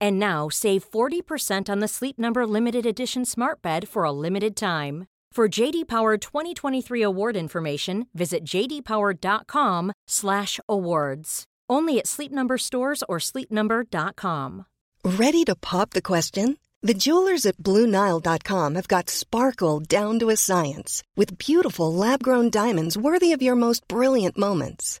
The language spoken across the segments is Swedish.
And now save 40% on the Sleep Number limited edition Smart Bed for a limited time. For JD Power 2023 award information, visit jdpower.com/awards. Only at Sleep Number stores or sleepnumber.com. Ready to pop the question? The jewelers at BlueNile.com have got sparkle down to a science with beautiful lab-grown diamonds worthy of your most brilliant moments.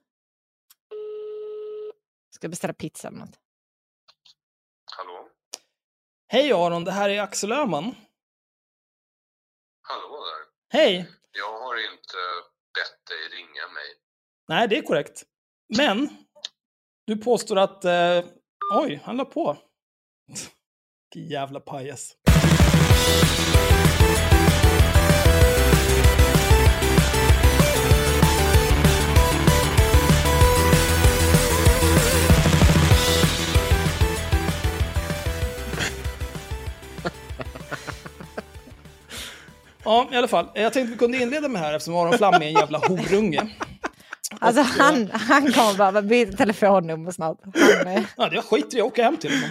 Ska beställa pizza eller något? Hallå? Hej Aron, det här är Axel Öhman. Hallå där. Hej! Jag har inte bett dig ringa mig. Nej, det är korrekt. Men, du påstår att... Eh, oj, han la på. Vilken jävla pajas. Ja, i alla fall. Jag tänkte vi kunde inleda med här eftersom Aron Flam är en jävla horunge. Alltså han, han kommer bara byta telefonnummer snart. Han är Ja, det skiter jag åka hem till honom.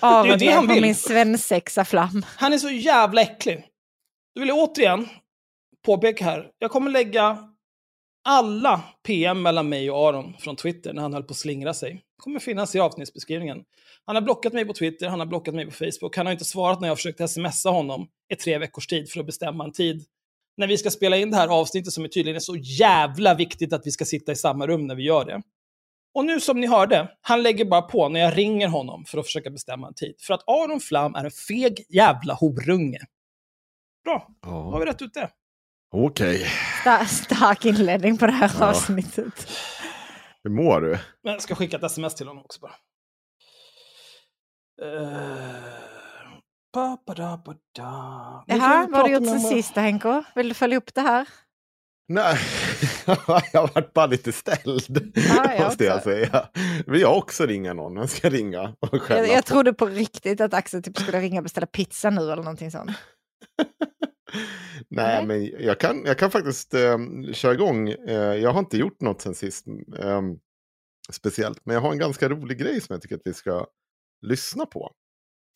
av det han på vill. min svensexa flam. Han är så jävla äcklig. Då vill jag återigen påpeka här. Jag kommer lägga alla PM mellan mig och Aron från Twitter när han höll på att slingra sig. Det kommer finnas i avsnittsbeskrivningen. Han har blockat mig på Twitter, han har blockat mig på Facebook. Han har inte svarat när jag har försökt smsa honom i tre veckors tid för att bestämma en tid. När vi ska spela in det här avsnittet som är tydligen är så jävla viktigt att vi ska sitta i samma rum när vi gör det. Och nu som ni hörde, han lägger bara på när jag ringer honom för att försöka bestämma en tid. För att Aron Flam är en feg jävla horunge. Bra, då har vi Ja, rätt ut det. Okej, Star, stark inledning på det här Ja. avsnittet. hur mår du? Men jag ska skicka ett sms till honom också bara. Uh, ba, ba, da, ba, da. Vi vad har du gjort sen sist Henko? Vill du följa upp det här? Nej, jag varit bara lite ställd, Ja, jag måste jag också. säga. Vill jag också ringa någon? Jag ska ringa och Jag, jag på- trodde på riktigt att Axel typ skulle ringa och beställa pizza nu eller någonting sånt. Nej, Nej. men jag kan, jag kan faktiskt eh, köra igång. Eh, jag har inte gjort något sen sist eh, speciellt, men jag har en ganska rolig grej som jag tycker att vi ska lyssna på.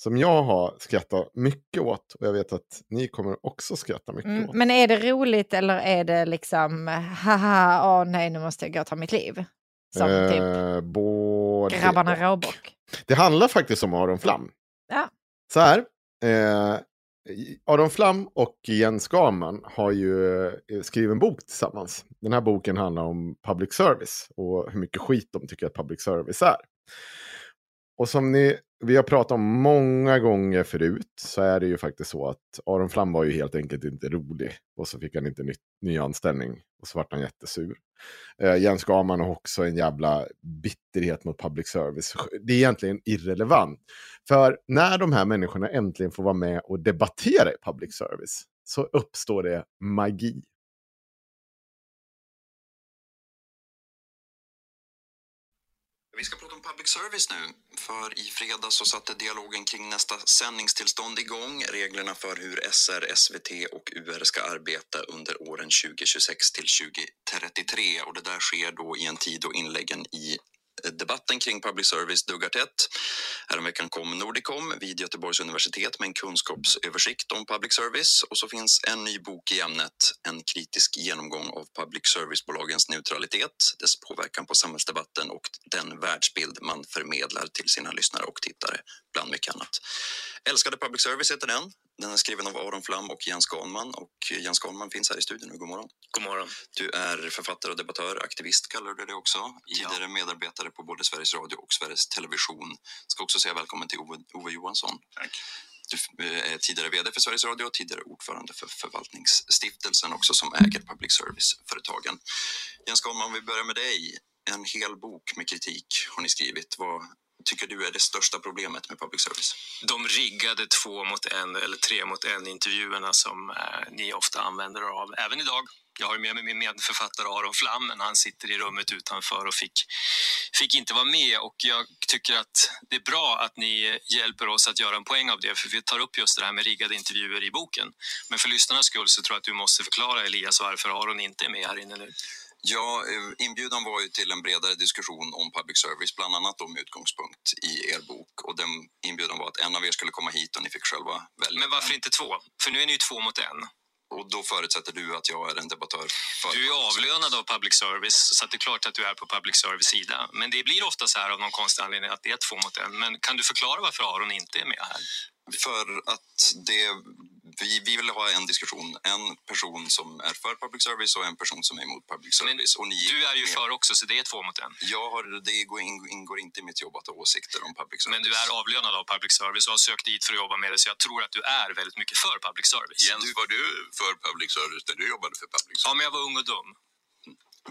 Som jag har skrattat mycket åt och jag vet att ni kommer också skratta mycket Mm, åt. men är det roligt eller är det liksom haha, åh nej nu måste jag gå och ta mitt liv? Som typ Eh, både grabbarna och. råbock. Det handlar faktiskt om Aron Flam. Ja. Så här. Eh, Aron Flam och Jens Gaman har ju eh, skrivit en bok tillsammans. Den här boken handlar om public service och hur mycket skit de tycker att public service är. Och som ni, vi har pratat om många gånger förut så är det ju faktiskt så att Aron Flam var ju helt enkelt inte rolig. Och så fick han inte ny, ny anställning och så vart han jättesur. Eh, Jens Gaman har också en jävla bitterhet mot public service. Det är egentligen irrelevant. För när de här människorna äntligen får vara med och debattera i public service så uppstår det magi. Vi ska prata om public service nu. För i fredags så satte dialogen kring nästa sändningstillstånd igång. Reglerna för hur SR, SVT och UR ska arbeta under åren 2026 till 2033. Och det där sker då i en tid då inläggen i debatten kring public service duggar tätt. Häromveckan kom Nordicom vid Göteborgs universitet med en kunskapsöversikt om public service och så finns en ny bok i ämnet, en kritisk genomgång av public service-bolagens neutralitet, dess påverkan på samhällsdebatten och den världsbild man förmedlar till sina lyssnare och tittare, bland mycket annat. Älskade public service heter den. Den är skriven av Aron Flam och Jens Ganman och Jens Ganman finns här i studion nu. God morgon. God morgon. Du är författare och debattör, aktivist kallar du det också. Tidigare medarbetare på både Sveriges Radio och Sveriges Television. Ska också säga välkommen till Ove, Ove Johansson. Tack. Du eh, är tidigare vd för Sveriges Radio och tidigare ordförande för Förvaltningsstiftelsen också som äger public service-företagen. Jens Ganman, vi börjar med dig. En hel bok med kritik har ni skrivit. Vad tycker du är det största problemet med public service? De riggade två mot en eller tre mot en intervjuerna som eh, ni ofta använder er av, även idag. Jag har med mig min medförfattare Aron Flam, men han sitter i rummet utanför och fick, fick inte vara med. Och jag tycker att det är bra att ni hjälper oss att göra en poäng av det, för vi tar upp just det här med riggade intervjuer i boken. Men för lyssnarnas skull så tror jag att du måste förklara, Elias, varför Aron inte är med här inne nu. Ja, eh, inbjudan var ju till en bredare diskussion om public service, bland annat med utgångspunkt i er bok. Och den inbjudan var att en av er skulle komma hit och ni fick själva välja. Men varför en. inte två? För nu är ni ju två mot en. Och då förutsätter du att jag är en debattör Du är avlönad av public service, så det är klart att du är på public service sida. Men det blir ofta så här av någon konstig anledning att det är två mot en. Men kan du förklara varför Aron inte är med här? För att det, vi, vi vill ha en diskussion. En person som är för public service och en person som är emot public Men service. och ni Du är ju med- för också, så det är två mot en. Jag har, det ingår, ingår inte i mitt jobb att ha åsikter om public service. Men du är avlönad av public service och har sökt dit för att jobba med det, så jag tror att du är väldigt mycket för public service. Jens, var du för public service när du jobbade för public service? Ja, men jag var ung och dum.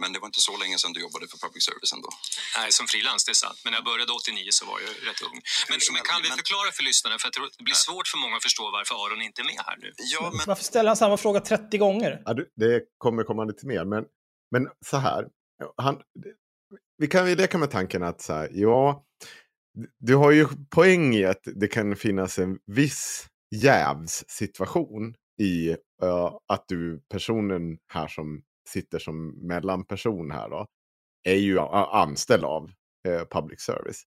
Men det var inte så länge sedan du jobbade för public service ändå. Nej, som frilans, det är sant. Men när jag började 89 så var jag rätt ung. Men, men kan vi förklara för lyssnarna, för jag tror att det blir svårt för många att förstå varför Aron inte är med här nu. Ja, men Varför ställer han samma fråga 30 gånger? Ja, det kommer komma lite mer, men, men så här. Han, vi kan ju leka med tanken att så här, ja, du har ju poäng i att det kan finnas en viss jävssituation i eh, att du, personen här som sitter som mellanperson här då, är ju anställd av eh, public service.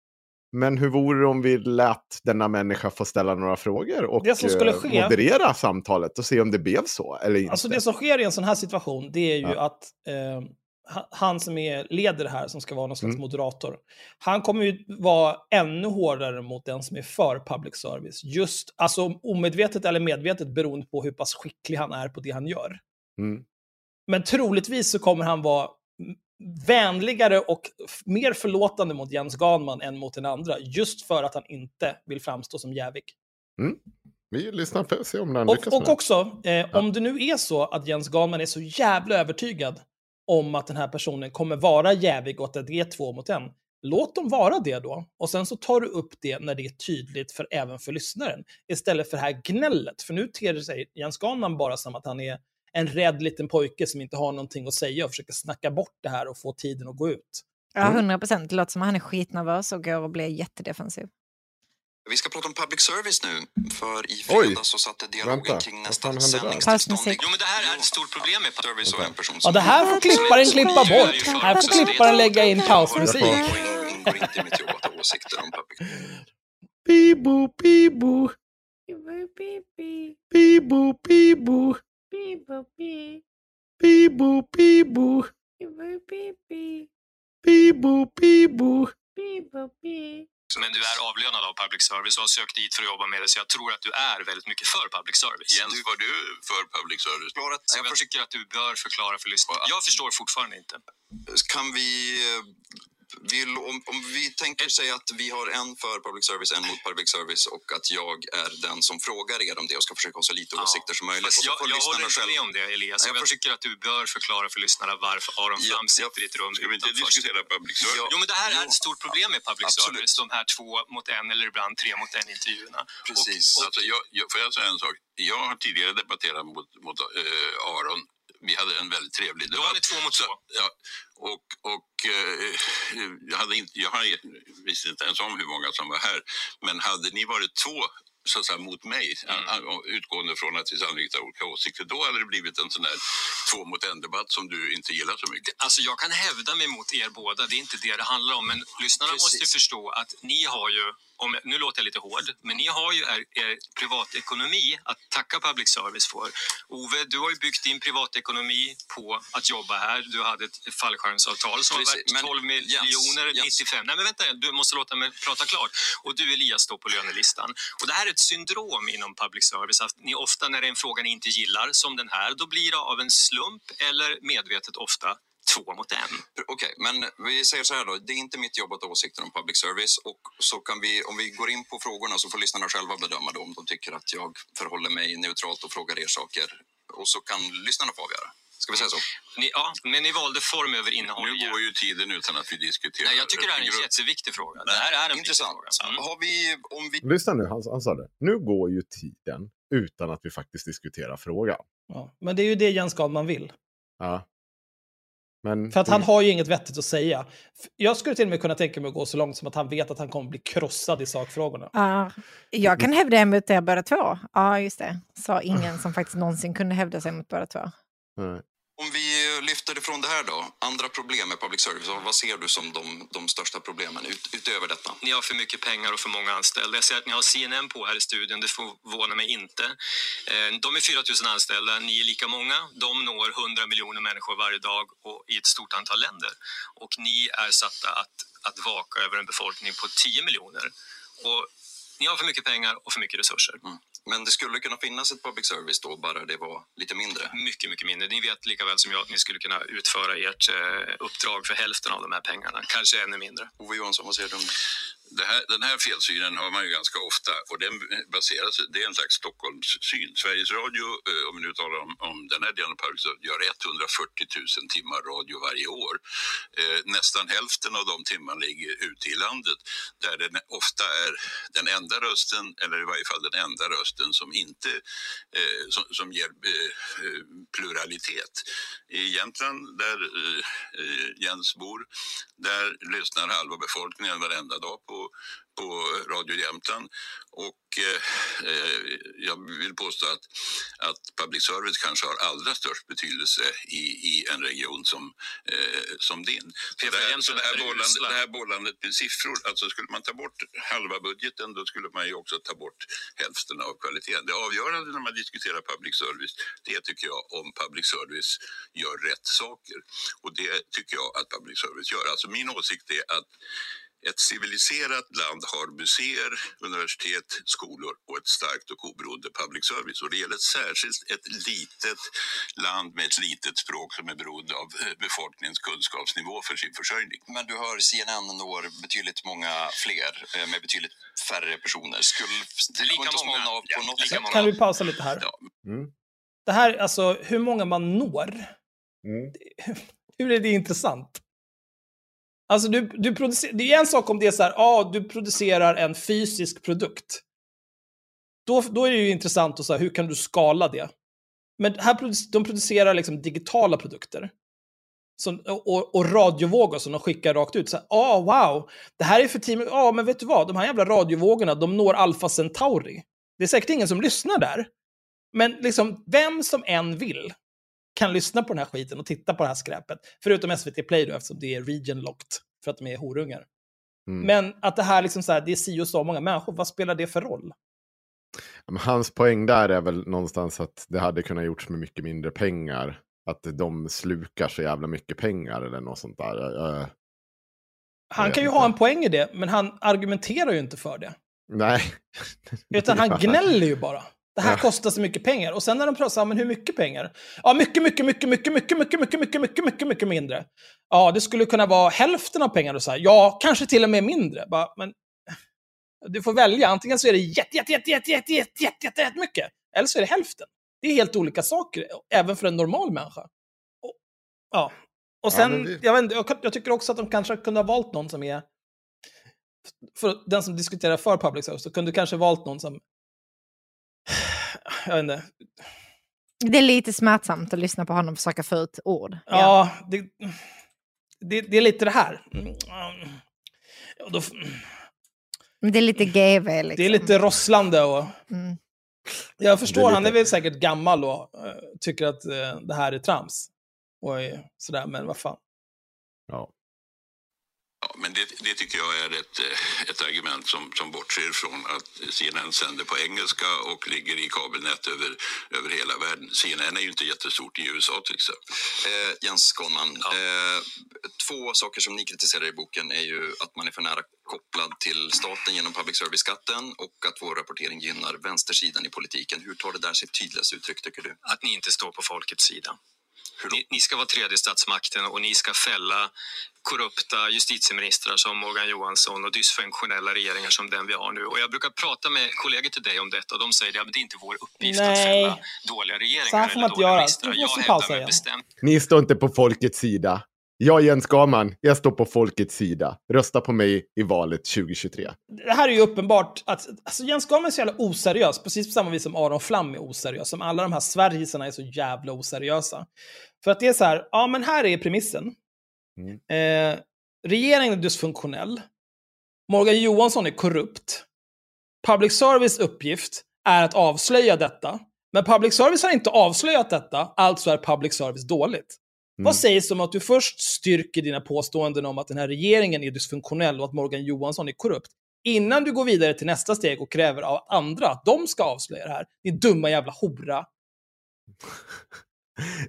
Men hur vore det om vi lät denna människa få ställa några frågor och Det som skulle eh, ske- moderera samtalet och se om det blev så eller inte? Alltså det som sker i en sån här situation, det är ju Ja. att eh, ha- han som är leder här, som ska vara någon slags Mm. moderator, han kommer ju vara ännu hårdare mot den som är för public service. Just, alltså omedvetet eller medvetet beroende på hur pass skicklig han är på det han gör. Mm. Men troligtvis så kommer han vara vänligare och mer förlåtande mot Jens Ganman än mot den andra, just för att han inte vill framstå som jävig. Vi lyssnar för att se om den lyckas Och, med och också, eh, om det nu är så att Jens Ganman är så jävla övertygad om att den här personen kommer vara jävig och att det är två mot en, låt dem vara det då. Och sen så tar du upp det när det är tydligt för, även för lyssnaren. Istället för det här gnället. För nu ter det sig Jens Ganman bara som att han är en rädd liten pojke som inte har någonting att säga och försöker snacka bort det här och få tiden att gå ut. Ja, 100 procent. Det låter som att han är skitnervös och går och blir jättedefensiv. Vi ska prata om public service nu. För i fredags så satte dialogen Vänta, kring nästa sändningstillstånd. Jo, men det här är ett stort problem med public service och en person Ja, som... det här får klipparen klippa bort. Här får klipparen lägga in pausmusik. Ingår inte i mitt jobb att ha åsikter om public Bibo, bibo. Bibo, bibo. Bibo, bibo. Bibo, bibo. Men du är avlönad av public service och har sökt dit för att jobba med det, så jag tror att du är väldigt mycket för public service. Jens, var du för public service? Svaret, Så jag tycker att du bör förklara för lyssnarna. Jag förstår fortfarande inte. kan vi... Vill, om, om vi tänker sig att vi har en för public service, en mot public service och att jag är den som frågar er om det och ska försöka ha så lite åsikter som möjligt. Fast och jag, jag håller inte själva- med om det, Elias. Jag Jag, tycker att du bör förklara för lyssnarna varför Aron Ja, Flam ja. sitter i ett rum Ska vi inte diskutera public service? Ja. Jo, men det här är ett stort problem med public Absolut. service. De här två mot en eller ibland tre mot en intervjuerna. Precis. Alltså, jag, jag, får jag säga en sak? Jag har tidigare debatterat mot, mot eh, Aron. Vi hade en väldigt trevlig Då var ni två mot Så- två. Ja, och och eh, jag, hade inte, jag visste inte ens om hur många som var här. Men hade ni varit två så att säga, mot mig, Mm. utgående från att vi sannolikt har olika åsikter, då hade det blivit en sån här två mot en-debatt som du inte gillar så mycket. Alltså jag kan hävda mig mot er båda, det är inte det det handlar om. Men lyssnarna Precis. måste förstå att ni har ju, om, nu låter jag lite hård, men ni har ju er, er privatekonomi att tacka public service för. Ove, du har ju byggt din privatekonomi på att jobba här. Du hade ett fallskärmsavtal som Precis, var värt men 12 Jens, miljoner, Jens. 95. Nej men vänta, du måste låta mig prata klart. Och du Elias står på lönelistan. Och det här är ett syndrom inom public service, att ni ofta när det är en fråga ni inte gillar, som den här, då blir det av en slump eller medvetet ofta två mot en. Okej, men vi säger så här då. Det är inte mitt jobb att ha åsikter om public service. Och så kan vi, om vi går in på frågorna så får lyssnarna själva bedöma då, om de tycker att jag förhåller mig neutralt och frågar er saker. Och så kan lyssnarna få avgöra. Ska vi säga så? Ni, ja, men ni valde form över innehåll. Nu går ju tiden utan att vi diskuterar. Nej, jag tycker det här är en jätteviktig fråga. Det här är en Intressant. fråga. Mm. Har vi, om vi Lyssna nu, han, han sa det. Nu går ju tiden utan att vi faktiskt diskuterar frågan. Ja. Men det är ju det Jens Skalman vill. Ja. Men För att han har ju inget vettigt att säga. Jag skulle till och med kunna tänka mig att gå så långt som att han vet att han kommer bli krossad i sakfrågorna. Ja, jag kan hävda er mot er båda två. Ja, just det. Sa ingen som faktiskt någonsin kunde hävda sig mot båda två. Nej. Om vi lyfter ifrån det här då, andra problem med public service, vad ser du som de, de största problemen ut, utöver detta? Ni har för mycket pengar och för många anställda. Jag ser att ni har CNN på här i studion, det förvånar mig inte. Eh, De är 4 000 anställda, ni är lika många. De når 100 miljoner människor varje dag och i ett stort antal länder. Och ni är satta att, att vaka över en befolkning på 10 miljoner. Och ni har för mycket pengar och för mycket resurser. Mm. Men det skulle kunna finnas ett public service då, bara det var lite mindre. Mycket, mycket mindre. Ni vet lika väl som jag att ni skulle kunna utföra ert eh, uppdrag för hälften av de här pengarna. Kanske ännu mindre. Ove Johansson, vad säger du om det? Det här, den här felsynen har man ju ganska ofta och den baseras, det är en slags Stockholmssyn. Sveriges Radio, eh, om vi nu talar om, om den här delen av public service, gör 140 000 timmar radio varje år. Eh, nästan hälften av de timmarna ligger ute i landet där den ofta är den enda rösten, eller i varje fall den enda rösten som inte eh, som, som ger eh, eh pluralitet. I Jämtland, där eh, Jens bor, där lyssnar halva befolkningen varenda dag på, på Radio Jämtland. Och eh, eh, jag vill påstå att, att public service kanske har allra störst betydelse i, i en region som, eh, som din. Så det, här, så det, här bollandet, det här bollandet med siffror, alltså skulle man ta bort halva budgeten då skulle man ju också ta bort hälften av kvaliteten. Det avgörande när man diskuterar public service, det tycker jag om public service gör rätt saker. Och det tycker jag att public service gör. Alltså min åsikt är att ett civiliserat land har museer, universitet, skolor och ett starkt och oberoende public service. Och det gäller särskilt ett litet land med ett litet språk som är beroende av eh, befolkningens kunskapsnivå för sin försörjning. Men du hör CNN når betydligt många fler eh, med betydligt färre personer. Skulle det Lika många. av på Ja, något många. Kan vi pausa lite här? Ja. Mm. Det här, alltså hur många man når, Mm. hur är det intressant? Alltså du, du producerar, det är en sak om det är så här, ja, du producerar en fysisk produkt. Då, då är det ju intressant att säga, hur kan du skala det? Men här produc- de producerar liksom digitala produkter. Som, och, och radiovågor som de skickar rakt ut. Så här, ah, wow, det här är för team. Ja, men vet du vad? De här jävla radiovågorna, de når Alpha Centauri. Det är säkert ingen som lyssnar där. Men liksom, vem som än vill kan lyssna på den här skiten och titta på det här skräpet. Förutom SVT Play då, eftersom det är region locked. För att de är horungar. Mm. Men att det här liksom så här, det är si och så många människor, vad spelar det för roll? Hans poäng där är väl någonstans att det hade kunnat gjorts med mycket mindre pengar. Att de slukar så jävla mycket pengar eller något sånt där. Eh, Han vet kan ju inte. ha en poäng i det, men han argumenterar ju inte för det. nej. Utan han gnäller ju bara. Det här Ja. kostar så mycket pengar. Och sen när de pratar, så men hur mycket pengar? Ja, mycket, mycket, mycket, mycket, mycket, mycket, mycket, mycket, mycket, mycket, mycket mindre. Ja, det skulle kunna vara hälften av pengarna. Och så här. Ja, kanske till och med mindre. Bara, men du får välja. Antingen så är det jätte, jätte, jätte, jätte, jätte, jätte, jätte, jätte, jätte mycket. Eller så är det hälften. Det är helt olika saker, även för en normal människa. Och, ja. Och sen, men vi- jag, vet, inte, jag, tycker också att de kanske kunde ha valt någon som är... För den som diskuterar för public service, så kunde du kanske valt någon som... Jag vet inte. Det är lite smärtsamt att lyssna på honom försöka få ut ord. Ja, det, det, det är lite det här. Ja, då, Men det är lite GV liksom. det är lite rosslande och... Mm. Jag förstår, är han är väl säkert gammal och eh, tycker att eh, det här är trams. Och är sådär, men vad fan. Ja. Ja, men det, det tycker jag är ett, eh, ett argument som, som bortser från att CNN sänder på engelska och ligger i kabelnät över, över hela världen. CNN är ju inte jättestort i USA till exempel. Eh, Jens Skonman, eh, två saker som ni kritiserar i boken är ju att man är för nära kopplad till staten genom public service-skatten och att vår rapportering gynnar vänstersidan i politiken. Hur tar det där sitt tydligaste uttryck tycker du? Att ni inte står på folkets sida. Ni, ni ska vara tredje statsmakten och ni ska fälla korrupta justitieministrar som Morgan Johansson och dysfunktionella regeringar som den vi har nu. Och jag brukar prata med kollegor till dig om detta och de säger att det är inte vår uppgift att Nej. fälla dåliga regeringar Så här får man eller inte dåliga göra. ministrar. Jag hävdar igen. bestämd Ni står inte på folkets sida. Jag Jens Skarman, jag står på folkets sida. Rösta på mig i valet 2023. Det här är ju uppenbart att alltså Jens Gahn är så jävla oseriös, precis på samma vis som Aron Flam är oseriös, som alla de här Sverigesarna är så jävla oseriösa. För att det är så här, ja men här är premissen. Mm. Eh, regeringen är dysfunktionell. Morgan Johansson är korrupt. Public service uppgift är att avslöja detta. Men public service har inte avslöjat detta, alltså är public service dåligt. Mm. Vad sägs om att du först styrker dina påståenden om att den här regeringen är dysfunktionell och att Morgan Johansson är korrupt, innan du går vidare till nästa steg och kräver av andra att de ska avslöja det här? Din dumma jävla hora.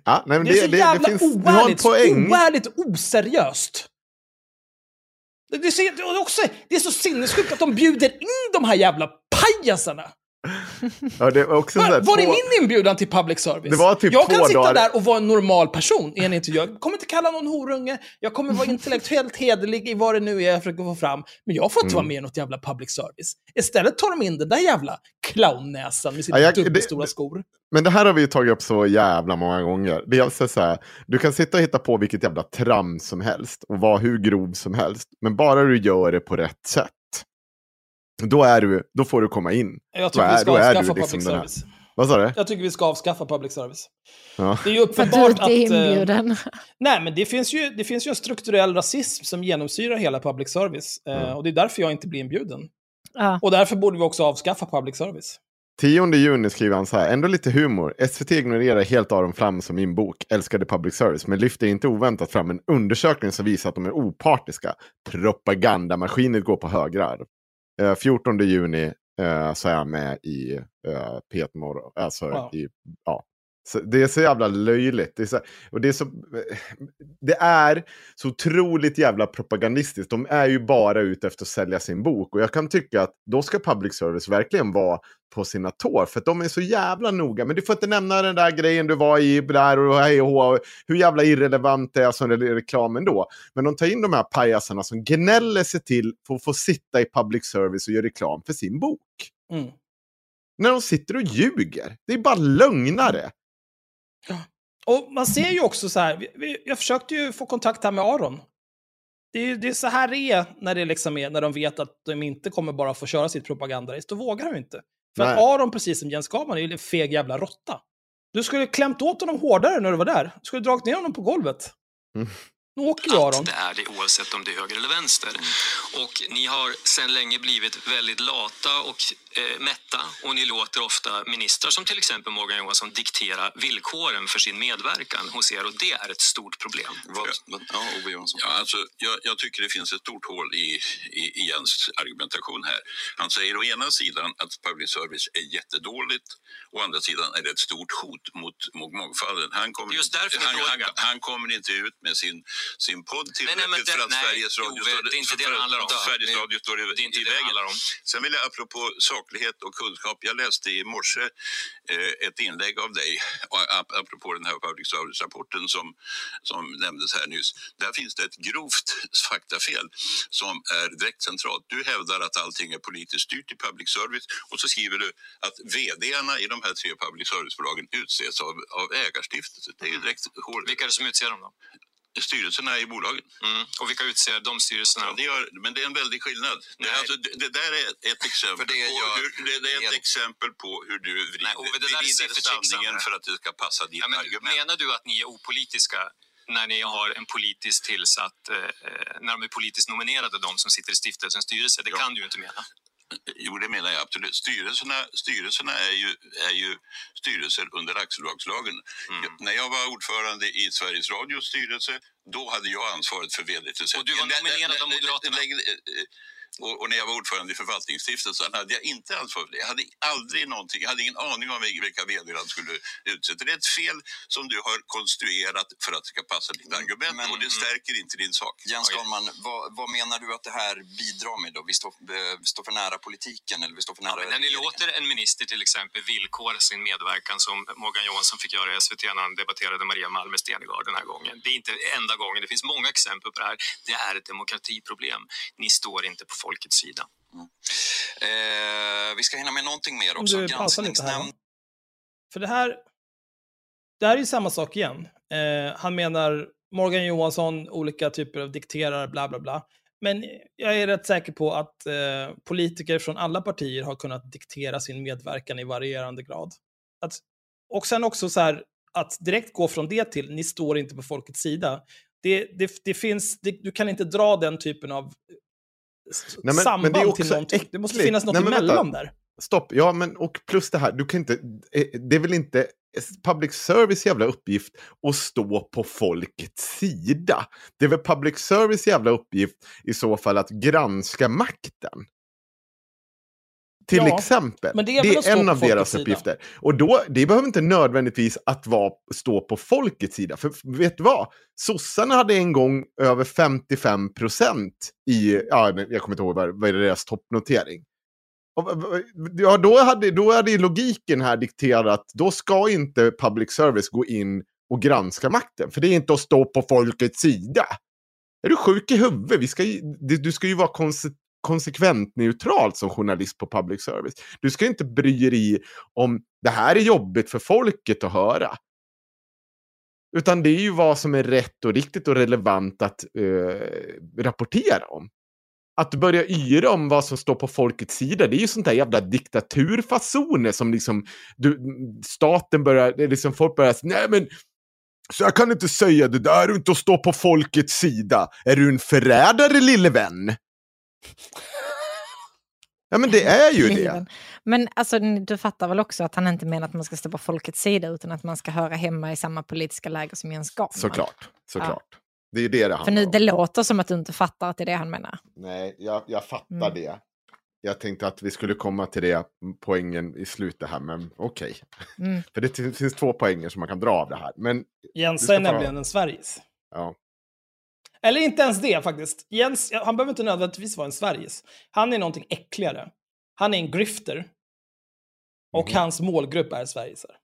Ja, nej, men Det är så det, det, jävla det finns, oärligt, oärligt oseriöst. Det, det, är så, det, är också, det är så sinnessjukt att de bjuder in de här jävla pajasarna. Ja, det var också så Var, var är två- min inbjudan till public service? Det var typ jag kan sitta dagar- där och vara en normal person i en intervju. Jag kommer inte kalla någon horunge, jag kommer vara intellektuellt hederlig i vad det nu är jag försöker få fram. Men jag får inte Mm. vara med i något jävla public service. Istället tar de in den där jävla clownnäsan med sina Ja, det- dubbelstora det- skor. Men det här har vi tagit upp så jävla många gånger. Det är alltså så här, du kan sitta och hitta på vilket jävla tram som helst och vara hur grov som helst. Men bara du gör det på rätt sätt. Då, är du, då får du komma in. Jag Då tycker är- vi ska avskaffa liksom public här- service. Vad sa du? Jag tycker vi ska avskaffa public service. Ja. Det är ju att uppenbart att... eh, inbjuden. Nej, men det finns, ju, det finns ju en strukturell rasism som genomsyrar hela public service. Mm. och det är därför jag inte blir inbjuden. Ja. Och därför borde vi också avskaffa public service. 10 juni skriver han så här, ändå lite humor. SVT ignorerar helt Aron Flam som min bok, älskade public service, men lyfter inte oväntat fram en undersökning som visar att de är opartiska. Propagandamaskiner går på högvarv. Eh, 14 juni eh, så är han med i eh, P1 Morgon. Alltså, Wow. i, ja. Så det är så jävla löjligt. Det är så, och det, är så, det är så otroligt jävla propagandistiskt. De är ju bara ute efter att sälja sin bok. Och jag kan tycka att då ska public service verkligen vara på sina tår. För att de är så jävla noga. Men du får inte nämna den där grejen du var i där och hej och. Hur jävla irrelevant det är som re- reklamen då. Men de tar in de här pajasarna som gnäller sig till för att få sitta i public service och göra reklam för sin bok. Mm. När de sitter och ljuger. Det är bara lögnare. Och man ser ju också så här, jag försökte ju få kontakt här med Aron. Det är, det är så här det är när, det liksom är när de vet att de inte kommer bara få köra sitt propagandarace. Då vågar de inte. För att Nej. Aron, precis som Jens Skarman, är ju en feg jävla råtta. Du skulle klämt åt honom hårdare när du var där. Du skulle dragit ner honom på golvet. Mm. Nu åker ju Aron. att det är det oavsett om det är höger eller vänster. Och ni har sedan länge blivit väldigt lata och eh, mätta och ni låter ofta ministrar som till exempel Morgan Johansson diktera villkoren för sin medverkan hos er och det är ett stort problem. Vad, vad, ja, Ove Johansson. Ja, alltså, jag, jag tycker det finns ett stort hål i, i, i Jens argumentation här. Han säger å ena sidan att public service är jättedåligt, å andra sidan är det ett stort hot mot, mot mångfalden. Han kommer, Det just därför han, han, han kommer inte ut med sin, sin podd Nej, nej, men tillräckligt för det- att nej, Sveriges Radio Ove, står, det är inte det det handlar om. Sveriges Det- Radio står i, Det är inte i det det vägen. handlar om. Sen vill jag apropå saklighet och kunskap. Jag läste i morse eh, ett inlägg av dig apropå den här public service-rapporten som, som nämndes här nyss. Där finns det ett grovt faktafel som är direkt centralt. Du hävdar att allting är politiskt styrt i public service och så skriver du att vdarna i de här tre public service-bolagen utses av, av ägarstiftelser. Det är ju direkt hål. Vilka är det som utser dem då? Styrelserna i bolagen. Mm. Och vilka utser de styrelserna? Ja, det gör, men det är en väldig skillnad. Det, alltså, det, det där är ett exempel, det på hur, det, det är ett exempel på hur du vrider, Nej, Ove, det vrider sanningen för att det ska passa ditt Ja, men, argument. menar du att ni är opolitiska när ni har en politiskt tillsatt, eh, eh, när de är politiskt nominerade, de som sitter i stiftelsens styrelse? Det Ja. kan du ju inte mena. Jo, det menar jag absolut. Styrelserna, styrelserna är, ju, är ju styrelser under aktiebolagslagen. Mm. Jag- När jag var ordförande i Sveriges Radios styrelse, då hade jag ansvaret för vd-tillsättningen. Och du var nominerad av Moderaterna? lägg- Och, och när jag var ordförande i förvaltningsstiftelsen hade jag inte ansvar för det. Jag hade aldrig någonting, jag hade ingen aning om vilka vd han skulle utse. Det är ett fel som du har konstruerat för att det ska passa ditt argument Men- och det stärker inte din sak. Jens. Skalman, vad, vad menar du att det här bidrar med då? Vi står, eh, vi står för nära politiken eller vi står för nära Men när ni låter en minister till exempel villkora sin medverkan som Morgan Johansson fick göra i SVT när han debatterade Maria Malmer Stenergard den här gången. Det är inte enda gången, det finns många exempel på det här. Det är ett demokratiproblem. Ni står inte på folkets sida. Eh, vi ska hinna med någonting mer också. du lite. Granskningsnämnd-? För det här, det här är ju samma sak igen. Eh, han menar Morgan Johansson, olika typer av dikterare, bla bla bla. Men jag är rätt säker på att eh, politiker från alla partier har kunnat diktera sin medverkan i varierande grad. Att, och sen också så här, att direkt gå från det till, ni står inte på folkets sida. Det, det, det finns, det, du kan inte dra den typen av Nej, men- men samband det är till också någonting. Det måste äckligt. finnas något Nej, men vänta. emellan där. Stopp, ja men och plus det här, du kan inte, eh, det är väl inte public service jävla uppgift att stå på folkets sida. Det är väl public service jävla uppgift i så fall att granska makten. Till Ja, exempel. det är att stå en av deras sida. uppgifter. Och då, det behöver inte nödvändigtvis att vara, stå på folkets sida. För vet du vad? Sossarna hade en gång över 55 procent i, ja, jag kommer inte ihåg vad, vad är deras toppnotering. Ja, då hade, då hade logiken här dikterat, då ska inte public service gå in och granska makten. För det är inte att stå på folkets sida. Är du sjuk i huvudet? Vi ska ju, du ska ju vara konse, konsekvent neutralt som journalist på public service. Du ska inte bry dig om det här är jobbigt för folket att höra. Utan det är ju vad som är rätt och riktigt och relevant att eh, rapportera om. Att börja yra om vad som står på folkets sida, det är ju sånt där jävla diktaturfasoner som liksom du, staten börjar, liksom folk börjar säga, nej men så jag kan inte säga det där är inte att stå på folkets sida. Är du en förrädare lille vän? Ja men det är ju det. Men alltså, du fattar väl också att han inte menar att man ska stå på folkets sida utan att man ska höra hemma i samma politiska läger som Jens Skalman. Såklart, såklart. Det är ju det det För handlar nu, om. det låter som att du inte fattar att det är det han menar. Nej, jag, jag fattar Mm. det. Jag tänkte att vi skulle komma till det poängen i slutet här, men okej. Mm. För det finns två poänger som man kan dra av det här. Men Jensa är nämligen en Sveriges. ja, Eller inte ens det faktiskt. Jens, han behöver inte nödvändigtvis vara en Sveriges. Han är någonting äckligare. Han är en grifter. Och Mhm. hans målgrupp är Sverigesar.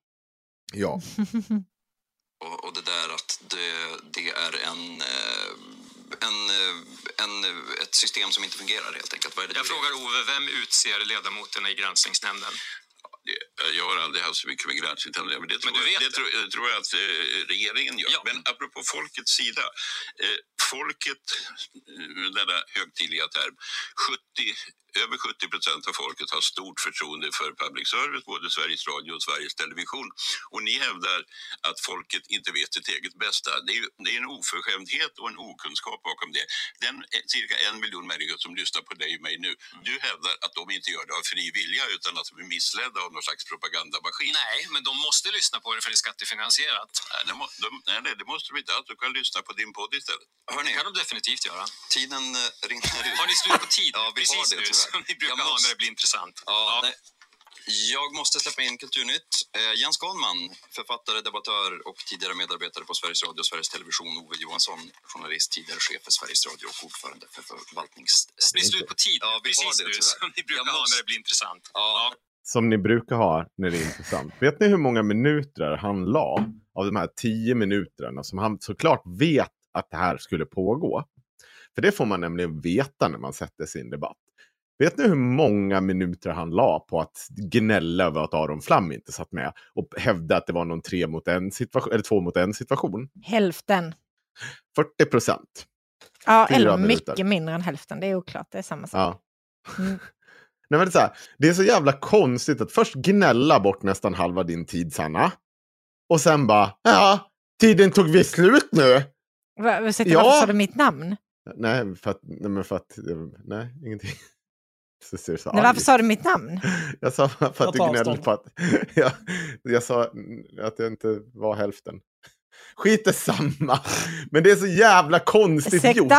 ja. Och, och det där att det, det är en, eh, en, eh, en, ett system som inte fungerar helt enkelt. Vad är det Jag frågar Ove, vem utser ledamoterna i granskningsnämnden? Jag har aldrig haft så mycket med granskning till det, men det tror, vet jag, det tror, det tror jag att eh, regeringen gör. Ja. Men apropå folkets sida. Eh, folket, eh, denna högtidliga term, 70, över 70 procent av folket har stort förtroende för public service, både Sveriges Radio och Sveriges Television. Och ni hävdar att folket inte vet sitt eget bästa. Det är, det är en oförskämdhet och en okunskap bakom det. Den cirka en miljon människor som lyssnar på dig och mig nu, du hävdar att de inte gör det av fri vilja utan att de är missledda av någon slags propagandamaskin. Nej, men de måste lyssna på det för det är skattefinansierat. Nej, det, må, de, nej, nej, det måste de inte alls. Du kan lyssna på din podd istället. Hörni, Det kan de definitivt göra. tiden eh, rinner ut. Har ni slut på tid? Ja, vi har Precis det, nu, tyvärr. som ni brukar Jag ha måste- när det blir intressant. Ja, nej. Jag måste släppa in Kulturnytt. Eh, Jens Skalman, författare, debattör och tidigare medarbetare på Sveriges Radio och Sveriges Television. Ove Johansson, journalist, tidigare chef för Sveriges Radio och ordförande för förvaltnings... Det blir slut på tid. Ja, vi har Precis det, nu, tyvärr. som ni brukar Jag ha måste- när det blir intressant. Ja. Som ni brukar ha när det är intressant. Vet ni hur många minuter han la av de här tio minuterna som han såklart vet att det här skulle pågå? För det får man nämligen veta när man sätter sin debatt. Vet ni hur många minuter han la på att gnälla över att Aron Flam inte satt med och hävda att det var någon tre mot en situation, eller två mot en situation? Hälften. 40 procent. Ja, eller mycket mindre än hälften. Det är oklart. Det är samma sak. Ja. Mm. Nej, men det, är så här, det är så jävla konstigt att först gnälla bort nästan halva din tid, Sanna. Och sen bara, ja, tiden tog visst slut nu. Va, ursäkta, Ja. Varför sa du mitt namn? Nej, för att, nej, men för att, nej, ingenting. Så ser du så Nej, varför sa du mitt namn? Jag sa för att Jag du gnällde på att... jag, jag sa att det inte var hälften. Skit är samma. Men det är så jävla konstigt Ursäkta? gjort.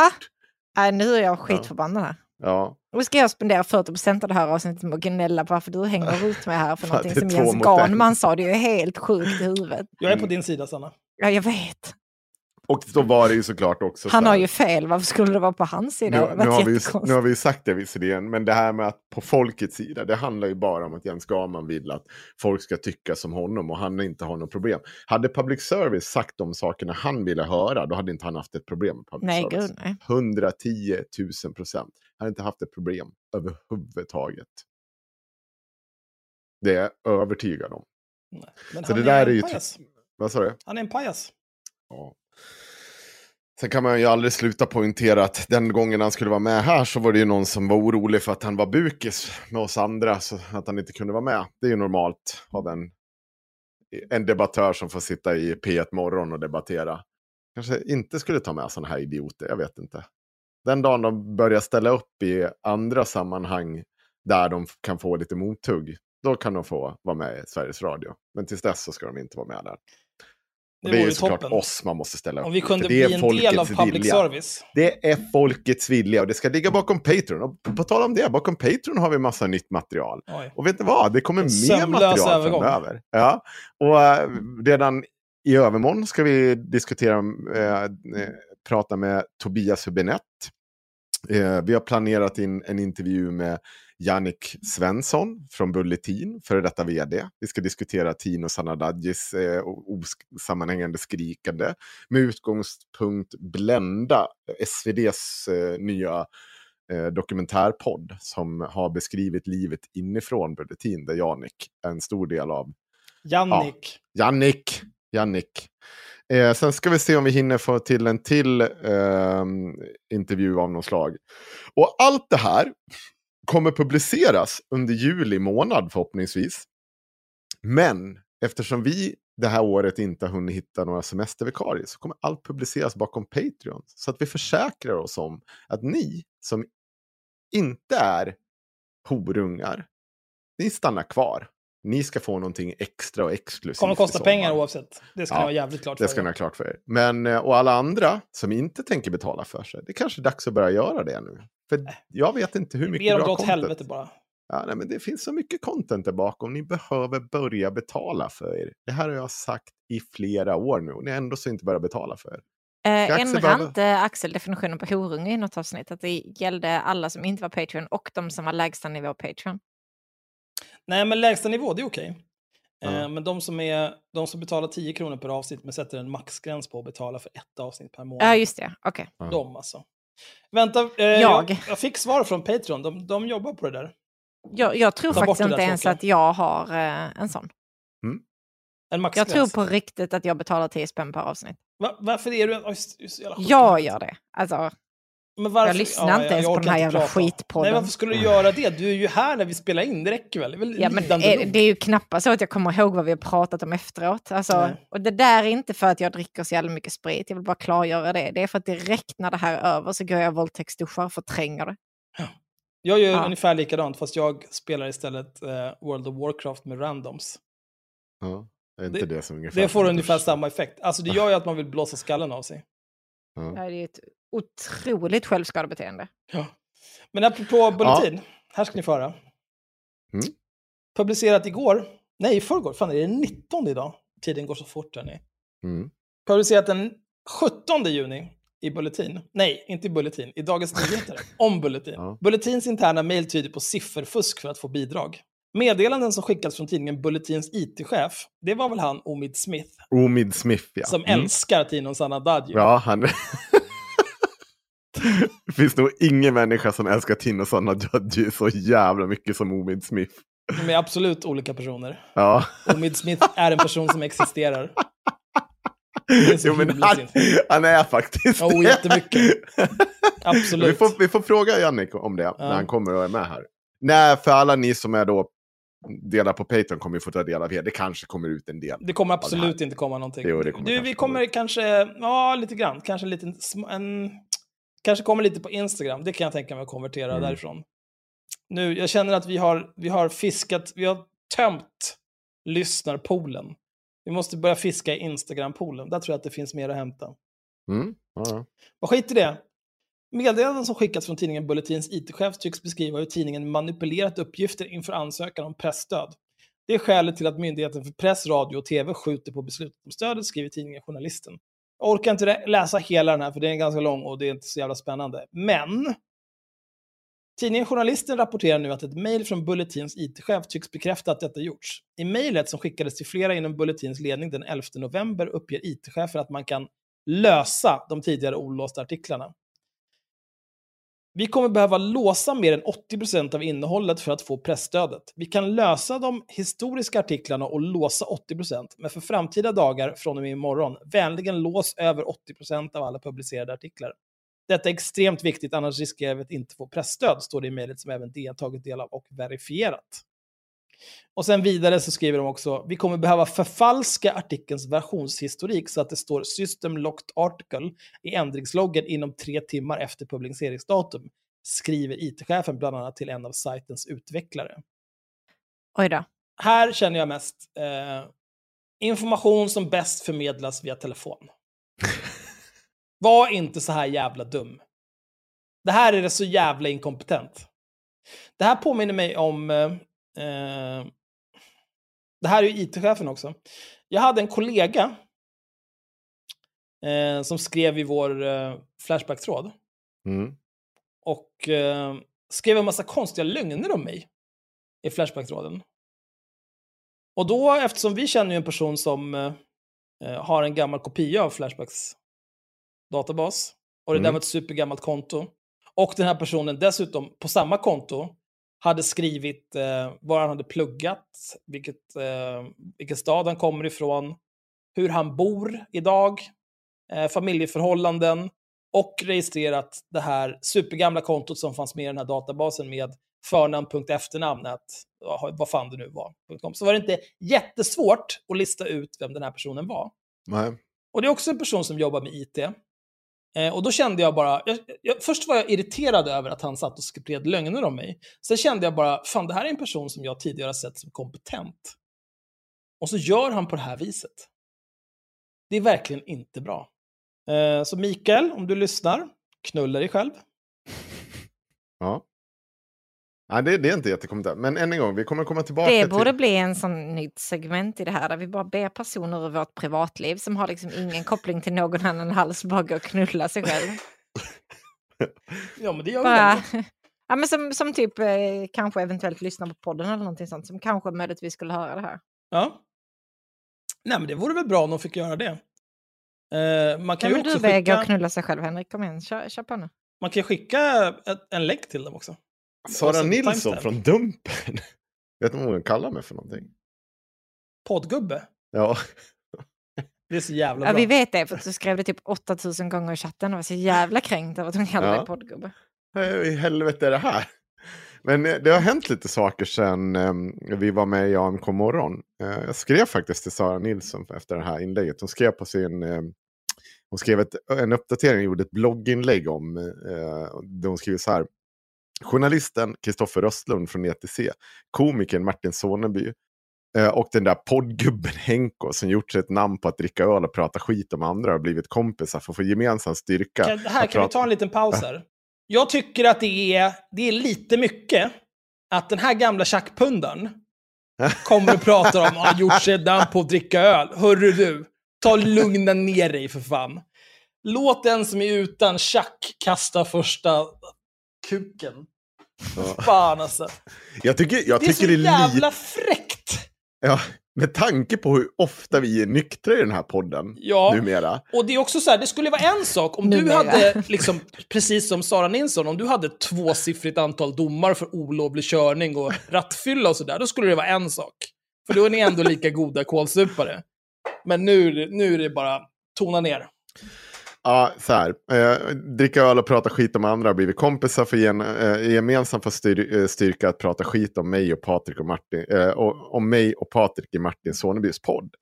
Nej, nu är jag skitförbannad här. Ja, Och ska jag spendera 40% av det här avsnittet med att gnälla på varför du hänger ut mig här för någonting som Jens Ganman sa. Det är ju helt sjukt i huvudet. Jag är på din sida, Sanna. Ja, jag vet. Och så var det ju såklart också Han så har ju fel. Varför skulle det vara på hans sida? Nu, nu, har vi, nu har vi sagt det visserligen, men det här med att på folkets sida, det handlar ju bara om att Jens Gaman vill att folk ska tycka som honom och han inte har något problem. Hade public service sagt de sakerna han ville höra, då hade inte han haft ett problem med public Nej, service. gud nej. 110 000 procent. Han hade inte haft ett problem överhuvudtaget. Det är jag övertygad om. Nej. Men Så han det där är är ju pajas. Vad sa du? Han är en pajas. Ja. Sen kan man ju aldrig sluta poängtera att den gången han skulle vara med här så var det ju någon som var orolig för att han var bukis med oss andra så att han inte kunde vara med. Det är ju normalt av en, en debattör som får sitta i P1 Morgon och debattera. Kanske inte skulle ta med sådana här idioter, jag vet inte. Den dagen de börjar ställa upp i andra sammanhang där de kan få lite mothugg, då kan de få vara med i Sveriges Radio. Men tills dess så ska de inte vara med där. Det, det är ju såklart toppen. oss man måste ställa upp Om vi kunde det bli en del av public vilja. service. Det är folkets vilja och det ska ligga bakom Patreon. Och på tal om det, bakom Patreon har vi massa nytt material. Oj. Och vet ni vad? Det kommer mer material övergång. framöver. Ja. Och äh, redan i övermorgon ska vi diskutera, äh, prata med Tobias Hübinette. Eh, vi har planerat in en intervju med Jannik Svensson från Bulletin, före detta vd. Vi ska diskutera Tino Sanadadjis eh, osammanhängande skrikande med utgångspunkt Blända, SVDs eh, nya eh, dokumentärpodd som har beskrivit livet inifrån Bulletin, där Jannik är en stor del av. Jannik. Jannik, Jannik. Eh, sen ska vi se om vi hinner få till en till eh, intervju av något slag. Och allt det här kommer publiceras under juli månad förhoppningsvis. Men eftersom vi det här året inte har hunnit hitta några semestervikarier så kommer allt publiceras bakom Patreon. Så att vi försäkrar oss om att ni som inte är horungar, ni stannar kvar. Ni ska få någonting extra och exklusivt. Kommer i kosta pengar oavsett. Det ska Ja, ni ha jävligt klart Det för ska er. ni ha klart för er. Men, eh, och alla andra som inte tänker betala för sig, det kanske är dags att börja göra det nu. För jag vet inte hur mycket bra content. helvete bara. Ja, nej, men det finns så mycket content där bakom. Ni behöver börja betala för er. Det här har jag sagt i flera år nu. Och ni har ändå så inte börjat betala för er. Eh, Ska Ändrar behöva- inte Axel definitionen på horunge i något avsnitt? Att det gällde alla som inte var Patreon och de som var lägsta nivå Patreon? Nej, men lägsta nivå, det är okej. Eh, Men de som, är, de som betalar 10 kronor per avsnitt men sätter en maxgräns på att betala för ett avsnitt per månad. Ja, just det. Okej. Ja. De alltså. Vänta, eh, Jag. jag. fick svar från Patreon. De, de jobbar på det där. Jag, jag tror Ta faktiskt inte ens att jag har eh, en sån. En Jag tror på riktigt att jag betalar 10 spänn per avsnitt. Va, varför är du... Är så jävla sjuk. Jag gör det. Alltså, Men varför, Jag lyssnar inte ens på den här jävla prata. skitpodden. Nej, varför skulle du göra det? Du är ju här när vi spelar in. Det räcker väl? Det är väl ja, men är, det är ju knappast så att jag kommer ihåg vad vi har pratat om efteråt. Alltså, och det där är inte för att jag dricker så jävla mycket sprit. Jag vill bara klargöra det. Det är för att direkt när det här är över så går jag våldtäktsduschar och förtränger det. Jag gör Ja. ungefär likadant, fast jag spelar istället eh, World of Warcraft med randoms. Ja, är inte det, Det- som ungefär Det får ungefär samma effekt. Alltså det gör ju att man vill blåsa skallen av sig. Ja. Det är ett otroligt självskadebeteende. Ja. Men apropå Bulletin, här ska ni få höra. Mm. Publicerat igår, nej i förrgår, fan är det 19 idag? Tiden går så fort hörni. Mm. Publicerat den 17 juni i Bulletin. Nej, inte i Bulletin, i Dagens Nyheter. om Bulletin. Ja. Bulletins interna mejl tyder på sifferfusk för att få bidrag. Meddelanden som skickats från tidningen Bulletins IT-chef, det var väl han Omid Smith, Omid Smith, ja. som Mm. älskar Tinon Sanadadji. Ja, han... det finns nog ingen människa som älskar Tino Sanadadji så jävla mycket som Omid Smith. De är absolut olika personer. Ja. Omid Smith är en person som existerar. Jo, men han, han är faktiskt det. jättemycket. Absolut. Vi får, vi får fråga Jannik om det när han kommer och är med här. Nej, för alla ni som är då delar på Patreon kommer ju få ta del av er. Det kanske kommer ut en del. Det kommer av det absolut inte komma någonting. Jo, det kommer du, kanske vi kommer kanske, ja lite grann, kanske sm- en, kanske kommer lite på Instagram, det kan jag tänka mig att konvertera Mm. därifrån. Nu, jag känner att vi har, vi har fiskat, vi har tömt lyssnarpoolen. Vi måste börja fiska i Instagram-poolen, där tror jag att det finns mer att hämta. Mm? Ja, ja. Vad skit i det. Meddelanden som skickats från tidningen Bulletins IT-chef tycks beskriva hur tidningen manipulerat uppgifter inför ansökan om pressstöd. Det är skälet till att Myndigheten för press, radio och tv skjuter på beslutet om stödet, skriver tidningen Journalisten. Jag orkar inte läsa hela den här, för det är ganska lång och det är inte så jävla spännande. Men! Tidningen Journalisten rapporterar nu att ett mejl från Bulletins IT-chef tycks bekräfta att detta gjorts. I mejlet som skickades till flera inom Bulletins ledning den 11 november uppger IT-chefen att man kan lösa de tidigare olåsta artiklarna. Vi kommer behöva låsa mer än 80% av innehållet för att få pressstödet. Vi kan lösa de historiska artiklarna och låsa 80%, men för framtida dagar från och med imorgon, vänligen lås över 80% av alla publicerade artiklar. Detta är extremt viktigt, annars riskerar vi att inte få pressstöd, står det i mejlet som även DN tagit del av och verifierat. Och sen vidare så skriver de också, vi kommer behöva förfalska artikelns versionshistorik så att det står System Locked Article i ändringsloggen inom tre timmar efter publiceringsdatum, skriver IT-chefen bland annat till en av sajtens utvecklare. Oj då. Här känner jag mest eh, information som bäst förmedlas via telefon. Var inte så här jävla dum. Det här är det så jävla inkompetent. Det här påminner mig om... Eh, eh, det här är ju IT-chefen också. Jag hade en kollega eh, som skrev i vår eh, Flashback-tråd Mm. och eh, skrev en massa konstiga lögner om mig i Flashback-tråden. Och då, eftersom vi känner ju en person som eh, eh, har en gammal kopia av Flashbacks databas, och det där Mm. var ett supergammalt konto, och den här personen dessutom på samma konto hade skrivit eh, var han hade pluggat, vilket, eh, vilken stad han kommer ifrån, hur han bor idag, eh, familjeförhållanden och registrerat det här supergamla kontot som fanns med i den här databasen med förnamn.efternamn, att, ja, vad fan det nu var. Så var det inte jättesvårt att lista ut vem den här personen var. Nej. Och det är också en person som jobbar med IT. Eh, och då kände jag bara, jag, jag, först var jag irriterad över att han satt och spred lögner om mig. Sen kände jag bara, fan det här är en person som jag tidigare sett som kompetent. Och så gör han på det här viset. Det är verkligen inte bra. Eh, så Mikael, om du lyssnar, knulla dig själv. Ja. Nej, det, det är inte jättekompetent. Men än en gång, vi kommer komma tillbaka Det till... borde bli en sån nytt segment i det här där vi bara ber personer ur vårt privatliv som har liksom ingen koppling till någon annan alls bara gå och knulla sig själv. Ja, men det gör Bara, vi. ja, men som, som typ eh, kanske eventuellt lyssna på podden eller någonting sånt som kanske möjligtvis skulle höra det här. Ja. Nej, men det vore väl bra om de fick göra det. Eh, man kan Kan ju men också du skicka, och knulla sig själv Henrik, kom igen, kör, kör på nu. man kan skicka ett, en länk till dem också. Sara Nilsson från Dumpen. Vet du vad hon kallar mig för någonting? Poddgubbe. Ja. Det är så jävla Ja, bra. vi vet det för att du skrev det typ 8000 gånger i chatten och var så jävla kränkt över att hon kallade Ja. dig poddgubbe. Hur i helvete är det här? Men eh, det har hänt lite saker sen eh, vi var med i AMK morgon. Eh, jag skrev faktiskt till Sara Nilsson efter det här inlägget. Hon skrev på sin... Eh, hon skrev ett, en uppdatering, gjorde ett blogginlägg om... Eh, där hon skriver så här. Journalisten Kristoffer Röstlund från ETC, komikern Martin Soneby eh, och den där poddgubben Henko som gjort sig ett namn på att dricka öl och prata skit om andra och blivit kompisar för att få gemensam styrka. Kan, här, kan vi prata- ta en liten paus här? Jag tycker att det är, det är lite mycket att den här gamla tjackpundaren kommer och pratar om att han gjort sig ett namn på att dricka öl. Hörru du, ta lugna ner dig för fan. Låt den som är utan tjack kasta första kuken. Ja. Fan alltså. Jag tycker, jag Det är så tycker det är jävla lite... fräckt. Ja, med tanke på hur ofta vi är nyktra i den här podden Ja. numera. Och det är också så här, det skulle vara en sak om du Numera. hade, liksom, precis som Sara Nilsson, om du hade tvåsiffrigt antal domar för olovlig körning och rattfylla och sådär, då skulle det vara en sak. För då är ni ändå lika goda kålsupare. Men nu, är det- nu är det bara tona ner. Ja, så här. Eh, dricka öl och prata skit om andra har blivit kompisar för gen, eh, gemensamt för styr, eh, styrka att prata skit om mig och Patrik och Martin. Eh, och, om mig och Patrik i Martin Sonebys podd.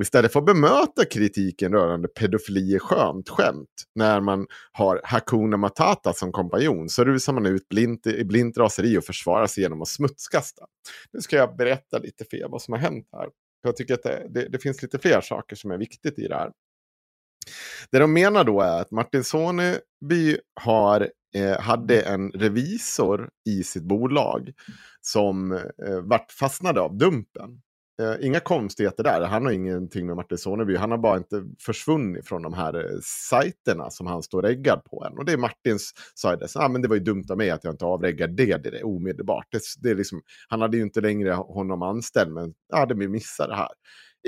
Istället för att bemöta kritiken rörande pedofili är skönt skämt när man har Hakuna Matata som kompanjon så rusar man ut blint, i blint raseri och försvarar sig genom att smutskasta. Nu ska jag berätta lite för er vad som har hänt här. Jag tycker att det, det, det finns lite fler saker som är viktigt i det här. Det de menar då är att Martin Soneby har, eh, hade en revisor i sitt bolag som eh, vart fastnade av Dumpen. Eh, inga konstigheter där, han har ingenting med Martin Soneby, han har bara inte försvunnit från de här eh, sajterna som han står reggad på än. Och det är Martins sa ah, men det var ju dumt av mig att jag inte avreggade det, det omedelbart. Det, det är liksom, han hade ju inte längre honom anställd, men ah, det vi missade det här.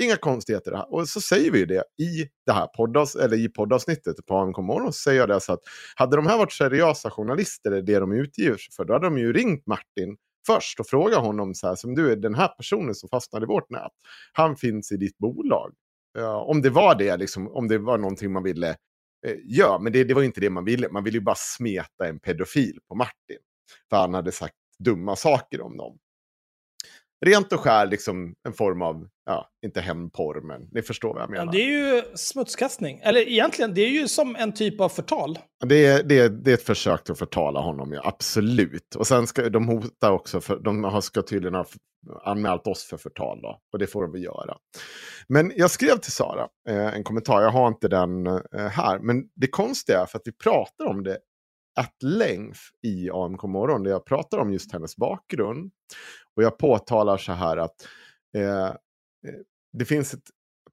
Inga konstigheter här. Och så säger vi det i det här poddas, eller i poddavsnittet på AMK Morgon. Så säger jag det så att hade de här varit seriösa journalister, det de utger sig för, då hade de ju ringt Martin först och frågat honom så här, som du är den här personen som fastnade i vårt nät. Han finns i ditt bolag. Uh, om det var det, liksom, om det var någonting man ville uh, göra. Men det, det var inte det man ville. Man ville ju bara smeta en pedofil på Martin. För han hade sagt dumma saker om dem rent och skär liksom en form av, ja, inte hämndporr, men ni förstår vad jag menar. Ja, det är ju smutskastning. Eller egentligen, det är ju som en typ av förtal. Det är, det är, det är ett försök att förtala honom, ja, absolut. Och sen ska de hota också, för de ska tydligen ha anmält oss för förtal då, och det får de väl göra. Men jag skrev till Sara eh, en kommentar, jag har inte den eh, här, men det konstiga är för att vi pratar om det at length i AMK morgon, där jag pratar om just hennes bakgrund. Och jag påtalar så här att eh, Eh, det finns ett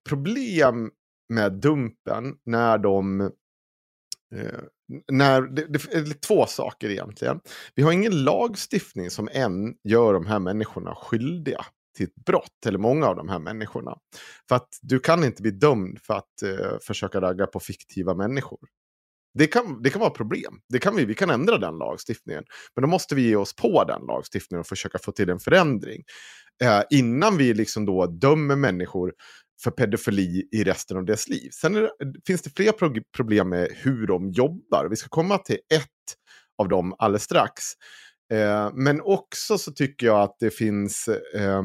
problem med Dumpen när de... Eh, när, det, eh, det, är två saker egentligen. Vi har ingen lagstiftning som än gör de här människorna skyldiga till ett brott, eller många av de här människorna. För att du kan inte bli dömd för att eh, försöka ragga på fiktiva människor. Det kan, det kan vara problem. Det kan vi, vi kan ändra den lagstiftningen. Men då måste vi ge oss på den lagstiftningen och försöka få till en förändring. Eh, innan vi liksom då dömer människor för pedofili i resten av deras liv. Sen det, finns det fler pro problem med hur de jobbar. Vi ska komma till ett av dem alldeles strax. Eh, men också så tycker jag att det finns eh,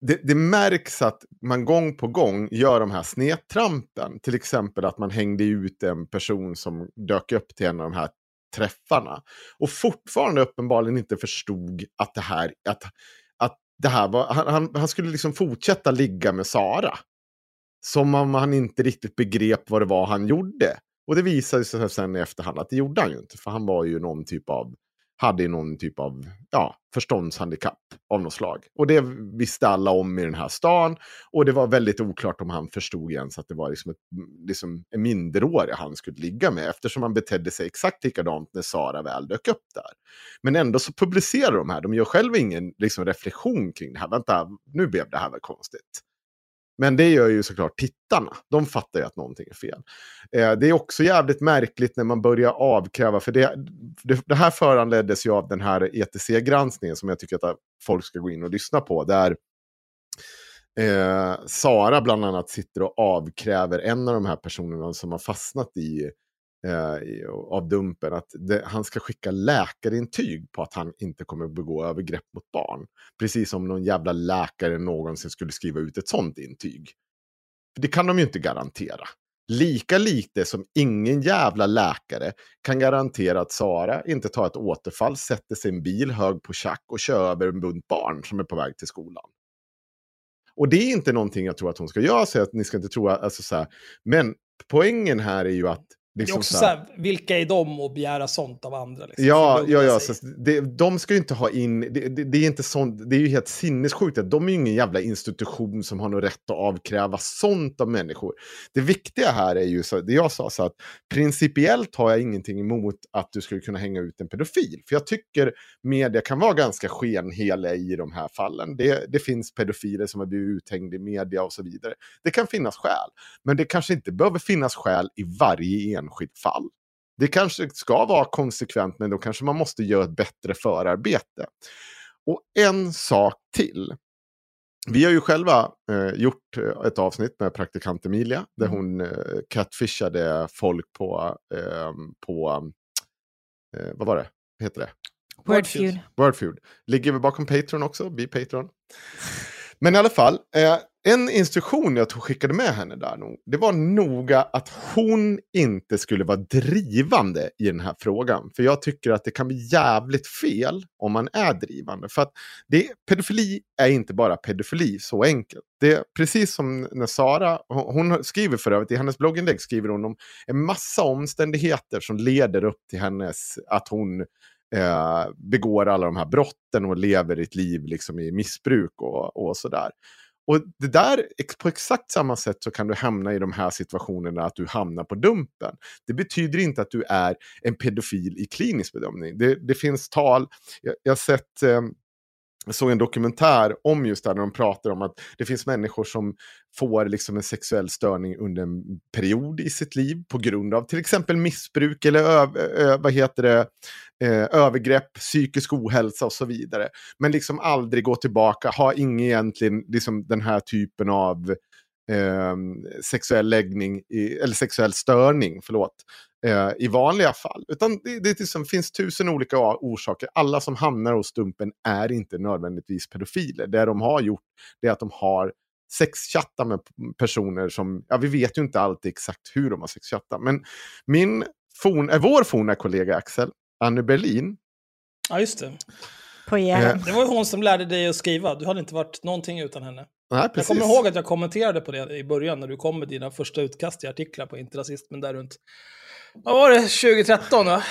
det, det, märks att man gång på gång gör de här snedtrampen. Till exempel att man hängde ut en person som dök upp till en av de här träffarna. Och fortfarande uppenbarligen inte förstod att det här, att, att det här var, han, han skulle liksom fortsätta ligga med Sara. Som om han inte riktigt begrep vad det var han gjorde. Och det visade sig sen i efterhand att det gjorde han ju inte. För han var ju någon typ av hade någon typ av ja, förståndshandikapp av något slag. Och det visste alla om i den här stan. Och det var väldigt oklart om han förstod ens att det var liksom, ett, liksom en minderårig han skulle ligga med. Eftersom han betedde sig exakt likadant när Sara väl dök upp där. Men ändå så publicerar de här, de gör själva ingen liksom, reflektion kring det här. Vänta, nu blev det här väl konstigt. Men det gör ju såklart tittarna. De fattar ju att någonting är fel. Eh, det är också jävligt märkligt när man börjar avkräva, för det, det, det här föranleddes ju av den här ETC-granskningen som jag tycker att folk ska gå in och lyssna på. Där eh, Sara bland annat sitter och avkräver en av de här personerna som har fastnat i eh, av Dumpen att det, han ska skicka läkarintyg på att han inte kommer att begå övergrepp mot barn. Precis som någon jävla läkare någonsin skulle skriva ut ett sånt intyg. För det kan de ju inte garantera. Lika lite som ingen jävla läkare kan garantera att Sara inte tar ett återfall, sätter sin bil hög på tjack och kör över en bunt barn som är på väg till skolan. Och det är inte någonting jag tror att hon ska göra, så att ni ska inte tro, alltså så här. Men poängen här är ju att Liksom det är också så här, vilka är de att begära sånt av andra? Liksom, ja, ja, ja. Så det, de ska ju inte ha in, det, det, det, är inte sånt, det är ju helt sinnessjukt att de är ju ingen jävla institution som har något rätt att avkräva sånt av människor. Det viktiga här är ju, så, det jag sa, så att principiellt har jag ingenting emot att du skulle kunna hänga ut en pedofil. För jag tycker media kan vara ganska skenheliga i de här fallen. Det, det finns pedofiler som har blivit uthängda i media och så vidare. Det kan finnas skäl, men det kanske inte behöver finnas skäl i varje en enskilt fall. Det kanske ska vara konsekvent, men då kanske man måste göra ett bättre förarbete. Och en sak till. Vi har ju själva eh, gjort eh, ett avsnitt med praktikant Emilia. Där Mm. hon eh, catfishade folk på, eh, på eh, vad var det? Heter det? Wordfeud. Wordfeud. Ligger vi bakom Patreon också? Bli Patreon. Men i alla fall, eh, en instruktion jag tog, skickade med henne där det var noga att hon inte skulle vara drivande i den här frågan. För jag tycker att det kan bli jävligt fel om man är drivande. För att det, pedofili är inte bara pedofili, så enkelt. Det är precis som när Sara, hon hon skriver för övrigt, i hennes blogginlägg skriver hon om en massa omständigheter som leder upp till hennes, att hon eh, begår alla de här brotten och lever ett liv liksom i missbruk och, och sådär. Och det där, på exakt samma sätt så kan du hamna i de här situationerna att du hamnar på dumpen. Det betyder inte att du är en pedofil i klinisk bedömning. Det, det finns tal, jag, jag har sett, eh, jag såg en dokumentär om just det här, när de pratar om att det finns människor som får liksom en sexuell störning under en period i sitt liv på grund av till exempel missbruk eller ö, vad heter det, eh, övergrepp, psykisk ohälsa och så vidare. Men liksom aldrig gå tillbaka, ha ingen egentligen liksom den här typen av eh, sexuell läggning, i, eller sexuell störning, förlåt, eh, i vanliga fall. Utan det, det liksom finns tusen olika orsaker. Alla som hamnar hos Stumpen är inte nödvändigtvis pedofiler. Det de har gjort det är att de har sexchattat med personer som, ja vi vet ju inte alltid exakt hur de har sexchattat. Men min forn, äh, vår forna kollega Axel, Anne Berlin, Ja, just det. På er. Det var ju hon som lärde dig att skriva. Du hade inte varit någonting utan henne. nej Jag kommer ihåg att jag kommenterade på det i början när du kom med dina första utkast i artiklar på Inte rasismen där runt. Vad var det? 2013 va?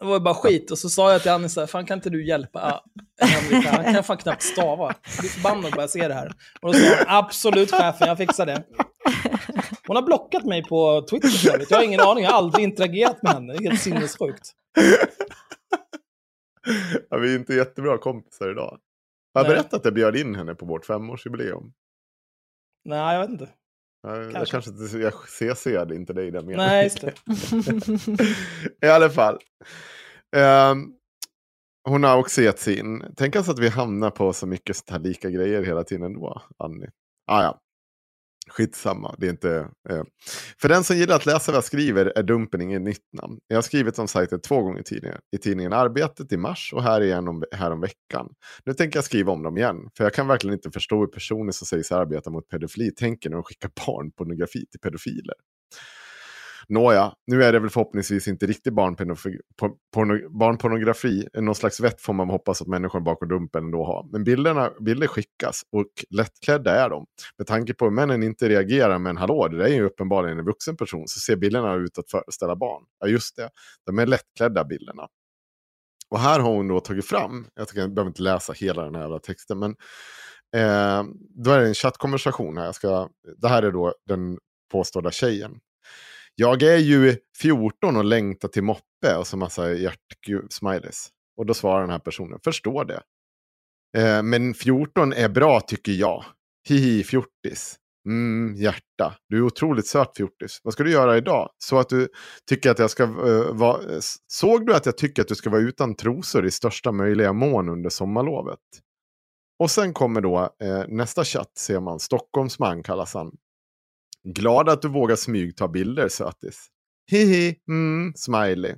Det var ju bara skit. Och så sa jag till Annie så här, fan kan inte du hjälpa här? Han kan fan knappt stava. Jag blir förbannad bara jag ser det här. Och då sa han, absolut chefen, jag fixar det. Hon har blockat mig på Twitter för. Jag har ingen aning, jag har aldrig interagerat med henne. Det är helt sinnessjukt. Ja, vi är inte jättebra kompisar idag. Jag har Nej. berättat att jag bjöd in henne på vårt femårsjubileum. Nej, jag vet inte. Jag jag Kanske. kanske inte, jag CC'ade inte dig i den meningen. Nej, just det. I alla fall. Ehm, hon har också gett sin. Tänk alltså att vi hamnar på så mycket sånt här lika grejer hela tiden då, Annie. Ah, ja. Skitsamma, det är inte... Eh. För den som gillar att läsa vad jag skriver är Dumpen inget nytt namn. Jag har skrivit om sajten två gånger tidigare. I tidningen Arbetet i mars och här igen om, här om veckan. Nu tänker jag skriva om dem igen. För jag kan verkligen inte förstå hur personer som säger sig arbeta mot pedofili tänker när de skickar barnpornografi till pedofiler. Nåja, nu är det väl förhoppningsvis inte riktig barnpornografi, porno, barnpornografi. Någon slags vett får man hoppas att människan bakom dumpen ändå har. Men bilderna, bilder skickas och lättklädda är de. Med tanke på hur männen inte reagerar med en hallå, det där är ju uppenbarligen en vuxen person, så ser bilderna ut att föreställa barn. Ja, just det. De är lättklädda bilderna. Och här har hon då tagit fram, jag, tycker, jag behöver inte läsa hela den här jävla texten, men eh, då är det en chattkonversation här. Jag ska, det här är då den påstådda tjejen. Jag är ju 14 och längtar till moppe och så massa hjärtsmileys. Och då svarar den här personen, förstår det. Eh, men 14 är bra tycker jag. Hihi, fjortis. Mm, hjärta. Du är otroligt söt fjortis. Vad ska du göra idag? Så att du tycker att jag ska eh, uh, vara... Såg du att jag tycker att du ska vara utan trosor i största möjliga mån under sommarlovet? Och sen kommer då eh, nästa chatt, ser man. Stockholmsman kallas han. Glad att du vågar smygta bilder, sötis. Hihi, mm, smiley.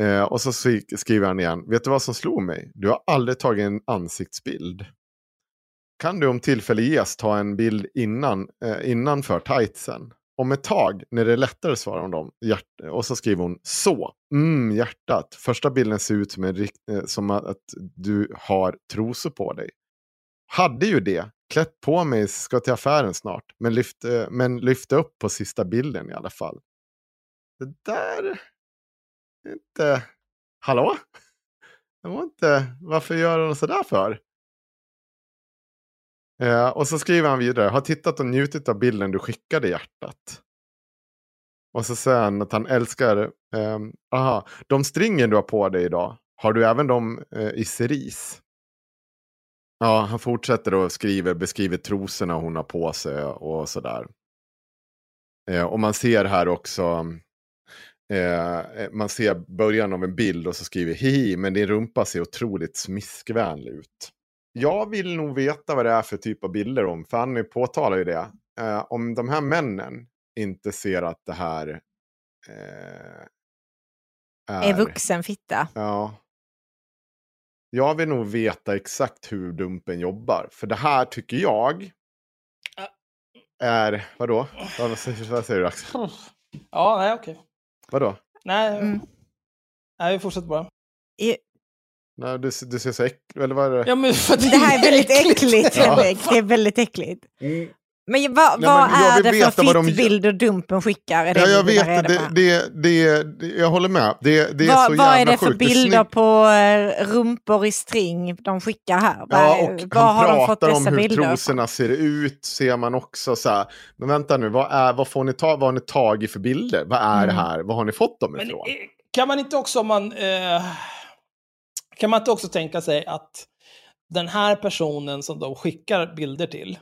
Eh, och så skriver han igen. Vet du vad som slog mig? Du har aldrig tagit en ansiktsbild. Kan du om tillfälle ges ta en bild innan, eh, innanför tightsen? Om ett tag, när det är lättare, svarar hon dem. Hjärt- och så skriver hon så. Mm, hjärtat. Första bilden ser ut som, en, eh, som att du har trosor på dig. Hade ju det. Klätt på mig, ska till affären snart. Men lyft eh, men lyft upp på sista bilden i alla fall. Det där... Inte... Hallå? Det var inte... Varför gör hon sådär för? Eh, och så skriver han vidare. Har tittat och njutit av bilden du skickade hjärtat. Och så säger han att han älskar... Eh, aha, de stringen du har på dig idag. Har du även dem eh, i cerise? Ja, han fortsätter och skriver, beskriver trosorna hon har på sig och sådär. Eh, och man ser här också, eh, man ser början av en bild och så skriver hihi, men din rumpa ser otroligt smiskvänlig ut. jag vill nog veta vad det är för typ av bilder om. Fanny påtalar ju det. Eh, om de här männen inte ser att det här eh, är... Är vuxen fitta. Ja. Jag vill nog veta exakt hur Dumpen jobbar. För det här tycker jag är... Vadå? Vad, vad säger, vad säger du Axel? Ja, nej okej. Vadå? Nej, Mm. nej, vi fortsätter bara. I- Nej, du, du ser så äcklig Eller vad är det? Ja, men för Det här är väldigt äckligt, Ja. Henrik. Det är väldigt äckligt. Mm. Men vad, Nej, vad men är det för vad de fittbilder Dumpen skickar? Är det Ja, jag vet. Det, det, det, det, jag håller med. Det, det är vad, så vad är jävla det för sjukt. Det är bilder på eh, rumpor i string de skickar här? Vad, Ja, är- och vad har han de fått pratar om dessa hur bilder trosorna ser ut, ser man också så här. Men vänta nu, vad, är, vad, får ni ta, vad har ni tagit för bilder? Vad är det Mm. här? Vad har ni fått dem Men ifrån? eh, kan man inte också man... Eh, kan man inte också tänka sig att den här personen som de skickar bilder till,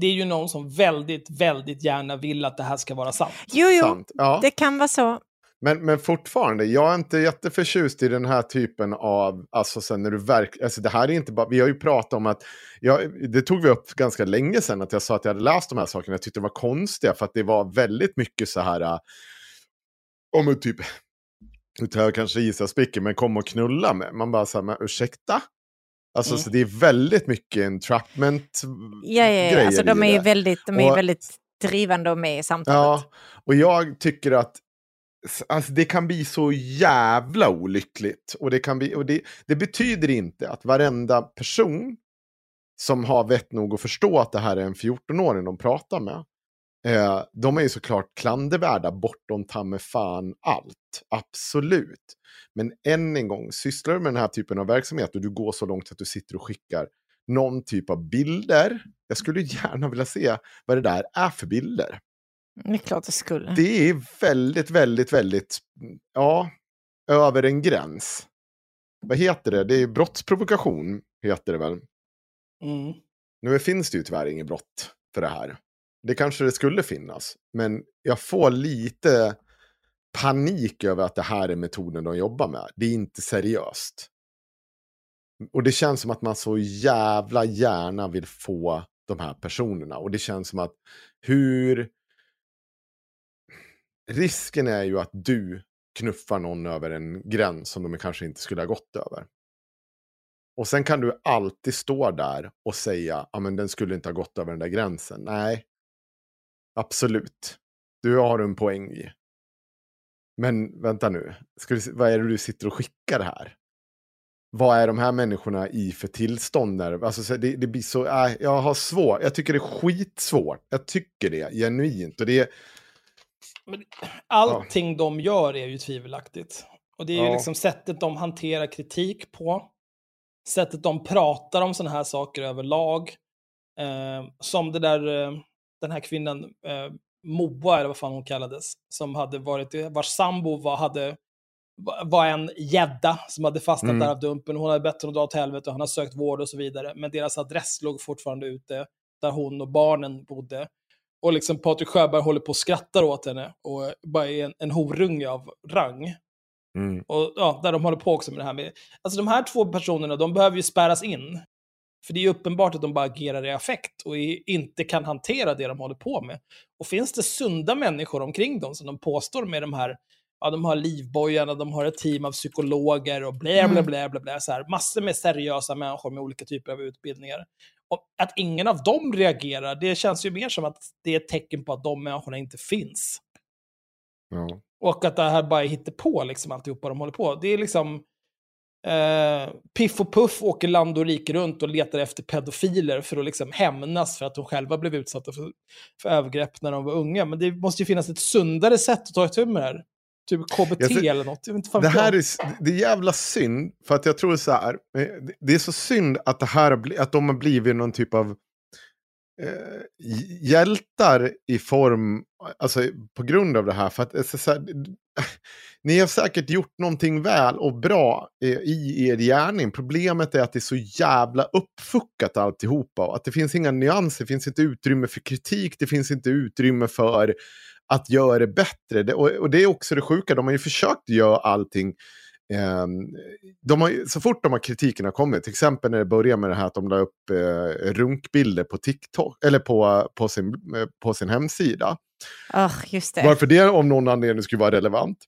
det är ju någon som väldigt, väldigt gärna vill att det här ska vara sant. Jo, jo, Sant. Ja. det kan vara så. Men, men fortfarande, jag är inte jätteförtjust i den här typen av, alltså sen när du verkligen, alltså det här är inte bara, vi har ju pratat om att, jag, det tog vi upp ganska länge sedan, att jag sa att jag hade läst de här sakerna, jag tyckte det var konstiga, för att det var väldigt mycket så här, äh, om en typ, nu tar jag kanske gissa spicken, men kom och knulla med, man bara så här, men ursäkta? Alltså Mm. så det är väldigt mycket entrapment Ja, ja, ja. Alltså, de är ju väldigt, de är Och- väldigt drivande och med i samtalet. Ja, och jag tycker att alltså, det kan bli så jävla olyckligt. Och, det, kan bli, och det, det betyder inte att varenda person som har vett nog att förstå att det här är en 14-åring de pratar med, eh, de är ju såklart klandervärda bortom ta med fan allt. Absolut. Men än en gång, sysslar du med den här typen av verksamhet och du går så långt att du sitter och skickar någon typ av bilder. Jag skulle gärna vilja se vad det där är för bilder. Det är klart det skulle. Det är väldigt, väldigt, väldigt, ja, över en gräns. Vad heter det? Det är brottsprovokation, heter det väl. Mm. Nu finns det ju tyvärr inget brott för det här. Det kanske det skulle finnas, men jag får lite panik över att det här är metoden de jobbar med. Det är inte seriöst. Och det känns som att man så jävla gärna vill få de här personerna. Och det känns som att hur... Risken är ju att du knuffar någon över en gräns som de kanske inte skulle ha gått över. Och sen kan du alltid stå där och säga, ja men den skulle inte ha gått över den där gränsen. Nej, absolut. Du har en poäng i. Men vänta nu, Ska se- vad är det du sitter och skickar här? Vad är de här människorna i för tillstånd? Där? Alltså, så det, det blir så, äh, jag har svårt, jag tycker det är skitsvårt. Jag tycker det, genuint. Och det är, Men allting de gör är ju tvivelaktigt. Och det är ju Ja. liksom sättet de hanterar kritik på. Sättet de pratar om sådana här saker överlag. Eh, som det där, eh, den här kvinnan, eh, Moa eller vad fan hon kallades, som hade varit, vars sambo var, hade, var en gädda som hade fastnat Mm. där av dumpen. Hon hade bett honom dra åt helvete och han har sökt vård och så vidare. Men deras adress låg fortfarande ute, där hon och barnen bodde. Och liksom Patrik Sjöberg håller på och skrattar åt henne och bara är en, en horunge av rang. mm, Och ja, där de håller på också med det här med... Alltså de här två personerna, de behöver ju spärras in. För det är uppenbart att de bara agerar i affekt och inte kan hantera det de håller på med. Och finns det sunda människor omkring dem som de påstår med de här, ja de har livbojarna, de har ett team av psykologer och blä blä blä blä blä, så här, massor med seriösa människor med olika typer av utbildningar. Och att ingen av dem reagerar, det känns ju mer som att det är ett tecken på att de människorna inte finns. ja. Och att det här bara är på liksom alltihopa de håller på. Det är liksom... Eh, Piff och Puff åker land och rike runt och letar efter pedofiler för att liksom hämnas för att de själva blev utsatta för, för övergrepp när de var unga. Men det måste ju finnas ett sundare sätt att ta itu med det här. Typ KBT ser- eller något. Jag vet inte fan Det jag. här är, det är jävla synd, för att jag tror så här, eh, det- är så synd att, det här att de har blivit någon typ av eh, hjältar i form, alltså på grund av det här. För att, alltså, så här, ni har säkert gjort någonting väl och bra eh, i er gärning. Problemet är att det är så jävla uppfuckat alltihopa. Att det finns inga nyanser, det finns inte utrymme för kritik, det finns inte utrymme för att göra det bättre. Och, det är också det sjuka, de har ju försökt göra allting Eh, de har, så fort de har kritiken har kommit, till exempel när det börjar med det här att de la upp eh, runkbilder på TikTok, eller på, på, sin, eh, på sin hemsida. Oh, just det. Varför det om någon anledning skulle vara relevant.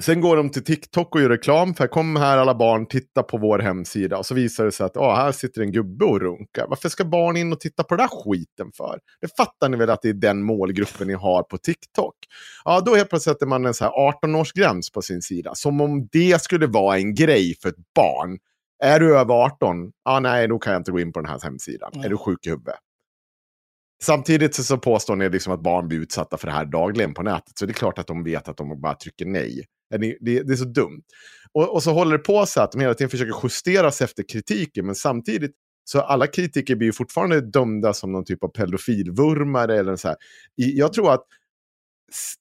Sen går de till TikTok och gör reklam för kom här alla barn, titta på vår hemsida. Och så visar det sig att ah, här sitter en gubbe och runkar. Varför ska barn in och titta på den där skiten för? Det fattar ni väl att det är den målgruppen ni har på TikTok? Ja, då helt plötsligt sätter man en så här 18-årsgräns på sin sida. Som om det skulle vara en grej för ett barn. Är du över 18? Ja, nej, då kan jag inte gå in på den här hemsidan. Mm. Är du sjuk i huvudet? Samtidigt så, så påstår ni liksom att barn blir utsatta för det här dagligen på nätet. Så det är klart att de vet att de bara trycker nej. Det, är så dumt. Och, och så håller det på så att de hela tiden försöker justera sig efter kritiken. Men samtidigt så alla kritiker blir ju fortfarande dömda som någon typ av pedofilvurmare. Eller så här. Jag tror att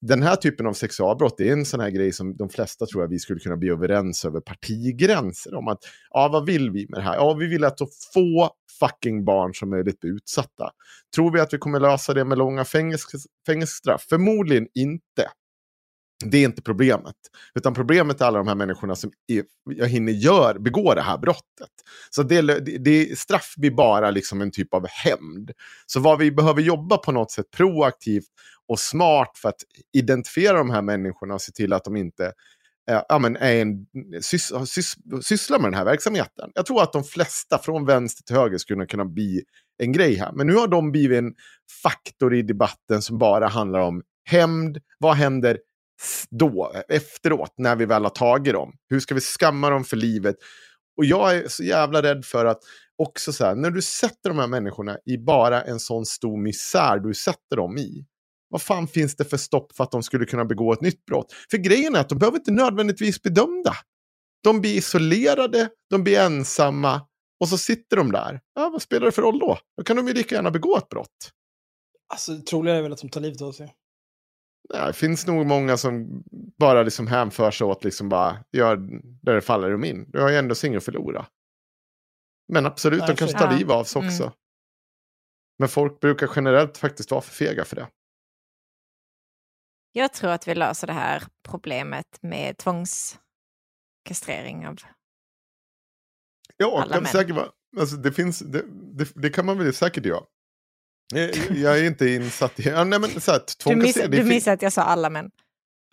den här typen av sexualbrott är en sån här grej som de flesta tror jag vi skulle kunna bli överens över partigränser om. att ja, Vad vill vi med det här? Ja, vi vill att så få fucking barn som möjligt blir utsatta. Tror vi att vi kommer lösa det med långa fängelsestraff? Förmodligen inte. Det är inte problemet. Utan problemet är alla de här människorna som är, jag hinner gör, begår det här brottet. Så det, det, det, straff blir bara liksom en typ av hämnd. Så vad vi behöver jobba på något sätt proaktivt och smart för att identifiera de här människorna och se till att de inte eh, ja, men är en, sys, sys, sysslar med den här verksamheten. Jag tror att de flesta från vänster till höger skulle kunna bli en grej här. Men nu har de blivit en faktor i debatten som bara handlar om hämnd. Vad händer då, efteråt, när vi väl har tagit dem? Hur ska vi skamma dem för livet? Och jag är så jävla rädd för att också så här, när du sätter de här människorna i bara en sån stor misär du sätter dem i. Vad fan finns det för stopp för att de skulle kunna begå ett nytt brott? För grejen är att de behöver inte nödvändigtvis bli dömda. De blir isolerade, de blir ensamma och så sitter de där. Ja, vad spelar det för roll då? Då kan de ju lika gärna begå ett brott. Alltså, det troliga är väl att de tar livet av sig. Ja, det finns nog många som bara liksom hänför sig åt liksom bara gör där det faller dem in. Du har ju ändå inget att förlora. Men absolut, Nej, de kanske tar Ja. liv av sig också. Mm. Men folk brukar generellt faktiskt vara för fega för det. Jag tror att vi löser det här problemet med tvångskastrering av... Ja, Alla kan män. säkert vara. Alltså, det, finns, det, det, det kan man väl säkert göra. Jag, jag är inte insatt i... Ja, nej, men, så här, Du, tvångskastrering, miss, det du missade att jag sa alla män.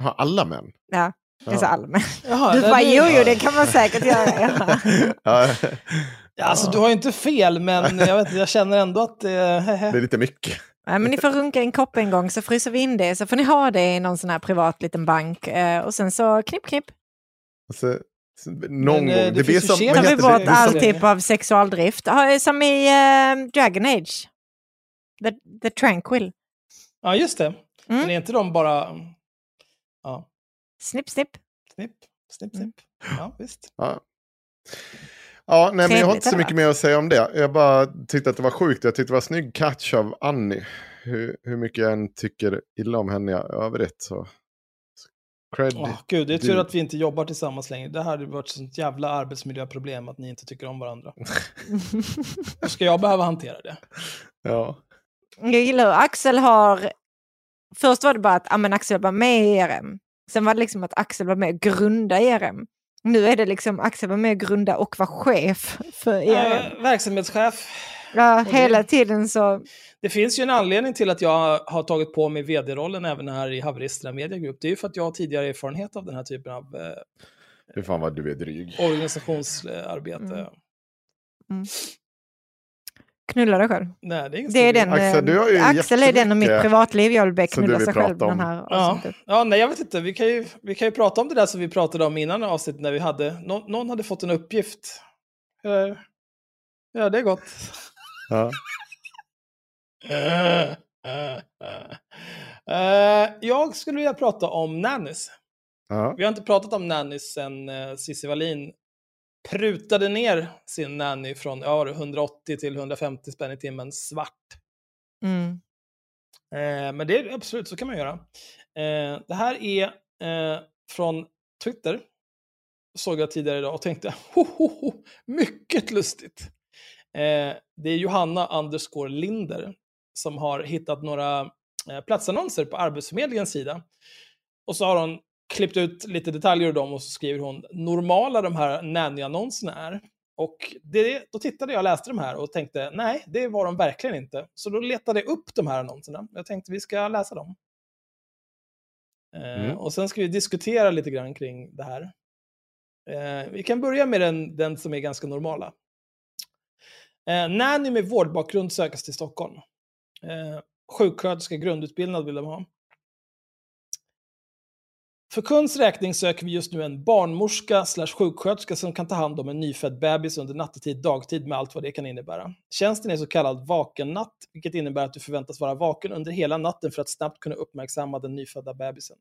Har alla män? Ja, jag Ja. sa alla män. Jaha, Du bara, det- jo, jo, det kan man säkert göra. Ja. ja, Ja, alltså, du har ju inte fel, men jag, vet, inte, jag känner ändå att... Eh, det är lite mycket. Men ni får runka en kopp en gång så fryser vi in det. Så får ni ha det i någon sån här privat liten bank. Eh, och sen så knipp, knipp. Alltså, så- någon Men, gång. eh, det Det, blir som... tar vi bort all typ av sexualdrift. Ja, Som i eh, Dragon Age. The, the Tranquil. ja, just det. Mm. Men är inte de bara... Ja, Snipp, snipp. snipp, snipp, Mm. snipp. Ja, visst. Ja. Ja, nej, men jag har inte så mycket mer att säga om det. Jag bara tyckte att det var sjukt. Jag tyckte det var snygg catch av Annie. Hur, hur mycket jag än tycker illa om henne i övrigt så... så Cred. Åh, gud, det är tur att vi inte jobbar tillsammans längre. Det här hade varit ett sånt jävla arbetsmiljöproblem att ni inte tycker om varandra. Då ska jag behöva hantera det. Ja. Jag gillar hur Axel har... Först var det bara att ah, men Axel var med i ERM. Sen var det liksom att Axel var med och grunda ERM. Nu är det liksom Axel var med och grunda och var chef för ERM. Eh, verksamhetschef. Ja, och det- hela tiden så... Det finns ju en anledning till att jag har tagit på mig vd-rollen även här i Haveristerna Media Group. Det är ju för att jag har tidigare erfarenhet av den här typen av eh, Fy fan vad du är dryg. organisationsarbete. Mm. Knulla dig själv. Nej, det är ingen Det är den. Axel, du har ju eh, Axel är den av mitt privatliv. Jag vill du knulla sig själv prata den om. här Ja. ja, nej jag vet inte. Vi kan, ju, vi kan ju prata om det där som vi pratade om innan avsnittet när vi hade, någon, någon hade fått en uppgift. Eh, Ja, det är gott. Ja. Eh, jag skulle vilja prata om nannies. Vi har inte pratat om nannies sen uh, Cissi Wallin prutade ner sin nanny från ja, 180 till 150 spänn i timmen svart. Mm. Eh, men det är absolut, så kan man göra. Eh, det här är eh, från Twitter. Såg jag tidigare idag och tänkte, ho, ho, ho, mycket lustigt. Eh, det är Johanna underscore Linder som har hittat några eh, platsannonser på Arbetsförmedlingens sida. Och så har hon klippt ut lite detaljer ur dem och så skriver hon normala de här nanny-annonserna är. Och det, då tittade jag och läste de här och tänkte nej, det var de verkligen inte. Så då letade jag upp de här annonserna. Jag tänkte vi ska läsa dem. Eh, Mm. och sen ska vi diskutera lite grann kring det här. Eh, vi kan börja med den, den som är ganska normala. Eh, nanny med vårdbakgrund sökas till Stockholm. Eh, sjuksköterska grundutbildad vill de ha. För kunds räkning söker vi just nu en barnmorska slash sjuksköterska som kan ta hand om en nyfödd bebis under nattetid, dagtid med allt vad det kan innebära. Tjänsten är så kallad vakennatt, vilket innebär att du förväntas vara vaken under hela natten för att snabbt kunna uppmärksamma den nyfödda bebisen.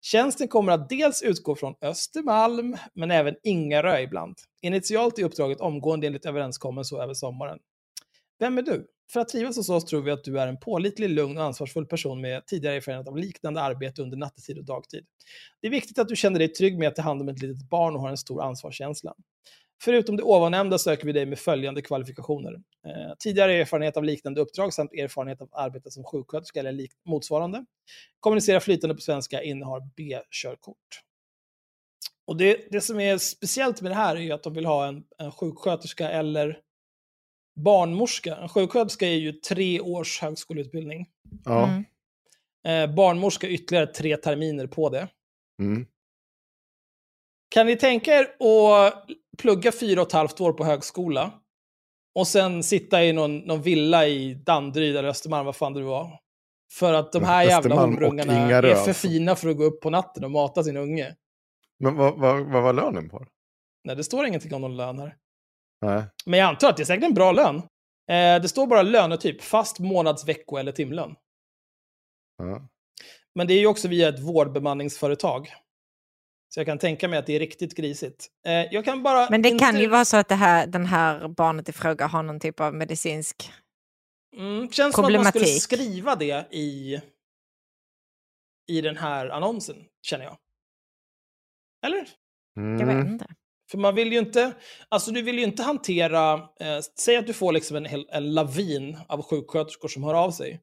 Tjänsten kommer att dels utgå från Östermalm, men även Ingarö ibland. Initialt är uppdraget omgående enligt överenskommelse och över sommaren. Vem är du? För att trivas hos oss tror vi att du är en pålitlig, lugn och ansvarsfull person med tidigare erfarenhet av liknande arbete under nattetid och dagtid. Det är viktigt att du känner dig trygg med att ta hand om ett litet barn och har en stor ansvarskänsla. Förutom det ovannämnda söker vi dig med följande kvalifikationer. Eh, tidigare erfarenhet av liknande uppdrag samt erfarenhet av arbete som sjuksköterska eller lik- motsvarande. Kommunicera flytande på svenska, innehar B-körkort. Och det, det som är speciellt med det här är ju att de vill ha en, en sjuksköterska eller barnmorska. En sjuksköterska är ju tre års högskoleutbildning. Ja. Mm. Eh, barnmorska ytterligare tre terminer på det. Mm. Kan ni tänka er att plugga fyra och ett halvt år på högskola och sen sitta i någon, någon villa i Danderyd eller Östermalm, vad fan det var. För att de här jävla Ingarö, är för alltså. fina för att gå upp på natten och mata sin unge. Men vad, vad, vad var lönen på? Nej, det står ingenting om någon lön här. Nej. Men jag antar att det är säkert en bra lön. Eh, det står bara lönetyp, fast månads-, vecko eller timlön. Ja. Men det är ju också via ett vårdbemanningsföretag. Så jag kan tänka mig att det är riktigt grisigt. Eh, jag kan bara... Men det inte... kan ju vara så att det här, den här barnet i fråga har någon typ av medicinsk... Mm, känns som att man skulle problematik. skriva det i, i den här annonsen, känner jag. Eller? Jag vet Mm. inte. För man vill ju inte, alltså du vill ju inte hantera, eh, säg att du får liksom en, hel- en lavin av sjuksköterskor som hör av sig.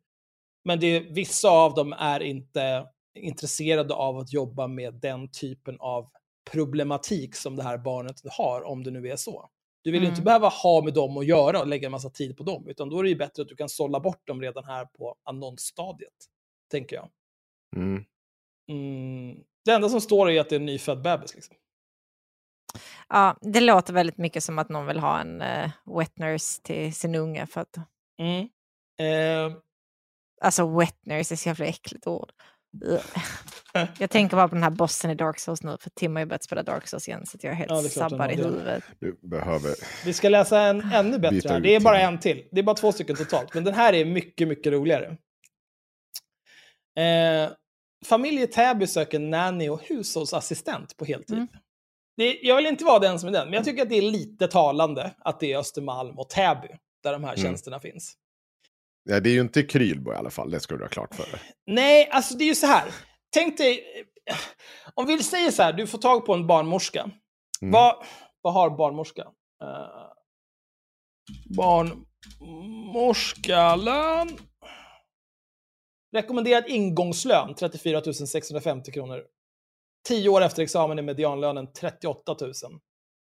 Men det, vissa av dem är inte intresserade av att jobba med den typen av problematik som det här barnet har, om det nu är så. Du vill ju inte Mm. behöva ha med dem att göra och lägga en massa tid på dem, utan då är det ju bättre att du kan sålla bort dem redan här på annonsstadiet, tänker jag. Mm. Mm. Det enda som står är att det är en nyfödd bebis. Liksom. Ja, det låter väldigt mycket som att någon vill ha en uh, wet nurse till sin unge. För att, Mm. Eh, alltså wet nurse är så jävla äckligt ord. Jag tänker bara på den här bossen i Dark Souls nu, för Tim har ju börjat spela Dark Souls igen så att jag är helt Ja, är sabbad i huvudet. Du behöver... Vi ska läsa en ännu bättre här. Det är bara en till. Det är bara två stycken totalt. Men den här är mycket, mycket roligare. Eh, familj i Täby söker nanny och hushållsassistent på heltid. Mm. Det, jag vill inte vara den som är den, men jag tycker att det är lite talande att det är Östermalm och Täby där de här Mm. tjänsterna finns. Ja, det är ju inte Krylbo i alla fall, det ska du ha klart för dig. Nej, alltså det är ju så här. Tänk dig, eh, om vi säger så här, du får tag på en barnmorska. Mm. Vad, vad har barnmorska? Uh, barnmorskalön. Rekommenderad ingångslön 34 650 kronor. Tio år efter examen är medianlönen 38 000.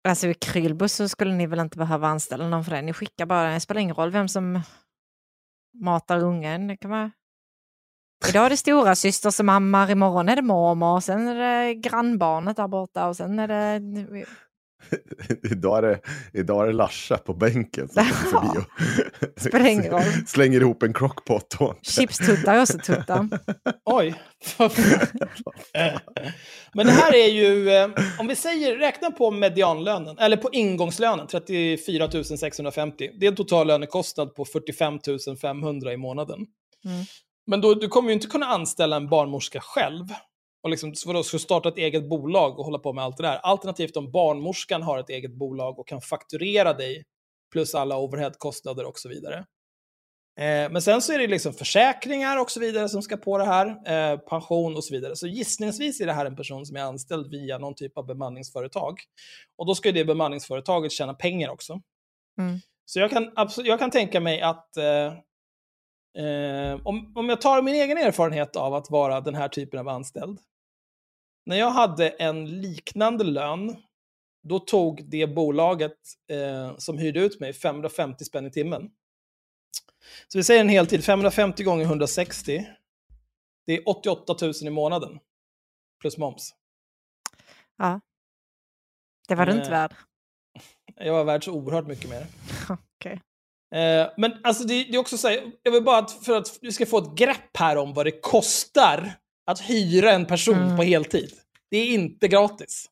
Alltså i Krylbo så skulle ni väl inte behöva anställa någon för det. Ni skickar bara, det spelar ingen roll vem som matar ungen. Det kan vara... Idag är det stora syster som ammar, imorgon är det mormor, sen är det grannbarnet där borta och sen är det... idag, är det, idag är det Larsa på bänken som kommer förbi och slänger ihop en crockpot. Och... Chipstuttar är också tuttar. Oj. Men det här är ju, eh, om vi säger, räkna på medianlönen, eller på ingångslönen, 34 650. Det är en total lönekostnad på 45 500 i månaden. Mm. Men då, du kommer ju inte kunna anställa en barnmorska själv. Och liksom, vadå, ska starta ett eget bolag och hålla på med allt det där. Alternativt om barnmorskan har ett eget bolag och kan fakturera dig, plus alla overheadkostnader och så vidare. Eh, men sen så är det liksom försäkringar och så vidare som ska på det här, eh, pension och så vidare. Så gissningsvis är det här en person som är anställd via någon typ av bemanningsföretag. Och då ska ju det bemanningsföretaget tjäna pengar också. Mm. Så jag kan, jag kan tänka mig att eh, eh, om, om jag tar min egen erfarenhet av att vara den här typen av anställd, När jag hade en liknande lön, då tog det bolaget eh, som hyrde ut mig 550 spänn i timmen. Så vi säger en heltid, 550 gånger 160. Det är 88 000 i månaden. Plus moms. Ja. Det var du inte Eh, värd. Jag var värd så oerhört mycket mer. Okej. Eh, men alltså det, det är också så här, jag vill bara att för att vi ska få ett grepp här om vad det kostar att hyra en person Mm. på heltid. Det är inte gratis.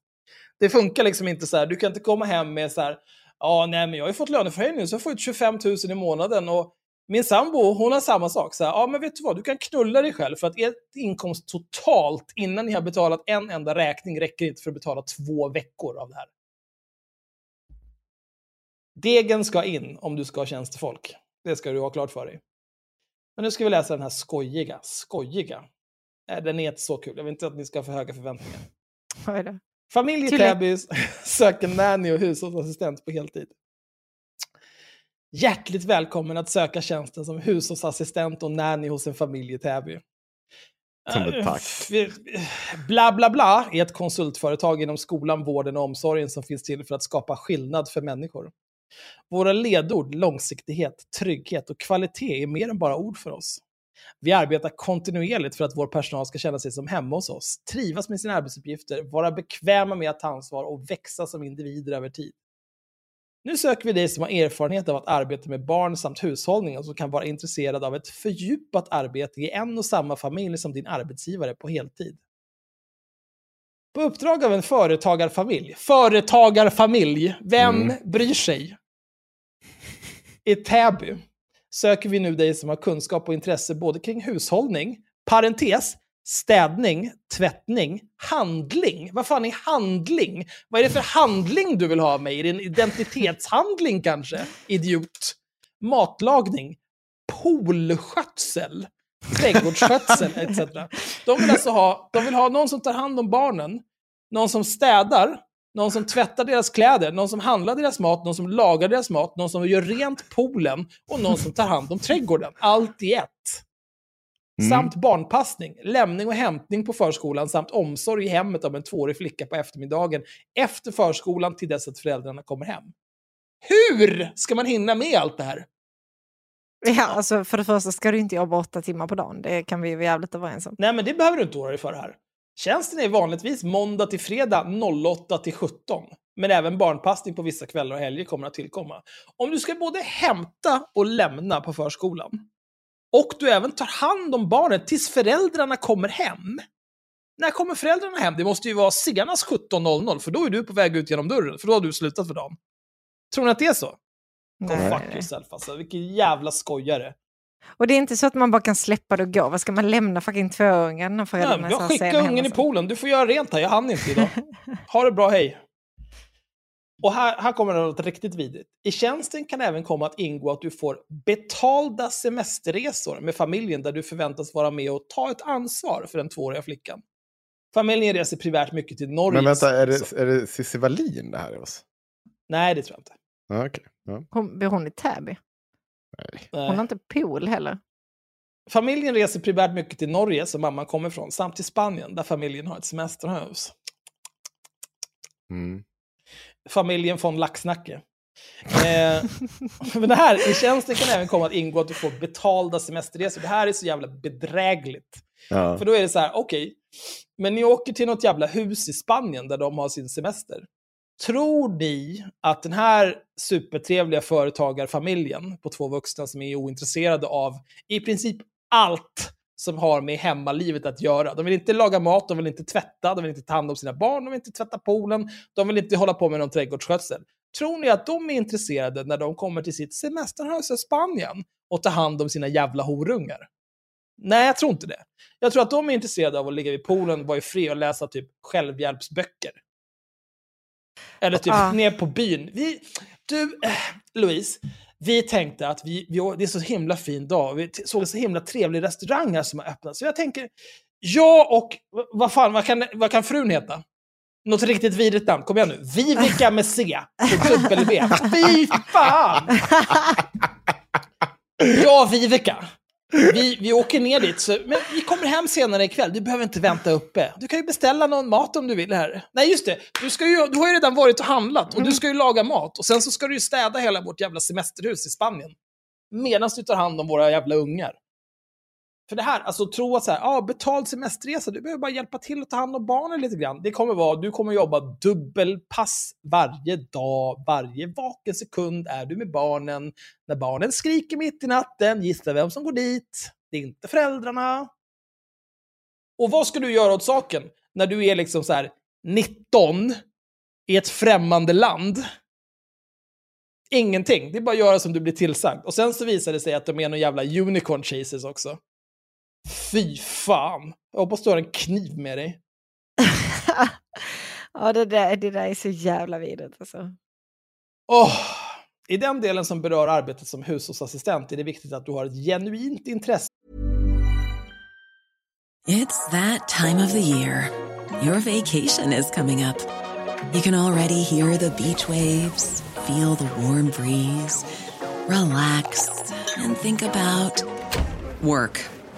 Det funkar liksom inte så här, du kan inte komma hem med så här, ja nej men jag har ju fått löneförhöjning så jag får ut 25 000 i månaden och min sambo hon har samma sak. Så här, ja men vet du vad, du kan knulla dig själv för att er inkomst totalt innan ni har betalat en enda räkning räcker inte för att betala två veckor av det här. Degen ska in om du ska ha tjänstefolk. Det ska du ha klart för dig. Men nu ska vi läsa den här skojiga, skojiga. Nej, den är inte så kul. Jag vill inte att ni ska ha för höga förväntningar. Vad är det? Familj i. Täby söker nanny och hushållsassistent på heltid. Hjärtligt välkommen att söka tjänsten som hushållsassistent och nanny hos en familj i Täby. Som ett Eh, tack. Bla bla bla är ett konsultföretag inom skolan, vården och omsorgen som finns till för att skapa skillnad för människor. Våra ledord långsiktighet, trygghet och kvalitet är mer än bara ord för oss. Vi arbetar kontinuerligt för att vår personal ska känna sig som hemma hos oss, trivas med sina arbetsuppgifter, vara bekväma med att ta ansvar och växa som individer över tid. Nu söker vi dig som har erfarenhet av att arbeta med barn samt hushållning och som kan vara intresserad av ett fördjupat arbete i en och samma familj som din arbetsgivare på heltid. På uppdrag av en företagarfamilj, företagarfamilj, vem Mm. bryr sig? I Täby söker vi nu dig som har kunskap och intresse både kring hushållning, parentes, städning, tvättning, handling. Vad fan är handling? Vad är det för handling du vill ha av mig? Är det en identitetshandling kanske? Idiot. Matlagning, poolskötsel, trädgårdsskötsel etc. De vill alltså ha, de vill ha någon som tar hand om barnen, någon som städar, någon som tvättar deras kläder, någon som handlar deras mat, någon som lagar deras mat, någon som gör rent poolen och någon som tar hand om trädgården. Allt i ett. Mm. Samt barnpassning, lämning och hämtning på förskolan samt omsorg i hemmet av en tvåårig flicka på eftermiddagen efter förskolan till dess att föräldrarna kommer hem. Hur ska man hinna med allt det här? Ja, alltså för det första ska du inte jobba åtta timmar på dagen. Det kan vi vara jävligt överens om. Nej, men det behöver du inte oroa dig för här. Tjänsten är vanligtvis måndag till fredag 08 till 17. Men även barnpassning på vissa kvällar och helger kommer att tillkomma. Om du ska både hämta och lämna på förskolan och du även tar hand om barnet tills föräldrarna kommer hem. När kommer föräldrarna hem? Det måste ju vara senast 17.00 för då är du på väg ut genom dörren, för då har du slutat för dagen. Tror ni att det är så? Go fuck yourself alltså. Vilken jävla skojare. Och det är inte så att man bara kan släppa det och gå. Vad ska man lämna fucking tvåungen när Ja, föräldrarna så jag skickar ungen i sen? poolen. Du får göra rent här. Jag hann inte idag. Ha det bra, hej. Och här, här kommer det något riktigt vidrigt. I tjänsten kan även komma att ingå att du får betalda semesterresor med familjen där du förväntas vara med och ta ett ansvar för den tvååriga flickan. Familjen reser primärt mycket till Norge. Men vänta, är det, är det Cissi Wallin det här är oss? Nej, det tror jag inte. Ja, okej. Ja. Hon, bor hon i Täby? Nej. Hon har inte pool heller. Familjen reser primärt mycket till Norge, som mamman kommer ifrån, samt till Spanien, där familjen har ett semesterhus. Mm. familjen von Laxnacke. Eh, men det här, i tjänsten kan även komma att ingå att du får betalda semesterresor. Det här är så jävla bedrägligt. Ja. För då är det så här, okej, men ni åker till något jävla hus i Spanien där de har sin semester. Tror ni att den här supertrevliga företagarfamiljen på två vuxna som är ointresserade av i princip allt som har med hemmalivet att göra. De vill inte laga mat, de vill inte tvätta, de vill inte ta hand om sina barn, de vill inte tvätta poolen, de vill inte hålla på med någon trädgårdsskötsel. Tror ni att de är intresserade när de kommer till sitt semesterhus i Spanien och tar hand om sina jävla horungar? Nej, jag tror inte det. Jag tror att de är intresserade av att ligga vid poolen, vara i fred och läsa typ självhjälpsböcker. Eller typ Ja. ner på byn. Vi, du, eh, Louise, vi tänkte att vi, vi, det är så himla fin dag. Vi såg en så himla trevlig restaurang här som har öppnat. Så jag tänker, jag och, vad fan, vad kan, vad kan frun heta? Något riktigt vidrigt namn. Kom igen nu. Vivica med C. Och W. Fy fan! Och Vivica. Vi, vi åker ner dit, så, men vi kommer hem senare ikväll. Du behöver inte vänta uppe. Du kan ju beställa någon mat om du vill här. Nej, just det. Du, ska ju, du har ju redan varit och handlat och du ska ju laga mat. Och sen så ska du ju städa hela vårt jävla semesterhus i Spanien. Medan du tar hand om våra jävla ungar. För det här, alltså tro att så här, ah, betald semesterresa, du behöver bara hjälpa till att ta hand om barnen lite grann. Det kommer vara, du kommer jobba dubbelpass varje dag, varje vaken sekund är du med barnen. När barnen skriker mitt i natten, gissa vem som går dit? Det är inte föräldrarna. Och vad ska du göra åt saken? När du är liksom så här 19 i ett främmande land. Ingenting. Det är bara att göra som du blir tillsagd. Och sen så visar det sig att de är någon jävla unicorn chasers också. Fy fan. Jag hoppas du har en kniv med dig. ja, det där, det där är så jävla vidrigt alltså. Oh, I den delen som berör arbetet som hushållsassistent är det viktigt att du har ett genuint intresse. It's that time of the year. Your vacation is coming up. You can already hear the beach waves, feel the warm breeze, relax and think about work.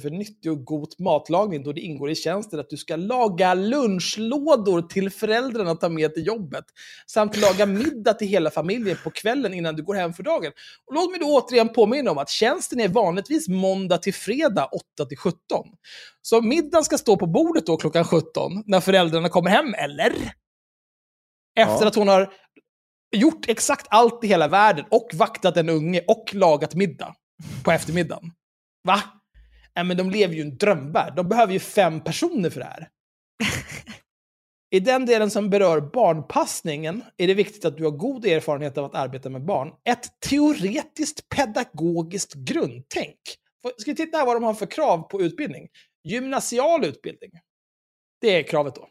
För nyttig och god matlagning då det ingår i tjänsten att du ska laga lunchlådor till föräldrarna att ta med till jobbet. Samt laga middag till hela familjen på kvällen innan du går hem för dagen. Och låt mig då återigen påminna om att tjänsten är vanligtvis måndag till fredag 8 till 17. Så middagen ska stå på bordet då klockan 17 när föräldrarna kommer hem, eller? Efter Ja. att hon har gjort exakt allt i hela världen och vaktat en unge och lagat middag på eftermiddagen. Va? Nej, men de lever ju en drömvärld. De behöver ju fem personer för det här. I den delen som berör barnpassningen är det viktigt att du har god erfarenhet av att arbeta med barn. Ett teoretiskt pedagogiskt grundtänk. Ska vi titta här vad de har för krav på utbildning? Gymnasial utbildning. Det är kravet då.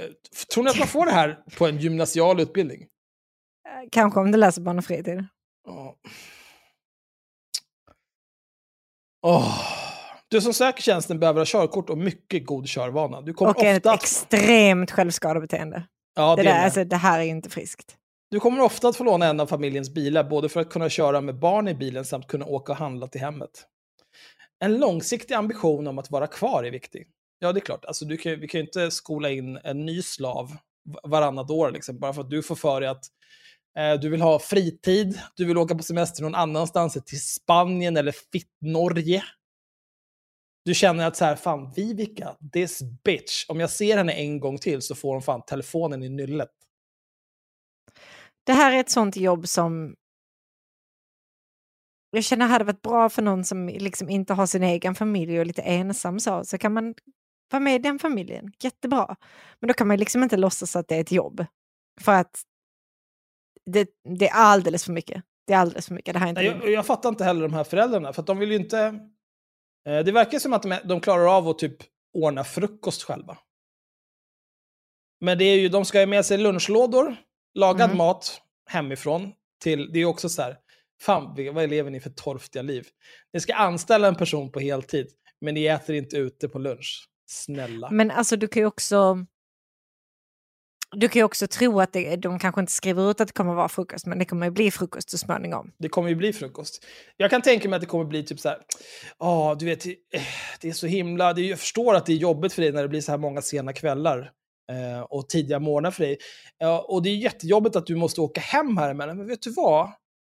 Eh, Tror ni att man får det här på en gymnasial utbildning? Kanske om du läser barn och fritid. Ja. Åh. Du som söker tjänsten behöver ha körkort och mycket god körvana. Du kommer Och ett ofta att... extremt självskadebeteende. Ja, det, det där, alltså, det här är inte friskt. Du kommer ofta att få låna en av familjens bilar, både för att kunna köra med barn i bilen samt kunna åka och handla till hemmet. En långsiktig ambition om att vara kvar är viktig. Ja, det är klart. Alltså, kan, vi kan ju inte skola in en ny slav va- varannat år, liksom, bara för att du får för dig att eh, du vill ha fritid, du vill åka på semester någon annanstans, till Spanien eller Fitt-Norge. Du känner att så här, fan, Vivica, this bitch, om jag ser henne en gång till så får hon fan telefonen i nyllet. Det här är ett sånt jobb som jag känner hade varit bra för någon som liksom inte har sin egen familj och är lite ensam så, så kan man vara med i den familjen. Jättebra. Men då kan man liksom inte låtsas att det är ett jobb. För att det, det är alldeles för mycket. Det är alldeles för mycket. Det här är inte Nej, jag, jag fattar inte heller de här föräldrarna, för de vill ju inte... Eh, det verkar som att de, klarar av att typ ordna frukost själva. Men det är ju, de ska ha med sig lunchlådor, lagad Mm. mat hemifrån. Till, det är ju också så här, fan vad lever ni för torftiga liv? Ni ska anställa en person på heltid, men ni äter inte ute på lunch. Snälla. Men alltså du kan ju också... Du kan ju också tro att det, de kanske inte skriver ut att det kommer vara frukost, men det kommer ju bli frukost så småningom. Det kommer ju bli frukost. Jag kan tänka mig att det kommer bli typ så här, ja, du vet, eh, det är så himla, det är, jag förstår att det är jobbigt för dig när det blir så här många sena kvällar eh, och tidiga morgnar för dig. Ja, och det är jättejobbigt att du måste åka hem här emellan, men vet du vad?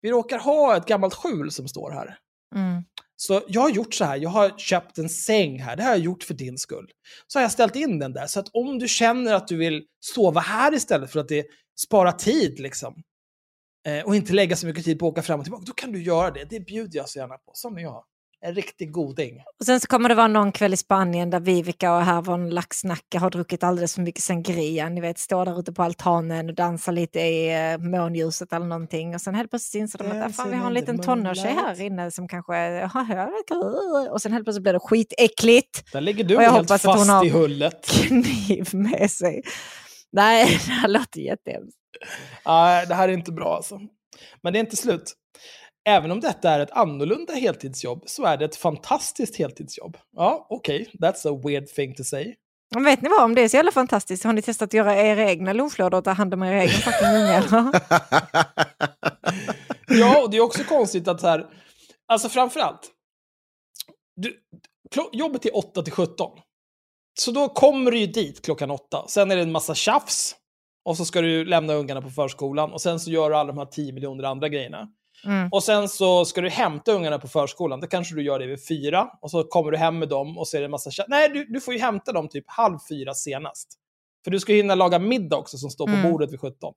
Vi råkar ha ett gammalt skjul som står här. Mm. Så jag har gjort så här, jag har köpt en säng här, det har jag gjort för din skull. Så har jag ställt in den där, så att om du känner att du vill sova här istället för att det sparar tid, liksom, eh, och inte lägga så mycket tid på att åka fram och tillbaka, då kan du göra det. Det bjuder jag så gärna på. Sån är jag. En riktig goding. Och sen så kommer det vara någon kväll i Spanien där Vivica och Hervon Laxnacka har druckit alldeles för mycket sangria. Ni vet, står där ute på altanen och dansar lite i uh, månljuset eller någonting. Och sen helt plötsligt inser de att "Ah, fan, vi har en liten tonårstjej här inne som kanske... Och sen helt plötsligt blir det skitäckligt. Där ligger du Och jag helt hoppas att hon fast har- i hullet. Kniv med sig. Nej, det här låter jättehemskt. Nej, det här är inte bra alltså. Men det är inte slut. Även om detta är ett annorlunda heltidsjobb så är det ett fantastiskt heltidsjobb. Ja, okej, that's a weird thing to say. Men vet ni vad, om det är så jävla fantastiskt, har ni testat att göra era egna lunchlådor och ta hand om era egen fucking eller? Ja, och det är också konstigt att så här, alltså framförallt, du, jobbet är 8 till 17. Så då kommer du ju dit klockan 8. Sen är det en massa tjafs. Och så ska du lämna ungarna på förskolan. Och sen så gör du alla de här 10 miljoner andra grejerna. Mm. Och sen så ska du hämta ungarna på förskolan. Då kanske du gör det vid fyra. Och så kommer du hem med dem och det en massa tjafs. Nej, du, du får ju hämta dem typ halv fyra senast. För du ska hinna laga middag också som står på Mm. bordet vid 17.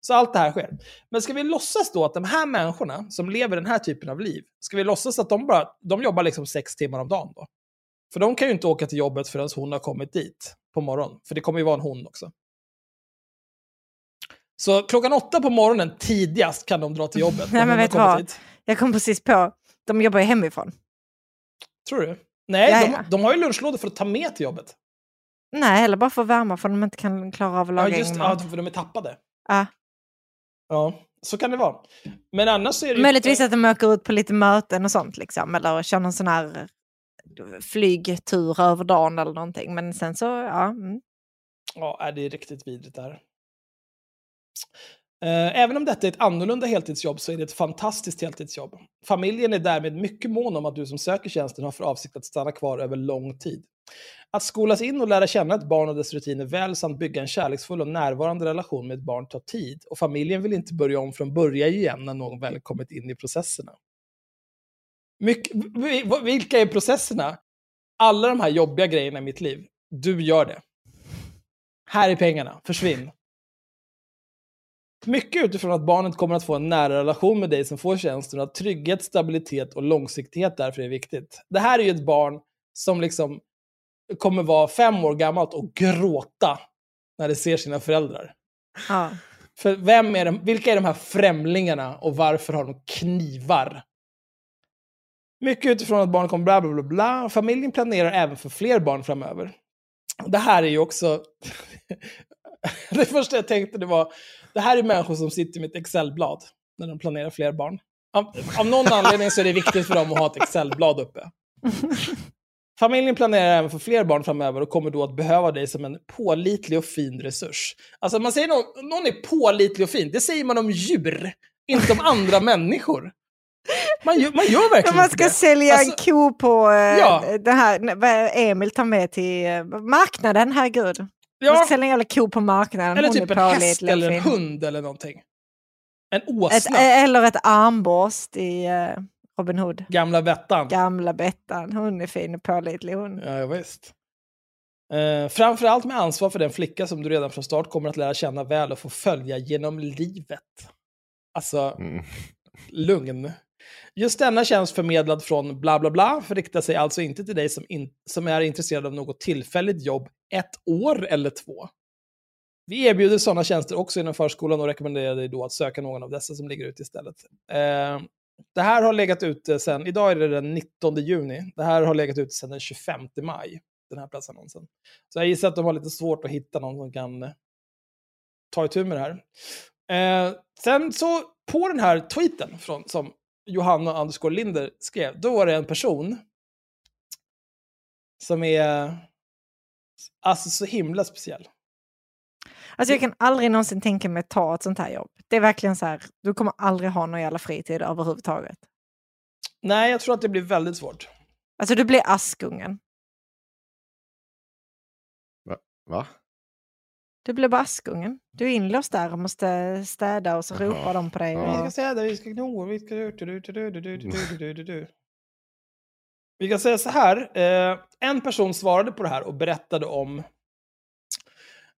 Så allt det här sker. Men ska vi låtsas då att de här människorna som lever den här typen av liv, ska vi låtsas att de bara, de jobbar liksom sex timmar om dagen då? För de kan ju inte åka till jobbet förrän hon har kommit dit på morgonen. För det kommer ju vara en hon också. Så klockan åtta på morgonen tidigast kan de dra till jobbet. Nej, men vet vad? Jag kom precis på, de jobbar ju hemifrån. Tror du? Nej, Ja, de, ja. de har ju lunchlådor för att ta med till jobbet. Nej, eller bara för att värma för de inte kan klara av att Ja, laga just egen ja, för de är tappade. Ja. Ja, så kan det vara. Men annars är det ju- Möjligtvis att de åker ut på lite möten och sånt liksom. Eller kör någon sån här flygtur över dagen eller någonting. Men sen så, ja. Mm. Ja, det är riktigt vidrigt där. Eh, även om detta är ett annorlunda heltidsjobb så är det ett fantastiskt heltidsjobb. Familjen är därmed mycket mån om att du som söker tjänsten har för avsikt att stanna kvar över lång tid. Att skolas in och lära känna ett barn och dess rutiner väl samt bygga en kärleksfull och närvarande relation med ett barn tar tid och familjen vill inte börja om från början igen när någon väl kommit in i processerna. Mycket, vilka är processerna? Alla de här jobbiga grejerna i mitt liv, du gör det. Här är pengarna, försvinn. Mycket utifrån att barnet kommer att få en nära relation med dig som får tjänsten och att trygghet, stabilitet och långsiktighet därför är viktigt. Det här är ju ett barn som liksom kommer vara fem år gammalt och gråta när det ser sina föräldrar. Ja. För vem är de, vilka är de här främlingarna och varför har de knivar? Mycket utifrån att barnet kommer bla bla bla bla. Familjen planerar även för fler barn framöver. Det här är ju också... det första jag tänkte det var, det här är människor som sitter med ett Excel-blad när de planerar fler barn. Av, av någon anledning så är det viktigt för dem att ha ett Excel-blad uppe. Familjen planerar även för fler barn framöver och kommer då att behöva dig som en pålitlig och fin resurs. Alltså man säger någon, någon är pålitlig och fin, det säger man om djur, inte om andra människor. Man gör, man gör verkligen Man ska det. sälja Alltså, en ko på eh, Ja. det här, vad Emil tar med till eh, marknaden, herregud. Man Ja. ska sälja en jävla ko på marknaden. Eller hon typ en häst eller en hund eller någonting. En Ett, åsna. eller ett armborst i eh, Robin Hood. Gamla Bettan. Gamla Bettan, hon är fin och pålitlig hon. Ja, visst. Eh, framförallt med ansvar för den flicka som du redan från start kommer att lära känna väl och få följa genom livet. Alltså, Mm. lugn. Just denna tjänst förmedlad från bla bla bla riktar sig alltså inte till dig som, in, som är intresserad av något tillfälligt jobb ett år eller två. Vi erbjuder sådana tjänster också inom förskolan och rekommenderar dig då att söka någon av dessa som ligger ute istället. Eh, det här har legat ute sedan, idag är det den 19 juni, det här har legat ute sedan den 25 maj, den här platsannonsen. Så jag gissar att de har lite svårt att hitta någon som kan eh, ta itu med det här. Eh, sen så på den här tweeten från, som Johanna Andersgård Linder skrev, då var det en person som är alltså så himla speciell. Alltså jag kan aldrig någonsin tänka mig att ta ett sånt här jobb. Det är verkligen så här, du kommer aldrig ha någon jävla fritid överhuvudtaget. Nej, jag tror att det blir väldigt svårt. Alltså du blir Askungen. Va? Du blir bara Askungen. Du är inlåst där och måste städa och så ropar de på dig. Vi ska det, vi ska gno, vi ska... Vi kan säga så här, eh, en person svarade på det här och berättade om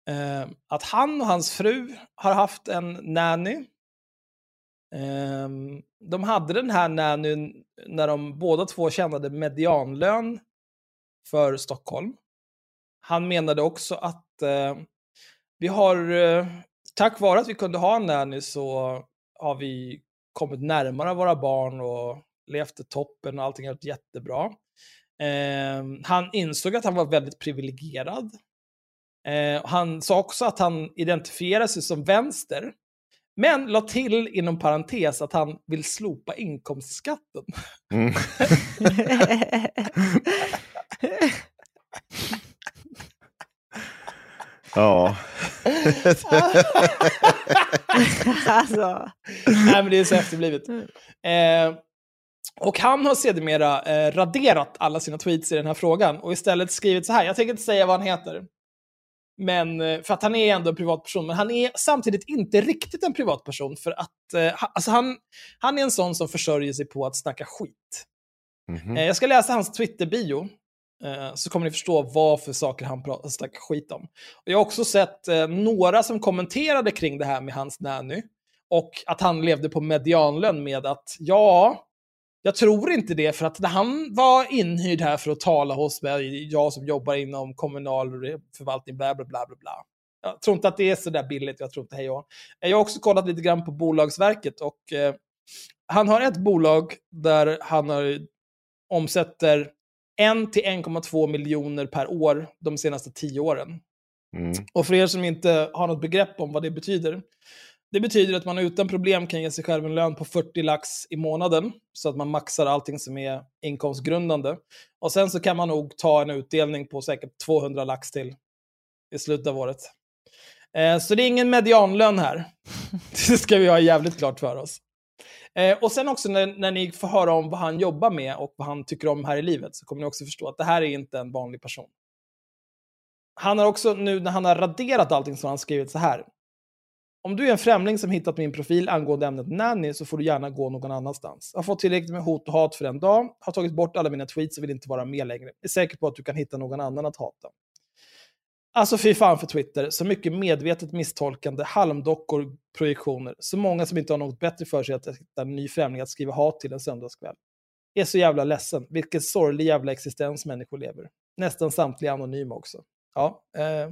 eh, att han och hans fru har haft en nanny Eh, de hade den här nannyn när de båda två tjänade medianlön för Stockholm. Han menade också att eh, vi har, eh, tack vare att vi kunde ha en nanny så har vi kommit närmare våra barn och levt i toppen och allting har varit jättebra. Eh, han insåg att han var väldigt privilegierad. Eh, han sa också att han identifierar sig som vänster, men la till inom parentes att han vill slopa inkomstskatten. Mm. ja. alltså. Nej, men det är så efterblivet. Eh, och han har sedermera eh, raderat alla sina tweets i den här frågan och istället skrivit så här. Jag tänker inte säga vad han heter. Men, eh, för att han är ändå en privatperson, men han är samtidigt inte riktigt en privatperson för att eh, alltså han, han är en sån som försörjer sig på att snacka skit. Mhm. Eh, jag ska läsa hans Twitter-bio, eh, så kommer ni förstå vad för saker han snackar skit om. Och jag har också sett eh, några som kommenterade kring det här med hans nanny, och att han levde på medianlön med att ja, jag tror inte det, för att när han var inhyrd här för att tala hos mig, jag som jobbar inom kommunal förvaltning, bla bla bla bla bla. Jag tror inte att det är så där billigt, jag tror inte hej. Jag har också kollat lite grann på Bolagsverket och eh, han har ett bolag där han har, omsätter 1 till 1,2 miljoner per år de senaste tio åren. Mm. Och för er som inte har något begrepp om vad det betyder. Det betyder att man utan problem kan ge sig själv en lön på 40 lax i månaden. Så att man maxar allting som är inkomstgrundande. Och sen så kan man nog ta en utdelning på säkert 200 lax till i slutet av året. Eh, så det är ingen medianlön här. Det ska vi ha jävligt klart för oss. Eh, och sen också när, när ni får höra om vad han jobbar med och vad han tycker om här i livet så kommer ni också förstå att det här är inte en vanlig person. Han har också, nu när han har raderat allting så har han skrivit så här. Om du är en främling som hittat min profil angående ämnet nanny så får du gärna gå någon annanstans. Jag har fått tillräckligt med hot och hat för en dag, har tagit bort alla mina tweets och vill inte vara med längre. Jag är säker på att du kan hitta någon annan att hata. Alltså fy fan för Twitter, så mycket medvetet misstolkande, halmdockor, projektioner. Så många som inte har något bättre för sig att hitta en ny främling att skriva hat till en söndagskväll. Jag är så jävla ledsen, vilken sorglig jävla existens människor lever. Nästan samtliga anonyma också. Ja, eh,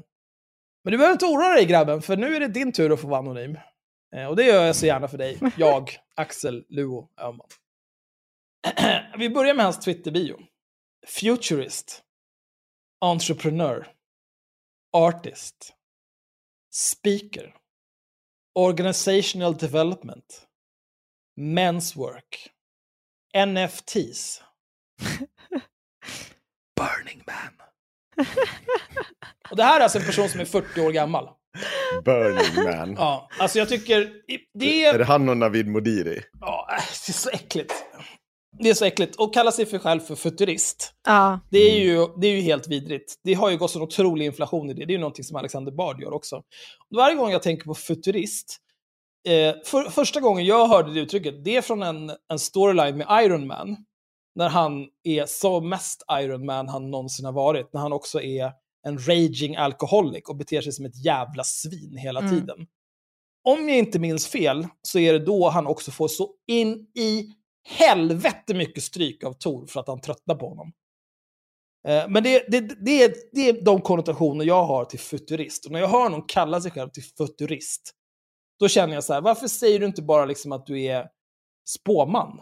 men du behöver inte oroa dig grabben, för nu är det din tur att få vara anonym. Eh, och det gör jag så gärna för dig. Jag, Axel Luo Öhman. Vi börjar med hans Twitter-bio. Futurist. Entrepreneur. Artist. Speaker. Organizational development. Men's work. NFTs. Burning Man. Och det här är alltså en person som är 40 år gammal. Burning Man. Ja, alltså jag tycker... Det Är är... det han och Navid Modiri? Ja, äh, det är så äckligt. Det är så äckligt. Och kalla sig för själv för futurist. Ja. Det är, ju, det är ju helt vidrigt. Det har ju gått så otrolig inflation i det. Det är ju någonting som Alexander Bard gör också. Och varje gång jag tänker på futurist, eh, för, första gången jag hörde det uttrycket, det är från en, en storyline med Iron Man. När han är så mest Iron Man han någonsin har varit. När han också är en raging alcoholic och beter sig som ett jävla svin hela Mm. tiden. Om jag inte minns fel så är det då han också får så in i helvete mycket stryk av Tor för att han tröttnar på honom. Eh, Men det, det, det, är, det är de konnotationer jag har till futurist. Och när jag hör någon kalla sig själv till futurist, då känner jag så här, varför säger du inte bara liksom att du är spåman?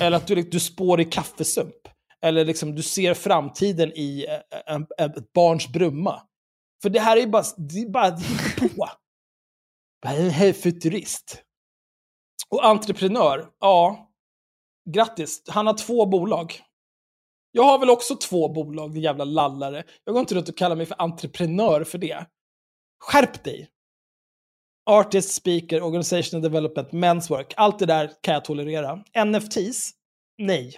Eller att du, liksom, du spår i kaffesump? Eller liksom du ser framtiden i en, en, ett barns brumma? För det här är ju bara, det är bara det är på. Det är futurist. Och entreprenör, ja, grattis. Han har två bolag. Jag har väl också två bolag, din jävla lallare. Jag går inte runt och kallar mig för entreprenör för det. Skärp dig! Artist, speaker, organizational development, men's work. Allt det där kan jag tolerera. NFTs? Nej.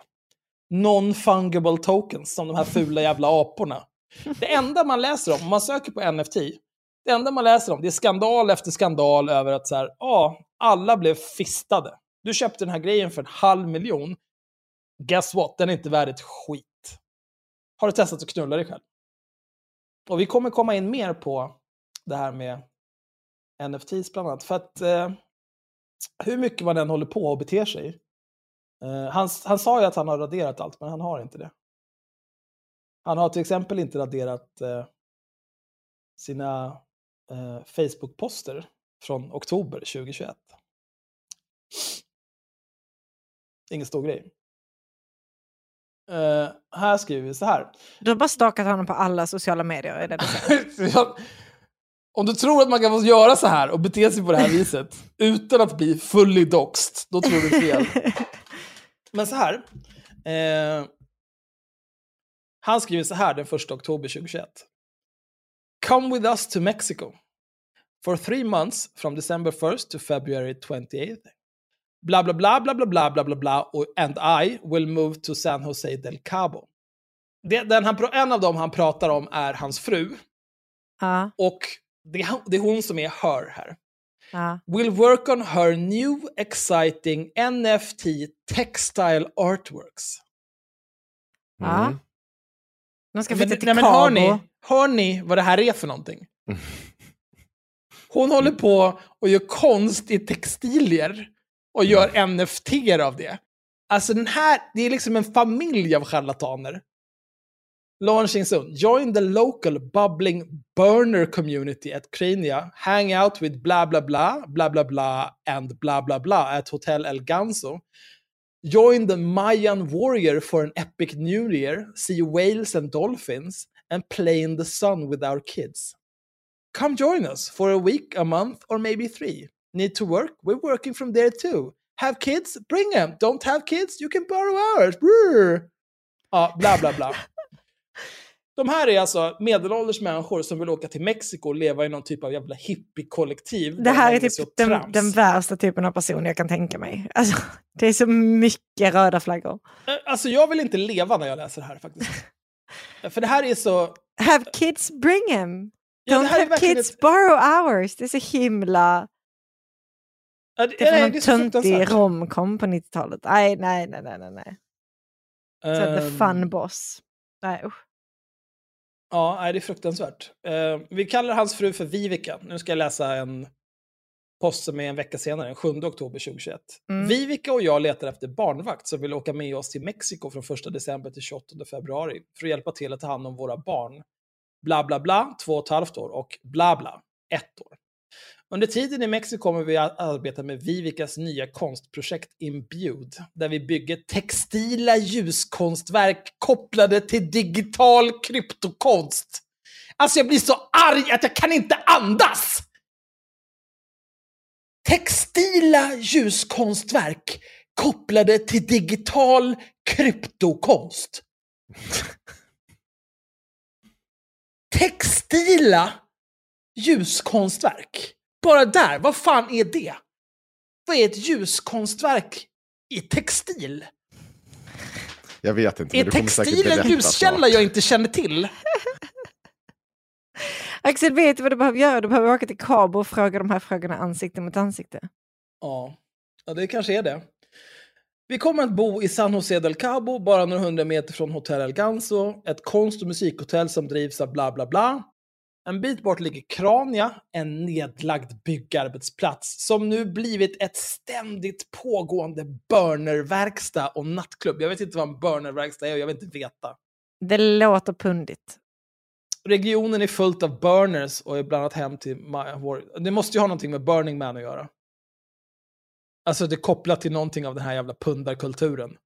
Non-fungible tokens, som de här fula jävla aporna. Det enda man läser om, om man söker på NFT, det enda man läser om, det är skandal efter skandal över att så här, ja, alla blev fistade. Du köpte den här grejen för en halv miljon. Guess what? Den är inte värd ett skit. Har du testat att knulla dig själv? Och vi kommer komma in mer på det här med NFTs bland annat. För att eh, hur mycket man än håller på och beter sig. Eh, han, han sa ju att han har raderat allt, men han har inte det. Han har till exempel inte raderat eh, sina eh, Facebook-poster från oktober 2021. Ingen stor grej. Eh, här skriver vi så här. Du har bara stakat honom på alla sociala medier. Är det det? Jag- Om du tror att man kan få göra så här och bete sig på det här viset utan att bli fully doxed, då tror du fel. Men så här. Eh, han skriver så här den 1 oktober 2021. Come with us to Mexico. For three months from December 1st to February 28th. Bla bla bla bla bla bla bla bla bla och and I will move to San Jose del Cabo. Det, den han, en av dem han pratar om är hans fru. Ja, Och det är, hon- det är hon som är her här. ja. Will work on her new exciting NFT textile artworks. ja. Mm. De ska flytta till nej, men hör, ni, hör ni vad det här är för någonting? Hon håller på och gör konst i textilier och gör NFT av det. Alltså den här, det är liksom en familj av charlataner. Launching soon. Join the local bubbling burner community at Crania. Hang out with blah, blah, blah, blah, blah, blah, and blah, blah, blah at Hotel El Ganso. Join the Mayan warrior for an epic new year. See whales and dolphins and play in the sun with our kids. Come join us for a week, a month, or maybe three. Need to work? We're working from there too. Have kids? Bring them. Don't have kids? You can borrow ours. Brr. Ja, uh, bla bla bla. De här är alltså medelålders människor som vill åka till Mexiko och leva i någon typ av jävla hippie-kollektiv. Det här är typ den, den värsta typen av person jag kan tänka mig. Alltså, det är så mycket röda flaggor. Eh, Alltså jag vill inte leva när jag läser det här faktiskt. För det här är så... Have kids, bring them. Ja, Don't have kids, ett- borrow ours. Det är så himla... Ja, Det är från det är någon så töntig romcom på 90-talet. Nej, nej, nej, nej, nej, nej. Så the Ehm, fun boss. Nej, usch. Ja, det är fruktansvärt. Eh, vi kallar hans fru för Vivica. Nu ska jag läsa en post som är en vecka senare, den 7 oktober 2021. Mm. Vivica och jag letar efter barnvakt som vill åka med oss till Mexiko från 1 december till 28 februari för att hjälpa till att ta hand om våra barn. Bla bla bla, två och ett halvt år och bla bla, ett år. Under tiden i Mexiko kommer vi att arbeta med Vivikas nya konstprojekt Imbued, där vi bygger textila ljuskonstverk kopplade till digital kryptokonst. Alltså jag blir så arg att jag kan inte andas! Textila ljuskonstverk kopplade till digital kryptokonst. Textila ljuskonstverk. Bara där, vad fan är det? Vad är ett ljuskonstverk i textil? Jag vet inte, Är textil en ljuskälla snart. jag inte känner till? Axel, vet du vad du behöver göra? Du behöver åka till Cabo och fråga de här frågorna ansikte mot ansikte. Ja, ja det kanske är det. Vi kommer att bo i San José del Cabo, bara några hundra meter från Hotel El Ganso, ett konst och musikhotell som drivs av bla bla bla. En bit bort ligger Krania, en nedlagd byggarbetsplats som nu blivit ett ständigt pågående burnerverkstad och nattklubb. Jag vet inte vad en burnerverkstad är och jag vill inte veta. Det låter pundigt. Regionen är fullt av burners och är bland annat hem till War. Det måste ju ha någonting med Burning Man att göra. Alltså det är kopplat till någonting av den här jävla pundarkulturen.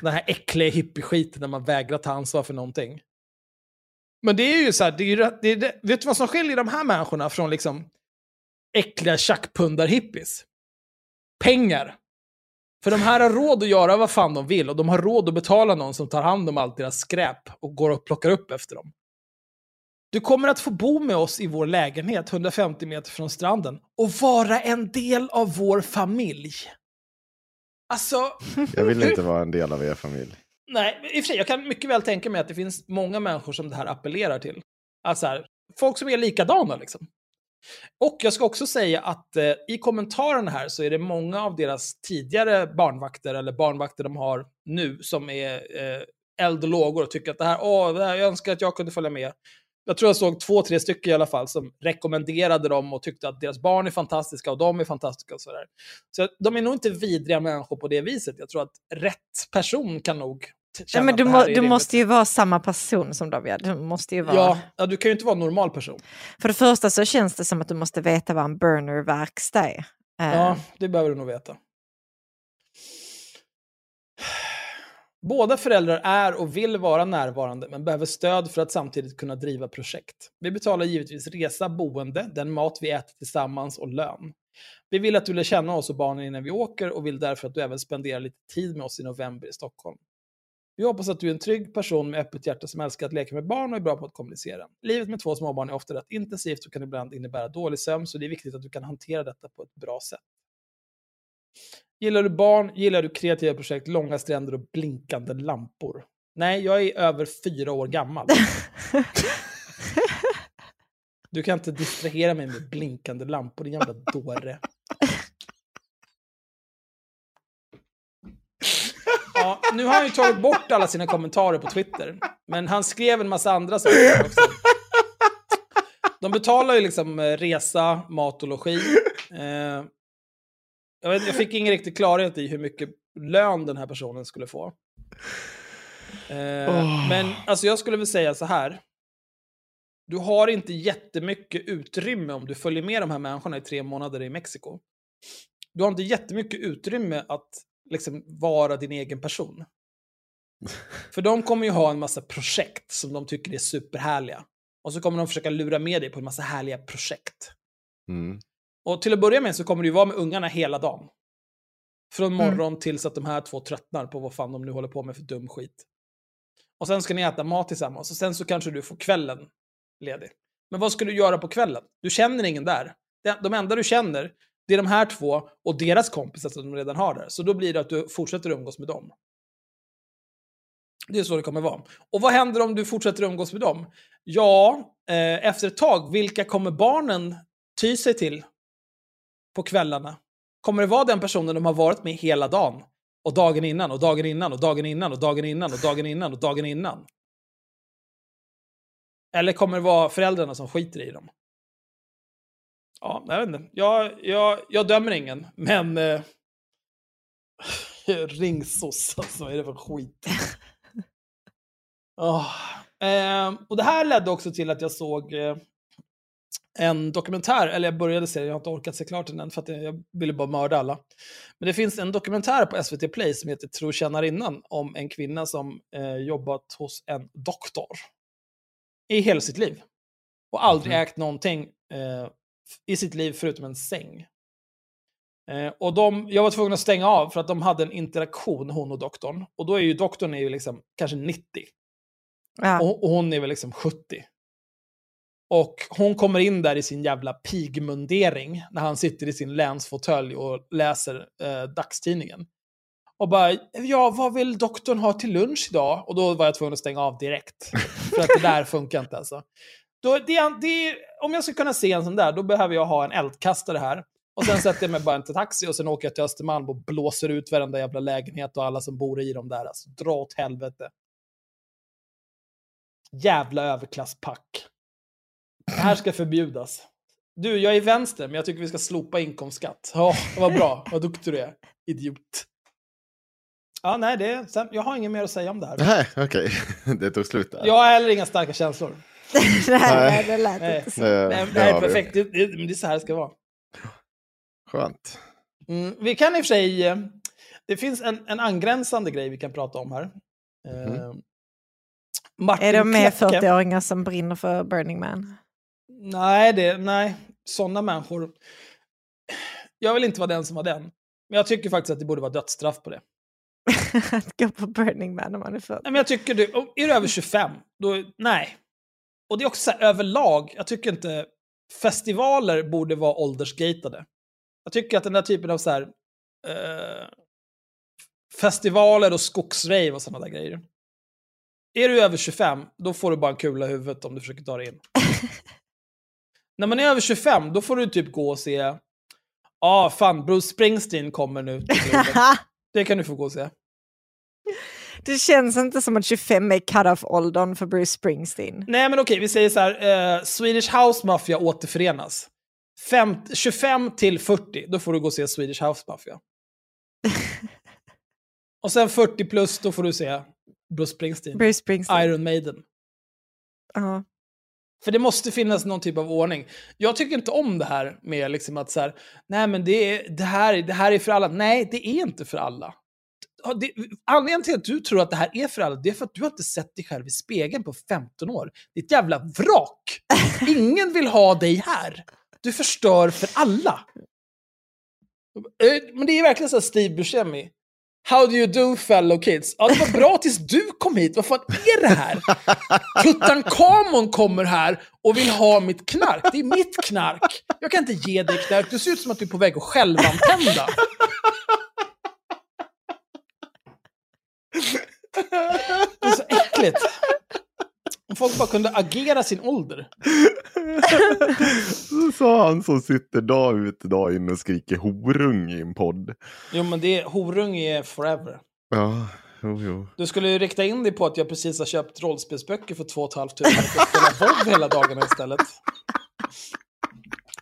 Den här äckliga hippie-skiten när man vägrar ta ansvar för någonting. Men det är ju så här, det är, det är, vet du vad som skiljer de här människorna från liksom äckliga tjackpundar-hippies? Pengar. För de här har råd att göra vad fan de vill och de har råd att betala någon som tar hand om allt deras skräp och går och plockar upp efter dem. Du kommer att få bo med oss i vår lägenhet 150 meter från stranden och vara en del av vår familj. Alltså, Jag vill inte vara en del av er familj nej, i och för sig, jag kan mycket väl tänka mig att det finns många människor som det här appellerar till. Alltså här, folk som är likadana liksom. Och jag ska också säga att eh, i kommentarerna här så är det många av deras tidigare barnvakter, eller barnvakter de har nu, som är eh, eld och lågor och tycker att det här, åh, det här, jag önskar att jag kunde följa med. Jag tror jag såg två, tre stycken i alla fall som rekommenderade dem och tyckte att deras barn är fantastiska och de är fantastiska och sådär. Så de är nog inte vidriga människor på det viset. Jag tror att rätt person kan nog känna men du, må, du måste ju vara samma person som. Ja. Du måste ju vara... Ja, ja, du kan ju inte vara en normal person. För det första så känns det som att du måste veta vad en burnerverkstad är. Eh, Ja, det behöver du nog veta. Båda föräldrar är och vill vara närvarande, men behöver stöd för att samtidigt kunna driva projekt. Vi betalar givetvis resa, boende, den mat vi äter tillsammans och lön. Vi vill att du lär känna oss och barnen innan vi åker och vill därför att du även spenderar lite tid med oss i november i Stockholm. Vi hoppas att du är en trygg person med öppet hjärta som älskar att leka med barn och är bra på att kommunicera. Livet med två småbarn är ofta rätt intensivt och kan ibland innebära dålig sömn, så det är viktigt att du kan hantera detta på ett bra sätt. Gillar du barn, gillar du kreativa projekt, långa stränder och blinkande lampor? Nej, jag är över fyra år gammal. Du kan inte distrahera mig med blinkande lampor, din jävla dåre. Ja, nu har han ju tagit bort alla sina kommentarer på Twitter, men han skrev en massa andra saker också. De betalar ju liksom eh, resa, mat och logi. Eh, jag, vet, jag fick ingen riktig klarhet i hur mycket lön den här personen skulle få. Eh. Men alltså jag skulle väl säga så här. Du har inte jättemycket utrymme om du följer med de här människorna i tre månader i Mexiko. Du har inte jättemycket utrymme att liksom vara din egen person. För de kommer ju ha en massa projekt som de tycker är superhärliga. Och så kommer de försöka lura med dig på en massa härliga projekt. Mm. Och till att börja med så kommer du ju vara med ungarna hela dagen. Från Mm. morgon tills att de här två tröttnar på vad fan de nu håller på med för dum skit. Och sen ska ni äta mat tillsammans och sen så kanske du får kvällen ledig. Men vad ska du göra på kvällen? Du känner ingen där. De enda du känner, det är de här två och deras kompisar som de redan har där. Så då blir det att du fortsätter umgås med dem. Det är så det kommer vara. Och vad händer om du fortsätter umgås med dem? Ja, eh, efter ett tag, vilka kommer barnen ty sig till på kvällarna? Kommer det vara den personen de har varit med hela dagen? Och dagen innan, och dagen innan, och dagen innan, och dagen innan, och dagen innan, och dagen innan? Eller kommer det vara föräldrarna som skiter i dem? Ja, jag vet inte. Jag, jag, jag dömer ingen, men... Eh, ringsos, alltså. Vad är det för skit? Åh. Eh, och det här ledde också till att jag såg eh, en dokumentär, eller jag började se den, jag har inte orkat se klart den än för att jag ville bara mörda alla. Men det finns en dokumentär på SVT Play som heter Trotjänarinnan om en kvinna som eh, jobbat hos en doktor i hela sitt liv. Och aldrig ägt någonting eh, i sitt liv förutom en säng. Eh, och de, jag var tvungen att stänga av för att de hade en interaktion, hon och doktorn. Och då är ju doktorn är ju liksom kanske 90. Ja. Och, och hon är väl liksom 70. Och hon kommer in där i sin jävla pigmundering när han sitter i sin länsfåtölj och läser eh, dagstidningen. Och bara, ja, vad vill doktorn ha till lunch idag? Och då var jag tvungen att stänga av direkt. För att det där funkar inte alltså. Då, det, det, om jag ska kunna se en sån där, då behöver jag ha en eldkastare här. Och sen sätter jag mig bara till taxi och sen åker jag till Östermalm och blåser ut varenda jävla lägenhet och alla som bor i dem där. Alltså, dra åt helvete. Jävla överklasspack. Det här ska förbjudas. Du, jag är vänster, men jag tycker vi ska slopa inkomstskatt. Ja, vad bra. Vad duktig du är. Idiot. Ja, nej, det är, jag har inget mer att säga om det här. Nej, okej. Det tog slut där. Jag har heller inga starka känslor. Nej, det lät Nej. inte så. Det, Nej, det det här är perfekt. Det, det, det är så här det ska vara. Skönt. Mm, vi kan i och för sig... eh, Det finns en, en angränsande grej vi kan prata om här. Eh, Martin Är de med Klepke- 40-åringar som brinner för Burning Man? Nej, det, nej, sådana människor. Jag vill inte vara den som var den. Men jag tycker faktiskt att det borde vara dödsstraff på det. att gå på Burning Man om man är 40. Nej, men jag tycker du, är du över 25, då, nej. Och det är också så här, överlag, jag tycker inte festivaler borde vara åldersgatade. Jag tycker att den där typen av så här, eh, festivaler och skogsrave och sådana där grejer. Är du över 25, då får du bara en kula i huvudet om du försöker ta dig in. När man är över 25, då får du typ gå och se, ja ah, fan, Bruce Springsteen kommer nu till. Det kan du få gå och se. Det känns inte som att 25 är cut-off-åldern för Bruce Springsteen. Nej, men okej, vi säger så här. Eh, Swedish House Mafia återförenas. Fem, 25 till 40, då får du gå och se Swedish House Mafia. och sen 40 plus, då får du se Bruce Springsteen. Bruce Springsteen. Iron Maiden. Ja. För det måste finnas någon typ av ordning. Jag tycker inte om det här med liksom att så här, nej men det, är, det, här, det här är för alla. Nej, det är inte för alla. Det, anledningen till att du tror att det här är för alla, det är för att du har inte sett dig själv i spegeln på 15 år. Ditt jävla vrak! Ingen vill ha dig här. Du förstör för alla. Eh, men det är verkligen så här Steve Buscemi. How do you do fellow kids? Ja, det var bra tills du kom hit. Vad fan är det här? Tutankhamon kommer här och vill ha mitt knark. Det är mitt knark. Jag kan inte ge dig knark. Det ser ut som att du är på väg att självantända. Det är så äckligt. Om folk bara kunde agera sin ålder. Så sa han som sitter dag ut och dag in och skriker horung i en podd. Jo, men det är, horung är forever. Ja, jo, jo. Du skulle ju rikta in dig på att jag precis har köpt rollspelsböcker för 2 500 för att spela WoW hela dagarna istället.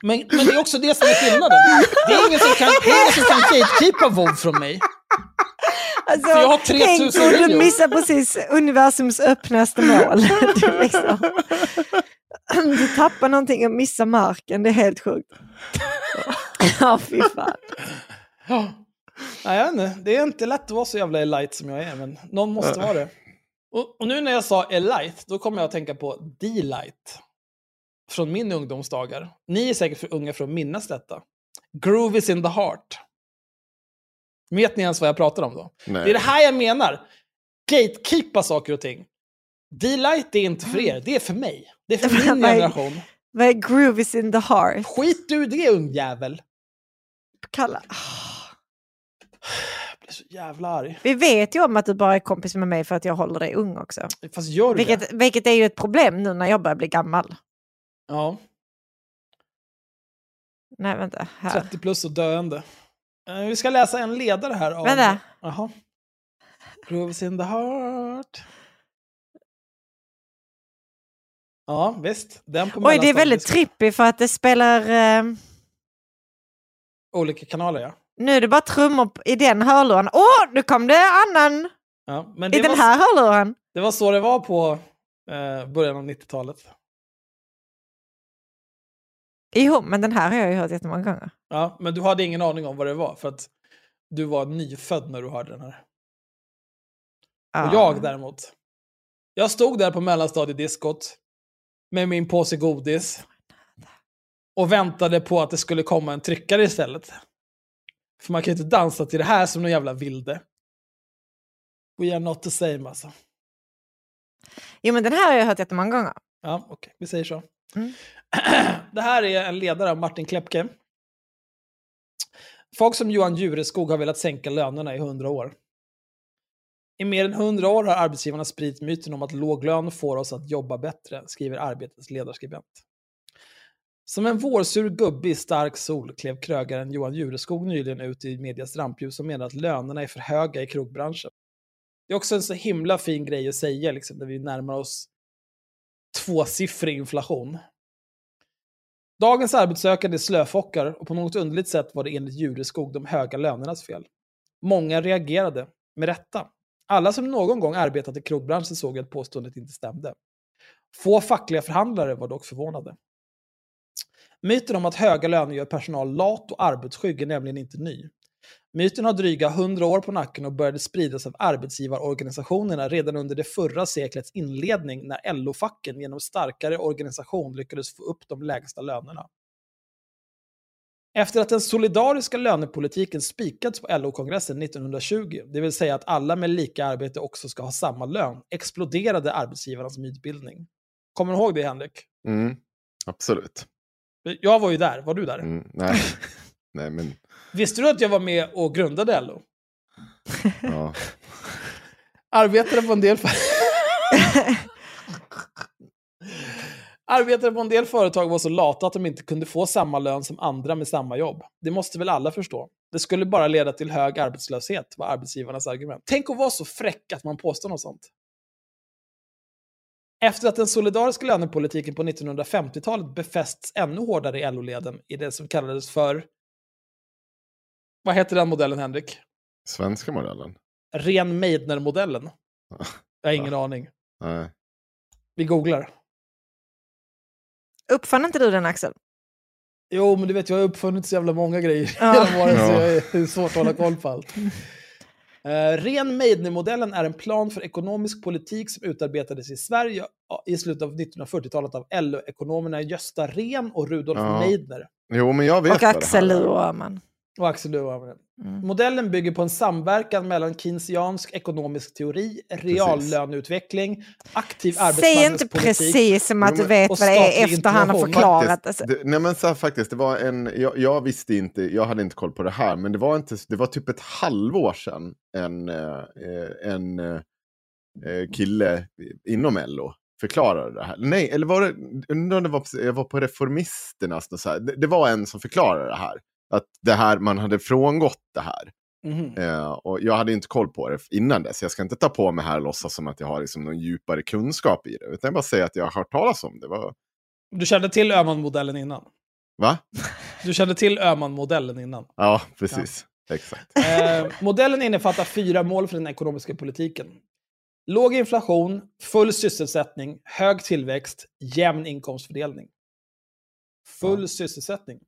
Men, men det är också det som är skillnaden. Det är ingen som kan, det är ingen som kan gatekeepa WoW från mig. Alltså, För jag har 3000 tänk om du missar precis universums öppnaste mål. Du, liksom, du tappar någonting och missar marken, det är helt sjukt. Ja, fy fan. Ja. Nej, jag inte. Det är inte lätt att vara så jävla elite som jag är, men någon måste vara det. Och, och nu när jag sa elite, då kommer jag att tänka på D-light. Från min ungdomsdagar. Ni är säkert för unga för att minnas detta. Groove is in the heart. Vet ni ens vad jag pratar om då? Nej. Det är det här jag menar. Gatekeepa saker och ting. D-light är inte för er, det är för mig. Det är för min generation. Vad är groovies in the heart? Skit du i det ungjävel. Kalla. Jag blir så jävla arg. Vi vet ju om att du bara är kompis med mig för att jag håller dig ung också. Fast gör du det? Vilket, vilket är ju ett problem nu när jag börjar bli gammal. Ja. Nej, vänta. Här. 30 plus och döende. Eh, vi ska läsa en ledare här av... Vänta. Jaha. Grooves in the heart. Ja, visst. Den på Oj, det är väldigt trippy för att det spelar... Eh, Olika kanaler, ja. nu är det bara trummor i den hörluren. Åh, nu kom det annan ja i den var, här hörluren. Det var så det var på eh, början av 90-talet. Jo, men den här har jag ju hört jättemånga gånger. Ja, men du hade ingen aning om vad det var, för att du var nyfödd när du hörde den här. Ja. Och jag däremot. Jag stod där på mellanstadiediskot med min påse godis och väntade på att det skulle komma en tryckare istället. För man kan ju inte dansa till det här som någon jävla vilde. We are not the same alltså. Jo, men den här har jag hört jättemånga gånger. Ja, okej, vi säger så. Mm. Det här är en ledare av Martin Klepke. Folk som Johan Jureskog har velat sänka lönerna i hundra år. I mer än hundra år har arbetsgivarna spridit myten om att låg lön får oss att jobba bättre, skriver Arbetets ledarskribent. Som en vårsur gubbe i stark sol klev krögaren Johan Jureskog nyligen ut i medias rampljus och menade att lönerna är för höga i krogbranschen. Det är också en så himla fin grej att säga liksom, när vi närmar oss tvåsiffrig inflation. Dagens arbetssökande är slöfockar och på något underligt sätt var det enligt Jureskog de höga lönernas fel. Många reagerade, med rätta. Alla som någon gång arbetat i krogbranschen såg att påståendet inte stämde. Få fackliga förhandlare var dock förvånade. Myten om att höga löner gör personal lat och arbetsskygg är nämligen inte ny. Myten har dryga 100 år på nacken och började spridas av arbetsgivarorganisationerna redan under det förra seklets inledning när LO-facken genom starkare organisation lyckades få upp de lägsta lönerna. Efter att den solidariska lönepolitiken spikats på LO-kongressen 1920, det vill säga att alla med lika arbete också ska ha samma lön, exploderade arbetsgivarnas mytbildning. Kommer du ihåg det, Henrik? Mm, absolut. Jag var ju där. Var du där? Mm, nej. nej, men Visste du att jag var med och grundade LO? ja. Arbetade på en del... Arbetare på en del företag var så lata att de inte kunde få samma lön som andra med samma jobb. Det måste väl alla förstå. Det skulle bara leda till hög arbetslöshet, var arbetsgivarnas argument. Tänk att vara så fräck att man påstår något sånt. Efter att den solidariska lönepolitiken på 1950-talet befästs ännu hårdare i LO-leden i det som kallades för... Vad heter den modellen, Henrik? Svenska modellen? Ren Meidner-modellen. Jag har ingen aning. Nej. Vi googlar. Uppfann inte du den Axel? Jo, men du vet, jag har uppfunnit så jävla många grejer Ja. genom åren så Ja. jag är, svårt att hålla koll på allt. Uh, ren Meidner-modellen är en plan för ekonomisk politik som utarbetades i Sverige i slutet av 1940-talet av LO-ekonomerna Gösta Rehn och Rudolf Ja. Meidner. Jo, men jag vet Och Axel. Luhrmann. Och Axel Luhrmann. Mm. Modellen bygger på en samverkan mellan keynesiansk ekonomisk teori, reallöneutveckling, aktiv Säg inte arbetsmarknadspolitik. precis som att du vet vad det är efter han har förklarat. Faktiskt, Alltså. det, nej men så här, faktiskt, det var en, jag, jag visste inte, jag hade inte koll på det här, men det var, inte, det var typ ett halvår sedan en, eh, en eh, kille inom LO förklarade det här. Nej, eller var det, det var, jag var på Reformisternas, och så här. Det, det var en som förklarade det här. Att det här, man hade frångått det här. Mhm. Eh, och jag hade inte koll på det innan dess. Jag ska inte ta på mig här och låtsas som att jag har liksom någon djupare kunskap i det. Utan jag bara säga att jag har hört talas om det. Var, Du kände till Öhman-modellen innan? va? Du kände till Öhman-modellen innan? Ja, precis. Exakt. Eh, modellen innefattar fyra mål för den ekonomiska politiken. Låg inflation, full sysselsättning, hög tillväxt, jämn inkomstfördelning. Full sysselsättning.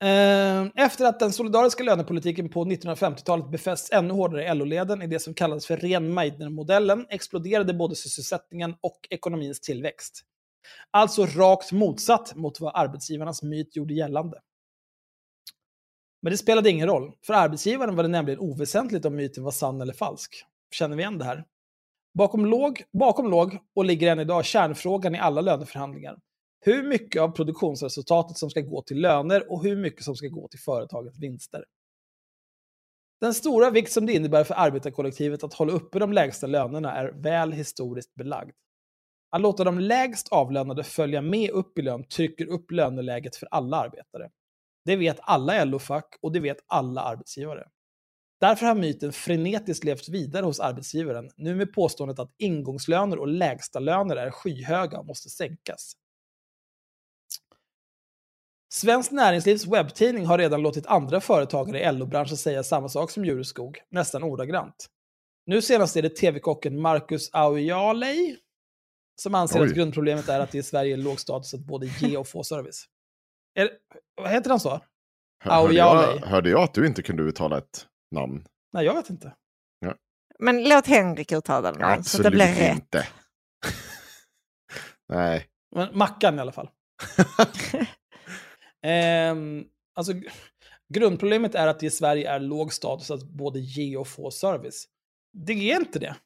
Eh, efter att den solidariska lönepolitiken på 1950-talet befästs ännu hårdare i LO-leden i det som kallades för ren Meidner-modellen exploderade både sysselsättningen och ekonomins tillväxt. Alltså rakt motsatt mot vad arbetsgivarnas myt gjorde gällande. Men det spelade ingen roll. För arbetsgivaren var det nämligen oväsentligt om myten var sann eller falsk. Känner vi igen det här? Bakom låg, bakom låg och ligger än idag kärnfrågan i alla löneförhandlingar. Hur mycket av produktionsresultatet som ska gå till löner och hur mycket som ska gå till företagets vinster. Den stora vikt som det innebär för arbetarkollektivet att hålla uppe de lägsta lönerna är väl historiskt belagd. Att låta de lägst avlönade följa med upp i lön trycker upp löneläget för alla arbetare. Det vet alla LO-fack och det vet alla arbetsgivare. Därför har myten frenetiskt levt vidare hos arbetsgivaren, nu med påståendet att ingångslöner och lägsta löner är skyhöga och måste sänkas. Svenskt Näringslivs webbtidning har redan låtit andra företagare i LO-branschen säga samma sak som Jureskog, nästan ordagrant. Nu senast är det tv-kocken Marcus Aujalei som anser Oj. att grundproblemet är att det i Sverige är låg status att både ge och få service. Är, vad heter han så? Hör- Hörde Aujalei. jag, hörde jag att du inte kunde uttala ett namn? Nej, jag vet inte. Men låt Henrik uttala den. så att det Absolut blir rätt. inte. Nej. Men Mackan i alla fall. Ehm, alltså, gr- grundproblemet är att det i Sverige är låg status att både ge och få service. Det är inte det.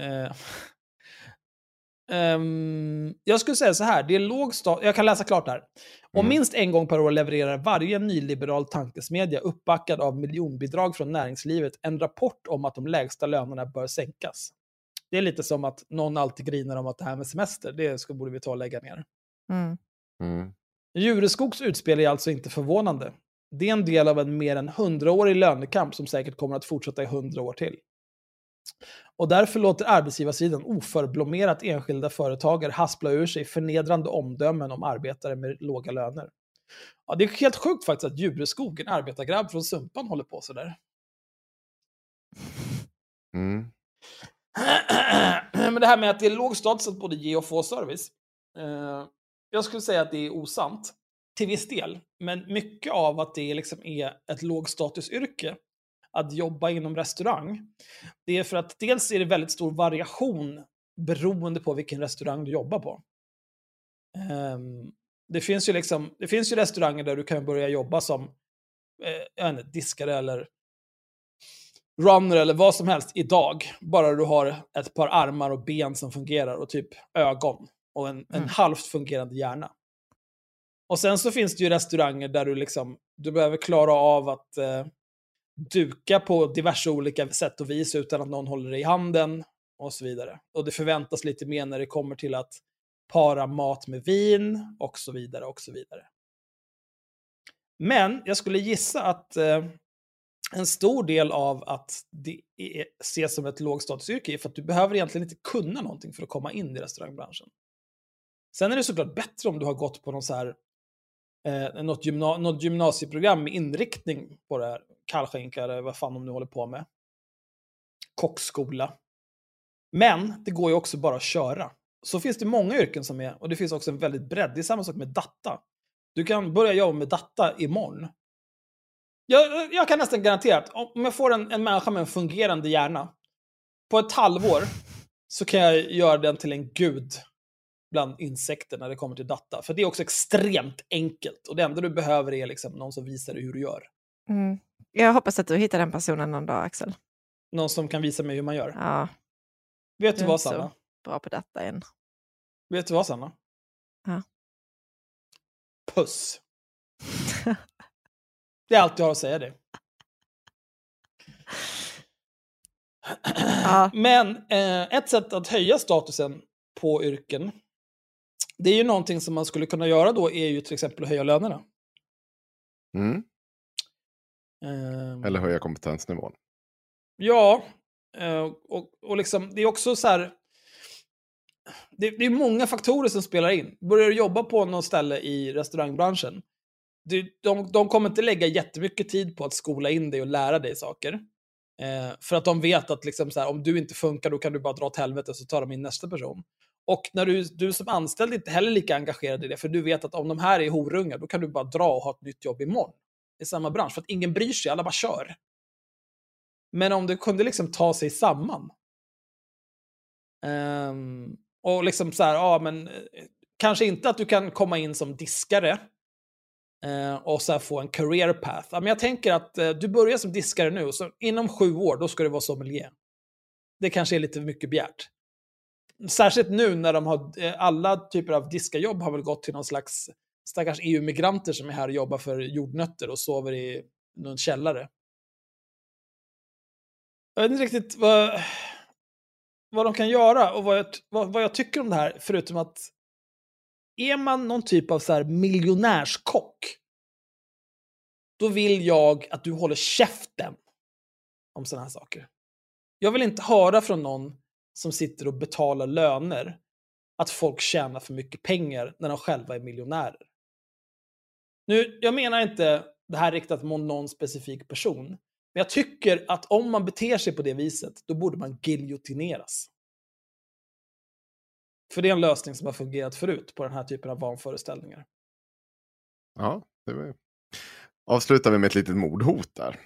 Eh, ehm, jag skulle säga så här, det är låg status, jag kan läsa klart här. Om Mm. minst en gång per år levererar varje nyliberal tankesmedja uppbackad av miljonbidrag från näringslivet en rapport om att de lägsta lönerna bör sänkas. Det är lite som att någon alltid grinar om att det här med semester, det ska, borde vi ta och lägga ner. Mm. Mm. Jureskogs utspel är alltså inte förvånande. Det är en del av en mer än hundraårig lönekamp som säkert kommer att fortsätta i hundra år till. Och därför låter arbetsgivarsidan oförblommerat enskilda företagare haspla ur sig förnedrande omdömen om arbetare med låga löner. Ja, det är helt sjukt faktiskt att Jureskog, en arbetargrabb från Sumpan, håller på sådär. Mm. Men det här med att det är låg status att både ge och få service. Eh, jag skulle säga att det är osant. Till viss del. Men mycket av att det liksom är ett lågstatusyrke att jobba inom restaurang. Det är för att dels är det väldigt stor variation beroende på vilken restaurang du jobbar på. Um, det, finns ju liksom, det finns ju restauranger där du kan börja jobba som eh, inte, diskare eller runner eller vad som helst idag. Bara du har ett par armar och ben som fungerar och typ ögon och en, en Mm. halvt fungerande hjärna. Och sen så finns det ju restauranger där du liksom, du behöver klara av att eh, duka på diverse olika sätt och vis utan att någon håller dig i handen och så vidare. Och det förväntas lite mer när det kommer till att para mat med vin och så vidare och så vidare. Men jag skulle gissa att eh, en stor del av att det är, ses som ett lågstatusyrke är för att du behöver egentligen inte kunna någonting för att komma in i restaurangbranschen. Sen är det såklart bättre om du har gått på någon så här, eh, något, gymna något gymnasieprogram med inriktning på det här. Kallskänka eller vad fan de nu håller på med. Kockskola. Men det går ju också bara att köra. Så finns det många yrken som är, och det finns också en väldigt bredd. Det är samma sak med data. Du kan börja jobba med data imorgon. Jag, jag kan nästan garantera att om jag får en, en människa med en fungerande hjärna, på ett halvår så kan jag göra den till en gud bland insekter när det kommer till data. För det är också extremt enkelt. Och det enda du behöver är liksom någon som visar dig hur du gör. Mm. Jag hoppas att du hittar den personen någon dag, Axel. Någon som kan visa mig hur man gör. Ja. Vet du är vad, inte så Sanna? Bra på detta än. Vet du vad, Sanna? Ja. Puss. det är allt jag har att säga dig. Ja. Men eh, ett sätt att höja statusen på yrken, det är ju någonting som man skulle kunna göra då, är ju till exempel att höja lönerna. Mm. Ehm, Eller höja kompetensnivån. Ja, eh, och, och liksom, det är också så här... Det, det är många faktorer som spelar in. Börjar du jobba på något ställe i restaurangbranschen, du, de, de kommer inte lägga jättemycket tid på att skola in dig och lära dig saker. Eh, för att de vet att liksom så här, om du inte funkar, då kan du bara dra åt helvete så tar de in nästa person. Och när du, du som anställd är inte heller lika engagerad i det, för du vet att om de här är horungar, då kan du bara dra och ha ett nytt jobb imorgon. I samma bransch, för att ingen bryr sig, alla bara kör. Men om du kunde liksom ta sig samman. Um, och liksom så här, ja men eh, kanske inte att du kan komma in som diskare uh, och så här få en career path. Ja, men jag tänker att uh, du börjar som diskare nu och så inom sju år då ska du vara sommelier. Det kanske är lite mycket begärt. Särskilt nu när de har, eh, alla typer av diskarjobb har väl gått till någon slags stackars EU-migranter som är här och jobbar för jordnötter och sover i någon källare. Jag vet inte riktigt vad, vad de kan göra och vad jag, vad, vad jag tycker om det här, förutom att är man någon typ av så här miljonärskock, då vill jag att du håller käften om sådana här saker. Jag vill inte höra från någon som sitter och betalar löner att folk tjänar för mycket pengar när de själva är miljonärer. Nu, jag menar inte det här riktat mot någon specifik person, men jag tycker att om man beter sig på det viset, då borde man giljotineras. För det är en lösning som har fungerat förut på den här typen av vanföreställningar. Ja, det var... avslutar vi med ett litet mordhot där.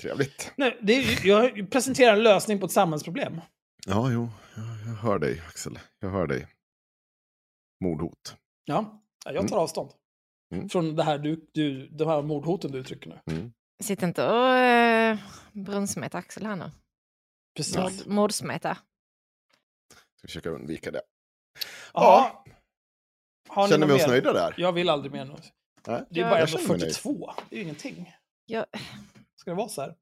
Trevligt. Nej, är, jag presenterar en lösning på ett samhällsproblem. Ja, jo, jag, jag hör dig Axel. Jag hör dig. Mordhot. Ja, jag tar Mm. avstånd. Mm. Från det här du, du, de här mordhoten du uttrycker nu. Mm. Sitt inte och uh, brunsmeta Axel här nu. Precis. Mord, mordsmeta. Ska försöka undvika det. Ja. Har ni Känner vi oss mer? nöjda där? Jag vill aldrig mer nu. Nej, Det är Ja, bara jag ändå känner mig nöjd. 42. Det är ju ingenting. Jag, Ska det vara så här?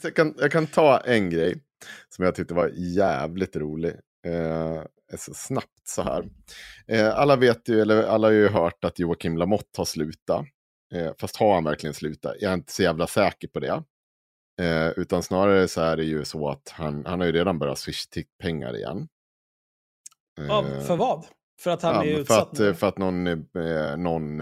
Så jag, kan, jag kan ta en grej som jag tyckte var jävligt rolig. Eh, så snabbt så här. Eh, alla vet ju, eller alla har ju hört att Joakim Lamotte har slutat. Eh, fast har han verkligen slutat? Jag är inte så jävla säker på det. Eh, utan snarare så är det ju så att han, han har ju redan börjat swisha pengar igen. Ja, Eh, för vad? För att han ja, är men för, utsatt att, eh, för att någon, eh, någon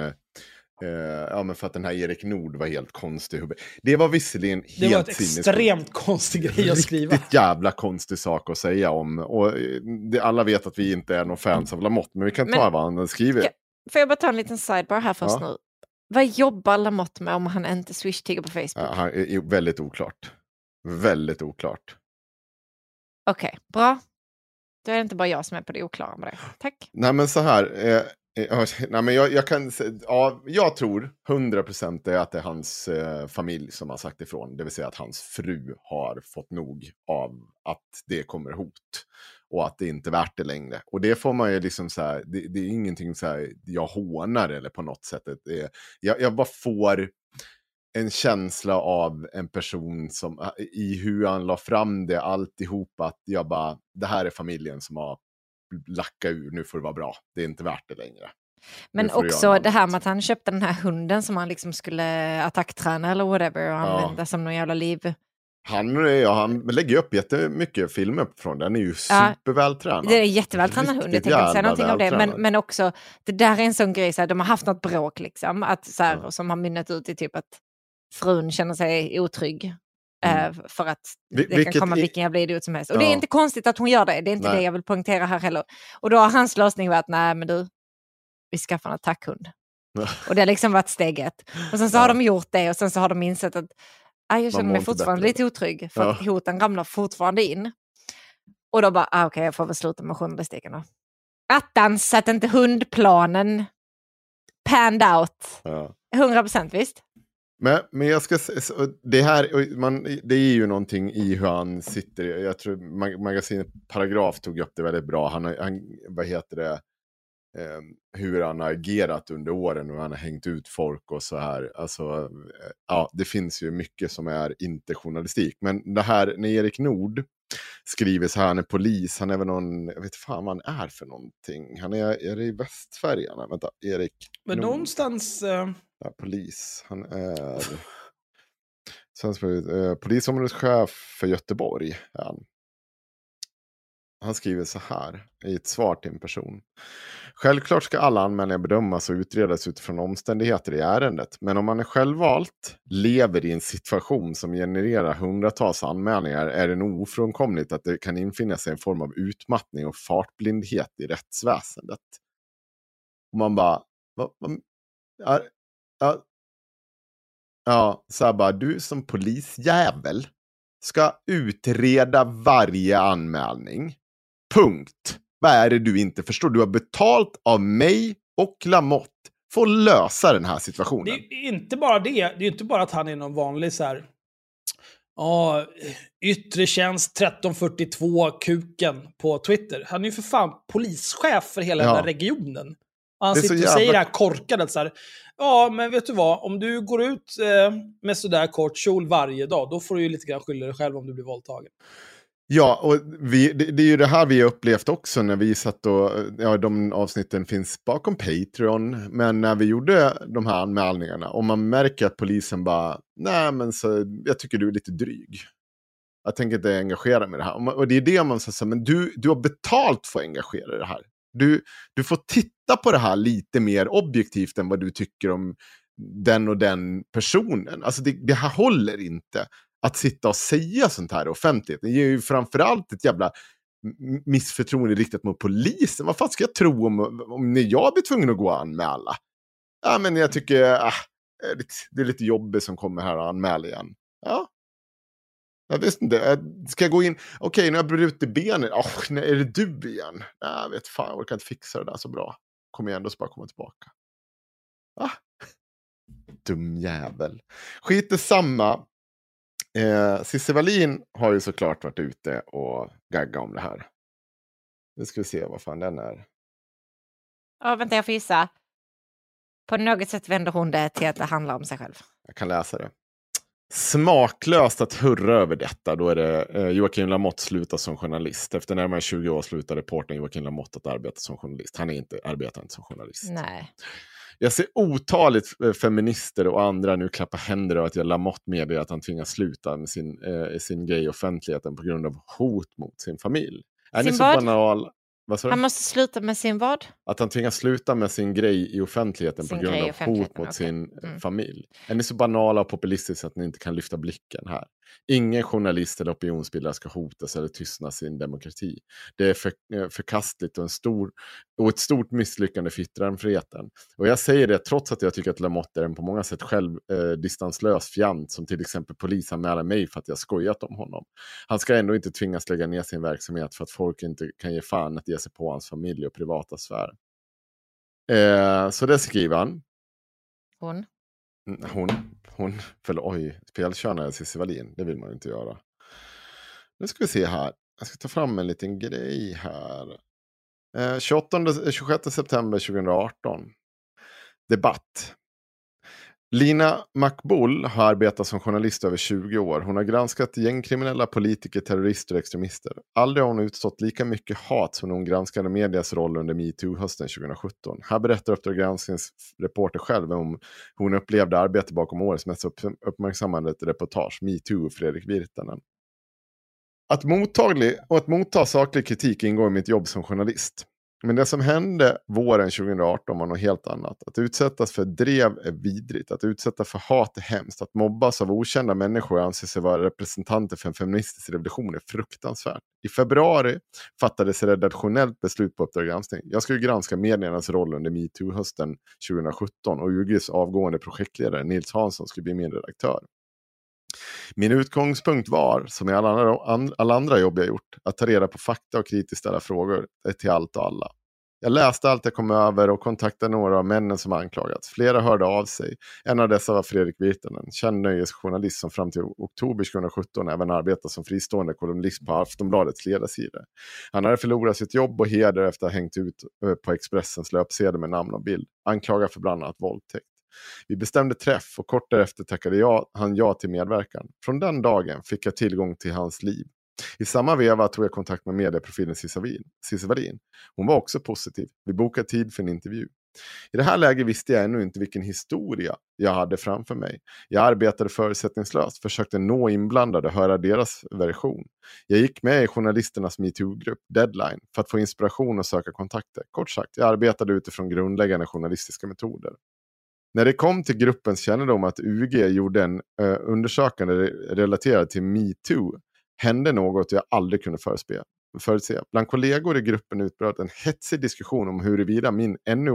eh, ja, men för att den här Erik Nord var helt konstig. Det var visserligen helt Det var ett extremt konstig grej att skriva. Riktigt jävla konstig sak att säga om. Och eh, det, alla vet att vi inte är någon fans av Lamotte, men vi kan ta Men- vad han skriver. Ska- får jag bara ta en liten sidebar här först Ja. nu? Vad jobbar Lamotte med om han inte swish-tigger på Facebook? Ja, han är väldigt oklart. Väldigt oklart. Okej, bra. Då är det inte bara jag som är på det oklara med det. Tack. Nej men så här. Eh, Eh, nej, men jag, jag, kan, ja, jag tror 100% det är att det är hans eh, familj som har sagt ifrån. Det vill säga att hans fru har fått nog av att det kommer hot. Och att det inte är värt det längre. Och det får man ju liksom så här, det, det är ingenting så här jag hånar eller på något sätt. Det är, jag, jag bara får en känsla av en person som i hur han la fram det alltihop att jag bara, det här är familjen som har lacka ur, nu får det vara bra. Det är inte värt det längre. Men också det här med att han köpte den här hunden som han liksom skulle attackträna eller whatever och Ja. använda som någon jävla liv. Han, ja, han lägger upp jättemycket filmer uppifrån. Den är ju Ja, supervältränad. Det är jättevältränad hund, jag tänker inte säga någonting om det. Men, men också, det där är en sån grej, så här, de har haft något bråk liksom, att, så här, Ja. som har mynnat ut i typ att frun känner sig otrygg. Mm. eh, för att Vi- det kan komma vilken jävla idiot som helst. Och det är Ja. inte konstigt att hon gör det, det är inte Nej. det jag vill poängtera här heller. Och då har hans lösning varit, nej men du, vi skaffar en attackhund. Och det har liksom varit steg ett. Och sen så har de gjort det och sen så har de insett att "Aj, jag känner mig fortfarande bättre. lite otrygg för att Ja. hoten ramlar fortfarande in. Och då bara, ah, okej jag får väl sluta med journalistiken då. Attans att inte hundplanen panned out. Ja. 100 procent visst? Men, men jag ska det här, man, det är ju någonting i hur han sitter. Jag tror mag- magasinet Paragraf tog upp det väldigt bra. Han, han vad heter det, eh, hur han har agerat under åren och han har hängt ut folk och så här. Alltså, eh, ja, det finns ju mycket som är inte journalistik. Men det här, när Erik Nord skriver så här, han är polis, han är väl någon, jag vet fan vad han är för någonting. Han är, är det i västfärgerna? Vänta, Erik Men Nord. någonstans... eh, Ja, polis. Han är svensk polis, eh, polisområdeschef för Göteborg. Är han han skriver så här i ett svar till en person. Självklart ska alla anmälningar bedömas och utredas utifrån omständigheter i ärendet. Men om man är självvalt, lever i en situation som genererar hundratals anmälningar är det nog ofrånkomligt att det kan infinna sig en form av utmattning och fartblindhet i rättsväsendet. Och man bara, Va, va, är, ja, ja, så här bara, du som polisjävel ska utreda varje anmälning. Punkt. Vad är det du inte förstår? Du har betalt av mig och Lamotte för att lösa den här Det situationen. är ju inte bara det. Det är inte bara att han är någon vanlig så här... Ja, yttre tjänst 1342 kuken på Twitter. Han är ju för fan polischef för hela Ja. den här regionen. Och han Det är sitter och jävla- säger det här korkade så här. Ja, men vet du vad? Om du går ut eh, med sådär kort kjol varje dag, då får du ju lite grann skylla dig själv om du blir våldtagen. Ja, och vi, det, det är ju det här vi har upplevt också när vi satt och, ja de avsnitten finns bakom Patreon, men när vi gjorde de här anmälningarna, och man märker att polisen bara, nej men så, jag tycker du är lite dryg. Jag tänker inte engagera mig i det här. Och Och det är det man säger, men du, du har betalt för att engagera dig i det här. Du, du får titta på det här lite mer objektivt än vad du tycker om den och den personen. Alltså det, det här håller inte att sitta och säga sånt här i offentligheten. Det ger ju framförallt ett jävla missförtroende riktat mot polisen. Vad fan ska jag tro om, om när jag blir tvungen att gå och anmäla? Ja, men jag tycker ah, det är lite- jobbigt som kommer här och anmäler igen. Ja. Jag visste inte. Ska jag gå in? Okej, nu har jag brutit benet. Oh, nej, är det du igen? Nej, jag vet fan, jag orkar inte fixa det där så bra. Kommer jag ändå så bara komma tillbaka. Ah. Dum jävel. Skit samma. Eh, Cissi Wallin har ju såklart varit ute och gaggat om det här. Nu ska vi se vad fan den är. Ja, vänta, jag får gissa. På något sätt vänder hon det till att det handlar om sig själv. Jag kan läsa det. Smaklöst att hurra över detta. Då är det eh, Joakim Lamotte slutar som journalist. Efter närmare 20 år slutar reportern Joakim Lamotte att arbeta som journalist. Han är inte, arbetar inte som journalist. Nej. Jag ser otaligt eh, feminister och andra nu klappa händer av att jag Lamotte meddelar att han tvingas sluta med sin, eh, sin grej i offentligheten på grund av hot mot sin familj. Är ni Sin så vad? banal? Vad? Han måste sluta med sin vad? Att han tvingas sluta med sin grej i offentligheten Sin på grund av hot mot okej. sin eh, Mm. familj. Är ni så banala och populistiska att ni inte kan lyfta blicken här? Ingen journalist eller opinionsbildare ska hotas eller tystna sin demokrati. Det är för, eh, förkastligt och, en stor, och ett stort misslyckande för yttrandefriheten. Och jag säger det trots att jag tycker att Lamotte är en på många sätt självdistanslös eh, fjant som till exempel polisanmäler mig för att jag skojat om honom. Han ska ändå inte tvingas lägga ner sin verksamhet för att folk inte kan ge fan att ge sig på hans familj och privata sfär. Eh, så det skriver han. Hon. Hon, hon, förlåt, oj, felkönade Cissi Wallin, det vill man ju inte göra. Nu ska vi se här, jag ska ta fram en liten grej här. Eh, 28, 26 september 2018. Debatt. Lina Makbul har arbetat som journalist över 20 år. Hon har granskat gängkriminella politiker, terrorister och extremister. Aldrig har hon utstått lika mycket hat som när hon granskade medias roll under metoo-hösten 2017. Här berättar Uppdrag gransknings reporter själv om hur hon upplevde arbetet bakom årets mest uppmärksammade reportage, metoo och Fredrik Virtanen. Att mottaglig och att motta saklig kritik ingår i mitt jobb som journalist. Men det som hände våren 2018 var något helt annat. Att utsättas för drev är vidrigt. Att utsättas för hat är hemskt. Att mobbas av okända människor och anse sig vara representanter för en feministisk revolution är fruktansvärt. I februari fattades redaktionellt beslut på Uppdrag granskning. Jag skulle granska mediernas roll under metoo-hösten 2017 och UGs avgående projektledare Nils Hansson skulle bli min redaktör. Min utgångspunkt var, som i alla andra, alla andra jobb jag gjort, att ta reda på fakta och kritiskt ställa frågor till allt och alla. Jag läste allt jag kom över och kontaktade några av männen som anklagats. Flera hörde av sig. En av dessa var Fredrik Virtanen, känd nöjesjournalist som fram till oktober 2017 även arbetade som fristående kolumnist på Aftonbladets ledarsida. Han hade förlorat sitt jobb och heder efter att ha hängt ut eh, på Expressens löpsedel med namn och bild. Anklagad för bland annat våldtäkt. Vi bestämde träff och kort därefter tackade jag, han ja till medverkan. Från den dagen fick jag tillgång till hans liv. I samma veva tog jag kontakt med medieprofilen Cissi Wallin. Hon var också positiv. Vi bokade tid för en intervju. I det här läget visste jag ännu inte vilken historia jag hade framför mig. Jag arbetade förutsättningslöst, försökte nå inblandade och höra deras version. Jag gick med i journalisternas metoo-grupp Deadline för att få inspiration och söka kontakter. Kort sagt, jag arbetade utifrån grundläggande journalistiska metoder. När det kom till gruppens kännedom att UG gjorde en uh, undersökande relaterad till metoo hände något jag aldrig kunde förutse. förutse. Bland kollegor i gruppen utbröt en hetsig diskussion om huruvida min ännu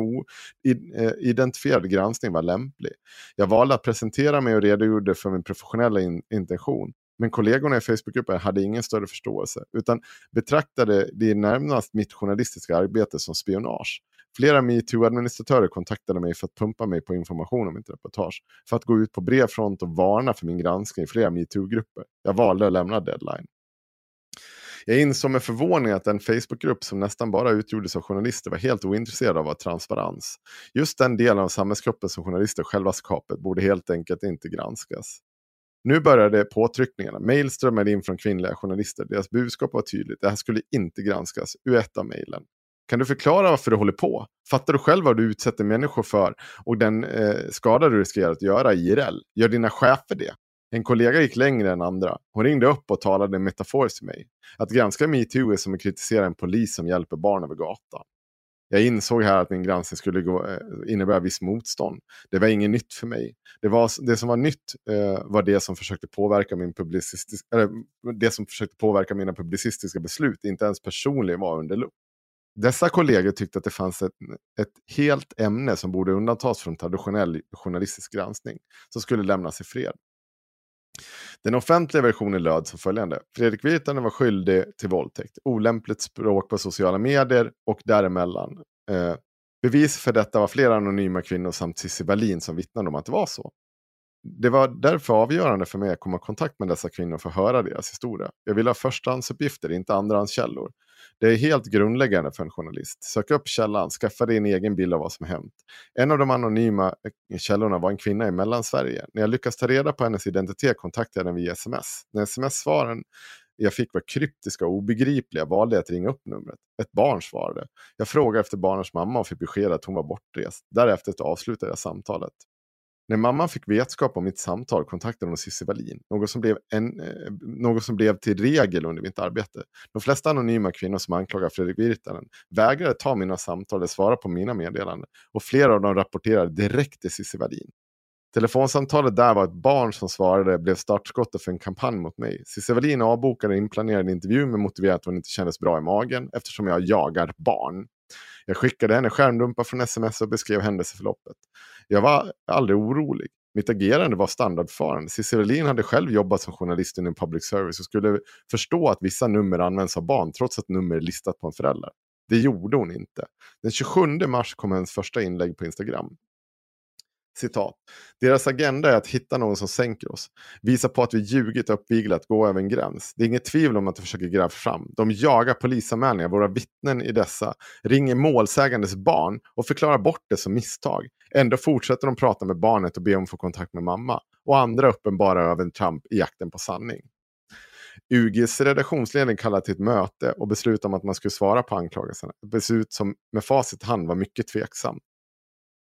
eh, identifierade granskning var lämplig. Jag valde att presentera mig och redogjorde för min professionella in intention. Men kollegorna i Facebookgruppen hade ingen större förståelse utan betraktade det närmast mitt journalistiska arbete som spionage. Flera metoo-administratörer kontaktade mig för att pumpa mig på information om mitt reportage. För att gå ut på bred front och varna för min granskning i flera metoo-grupper. Jag valde att lämna deadline. Jag insåg med förvåning att en Facebookgrupp som nästan bara utgjordes av journalister var helt ointresserad av transparens. Just den delen av samhällskroppen som journalister själva skapat borde helt enkelt inte granskas. Nu började påtryckningarna. Mail strömmade in från kvinnliga journalister. Deras budskap var tydligt. Det här skulle inte granskas ur ett av mejlen. Kan du förklara varför du håller på? Fattar du själv vad du utsätter människor för och den eh, skada du riskerar att göra IRL? Gör dina chefer det? En kollega gick längre än andra. Hon ringde upp och talade metaforiskt till mig. Att granska metoo är som att kritisera en polis som hjälper barn över gatan. Jag insåg här att min granskning skulle gå, eh, innebära viss motstånd. Det var inget nytt för mig. Det, var, det som var nytt eh, var det som försökte påverka min publicistisk, eller, det som försökte påverka mina publicistiska beslut. Inte ens personligen var under lupp. Dessa kollegor tyckte att det fanns ett, ett helt ämne som borde undantas från traditionell journalistisk granskning, som skulle lämnas i fred. Den offentliga versionen löd som följande. Fredrik Virtanen var skyldig till våldtäkt, olämpligt språk på sociala medier och däremellan. Eh, bevis för detta var flera anonyma kvinnor samt Cissi Wallin som vittnade om att det var så. Det var därför avgörande för mig att komma i kontakt med dessa kvinnor för att höra deras historia. Jag ville ha förstahandsuppgifter, inte andrahandskällor. Det är helt grundläggande för en journalist. Sök upp källan, skaffa dig en egen bild av vad som hänt. En av de anonyma eh, källorna var en kvinna i Mellansverige. När jag lyckades ta reda på hennes identitet kontaktade jag henne via sms. När sms-svaren jag fick var kryptiska och obegripliga valde jag att ringa upp numret. Ett barn svarade. Jag frågade efter barnens mamma och fick besked att hon var bortrest. Därefter avslutade jag samtalet. När mamman fick vetskap om mitt samtal kontaktade hon Cissi Wallin, något som, blev en, eh, något som blev till regel under mitt arbete. De flesta anonyma kvinnor som anklagar Fredrik Virtanen vägrade ta mina samtal eller svara på mina meddelanden och flera av dem rapporterade direkt till Cissi Wallin. Telefonsamtalet där var ett barn som svarade blev startskottet för en kampanj mot mig. Cissi Wallin avbokade en inplanerad intervju med motiveringen att hon inte kändes bra i magen eftersom jag jagar barn. Jag skickade henne skärmdumpar från sms och beskrev händelseförloppet. Jag var aldrig orolig. Mitt agerande var standardfarande. Cissi Wallin hade själv jobbat som journalist inom public service och skulle förstå att vissa nummer används av barn trots att nummer är listat på en förälder. Det gjorde hon inte. Den 27 mars kom hennes första inlägg på Instagram. Citat. Deras agenda är att hitta någon som sänker oss. Visa på att vi ljugit och uppviglat, gå över en gräns. Det är inget tvivel om att de försöker gräva fram. De jagar polisanmälningar, våra vittnen i dessa, ringer målsägandes barn och förklarar bort det som misstag. Ändå fortsätter de prata med barnet och be om att få kontakt med mamma. Och andra uppenbara övertramp i jakten på sanning. UGs redaktionsledning kallade till ett möte och beslutade om att man skulle svara på anklagelserna. Ett beslut som med facit i hand var mycket tveksamt.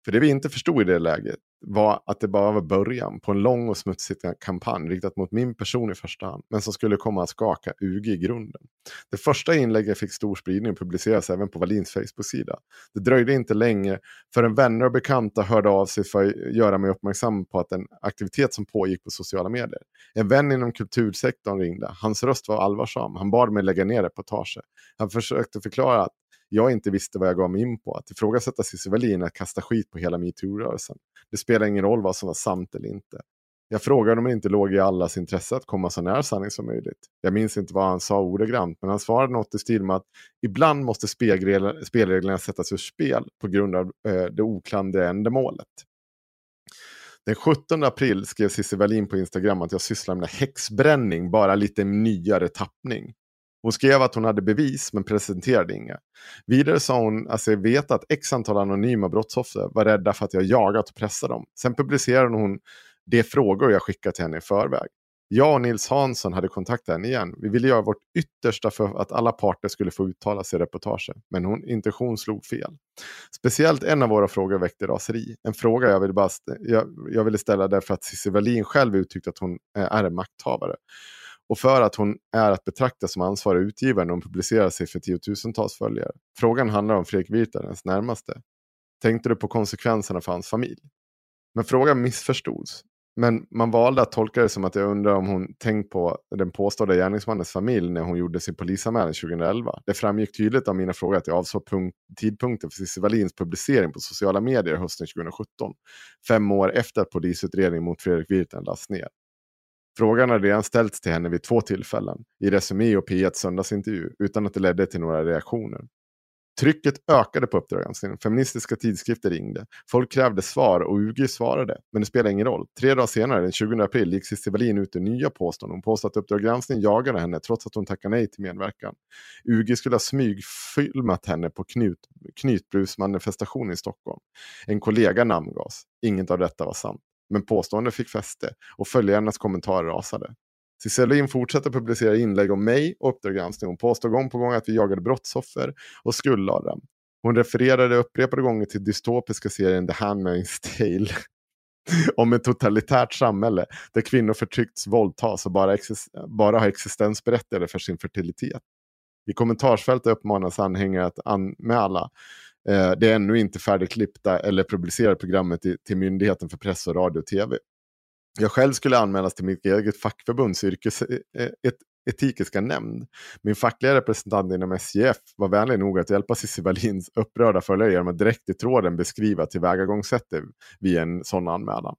För det vi inte förstod i det läget var att det bara var början på en lång och smutsig kampanj riktat mot min person i första hand, men som skulle komma att skaka UG i grunden. Det första inlägget fick stor spridning och publicerades även på Wallins Facebook-sida. Det dröjde inte länge förrän vänner och bekanta hörde av sig för att göra mig uppmärksam på att en aktivitet som pågick på sociala medier. En vän inom kultursektorn ringde. Hans röst var allvarsam. Han bad mig lägga ner reportaget. Han försökte förklara att jag inte visste vad jag gav mig in på. Att ifrågasätta Cissi Wallin att kasta skit på hela metoo-rörelsen. Det spelar ingen roll vad som var sant eller inte. Jag frågade om det inte låg i allas intresse att komma så nära sanning som möjligt. Jag minns inte vad han sa ordagrant, men han svarade något i stil med att ibland måste spelreglerna sättas ur spel på grund av eh, det oklandiga ändamålet. Den 17 april skrev Cissi Wallin på Instagram att jag sysslar med häxbränning, bara lite nyare tappning. Hon skrev att hon hade bevis men presenterade inga. Vidare sa hon att alltså, veta att x antal anonyma brottsoffer var rädda för att jag jagat och pressat dem. Sen publicerade hon de frågor jag skickat till henne i förväg. Jag och Nils Hansson hade kontaktat henne igen. Vi ville göra vårt yttersta för att alla parter skulle få uttala sig i reportaget. Men hon intention slog fel. Speciellt en av våra frågor väckte raseri. En fråga jag ville, bara jag, jag ville ställa därför att Cissi Wallin själv uttryckte att hon eh, är en makthavare och för att hon är att betrakta som ansvarig utgivare när hon publicerar sig för tiotusentals följare. Frågan handlar om Fredrik Virtanens närmaste. Tänkte du på konsekvenserna för hans familj? Men frågan missförstods. Men man valde att tolka det som att jag undrar om hon tänkt på den påstådda gärningsmannens familj när hon gjorde sin polisanmälan 2011. Det framgick tydligt av mina frågor att jag avsåg tidpunkten för Cissi Wallins publicering på sociala medier hösten 2017. Fem år efter att polisutredningen mot Fredrik Virtanen lades ner. Frågan hade redan ställts till henne vid två tillfällen, i Resumé och P1 söndagsintervju, utan att det ledde till några reaktioner. Trycket ökade på Uppdrag Feministiska tidskrifter ringde. Folk krävde svar och UG svarade. Men det spelade ingen roll. Tre dagar senare, den 20 april, gick Cissi Wallin ut i nya påståenden. Hon påstod att Uppdrag granskning jagade henne trots att hon tackade nej till medverkan. UG skulle ha smygfilmat henne på knut, knytbrusmanifestation i Stockholm. En kollega namngavs. Inget av detta var sant. Men påståendet fick fäste och följarnas kommentarer rasade. Cicelin fortsatte publicera inlägg om mig och Uppdrag granskning. Hon påstod gång på gång att vi jagade brottsoffer och skuldlade dem. Hon refererade upprepade gånger till dystopiska serien The Handmaid's Tale. om ett totalitärt samhälle där kvinnor förtryckts, våldtas och bara, bara har existensberättigade för sin fertilitet. I kommentarsfältet uppmanas anhängare att anmäla alla Eh, det ännu inte färdigklippta eller publicerade programmet till Myndigheten för press och radio och tv. Jag själv skulle anmälas till mitt eget fackförbunds yrkes, e- e- etikiska nämnd. Min fackliga representant inom SJF var vänlig nog att hjälpa Cissi Wallins upprörda följare genom att direkt i tråden beskriva tillvägagångssättet vid en sån anmälan.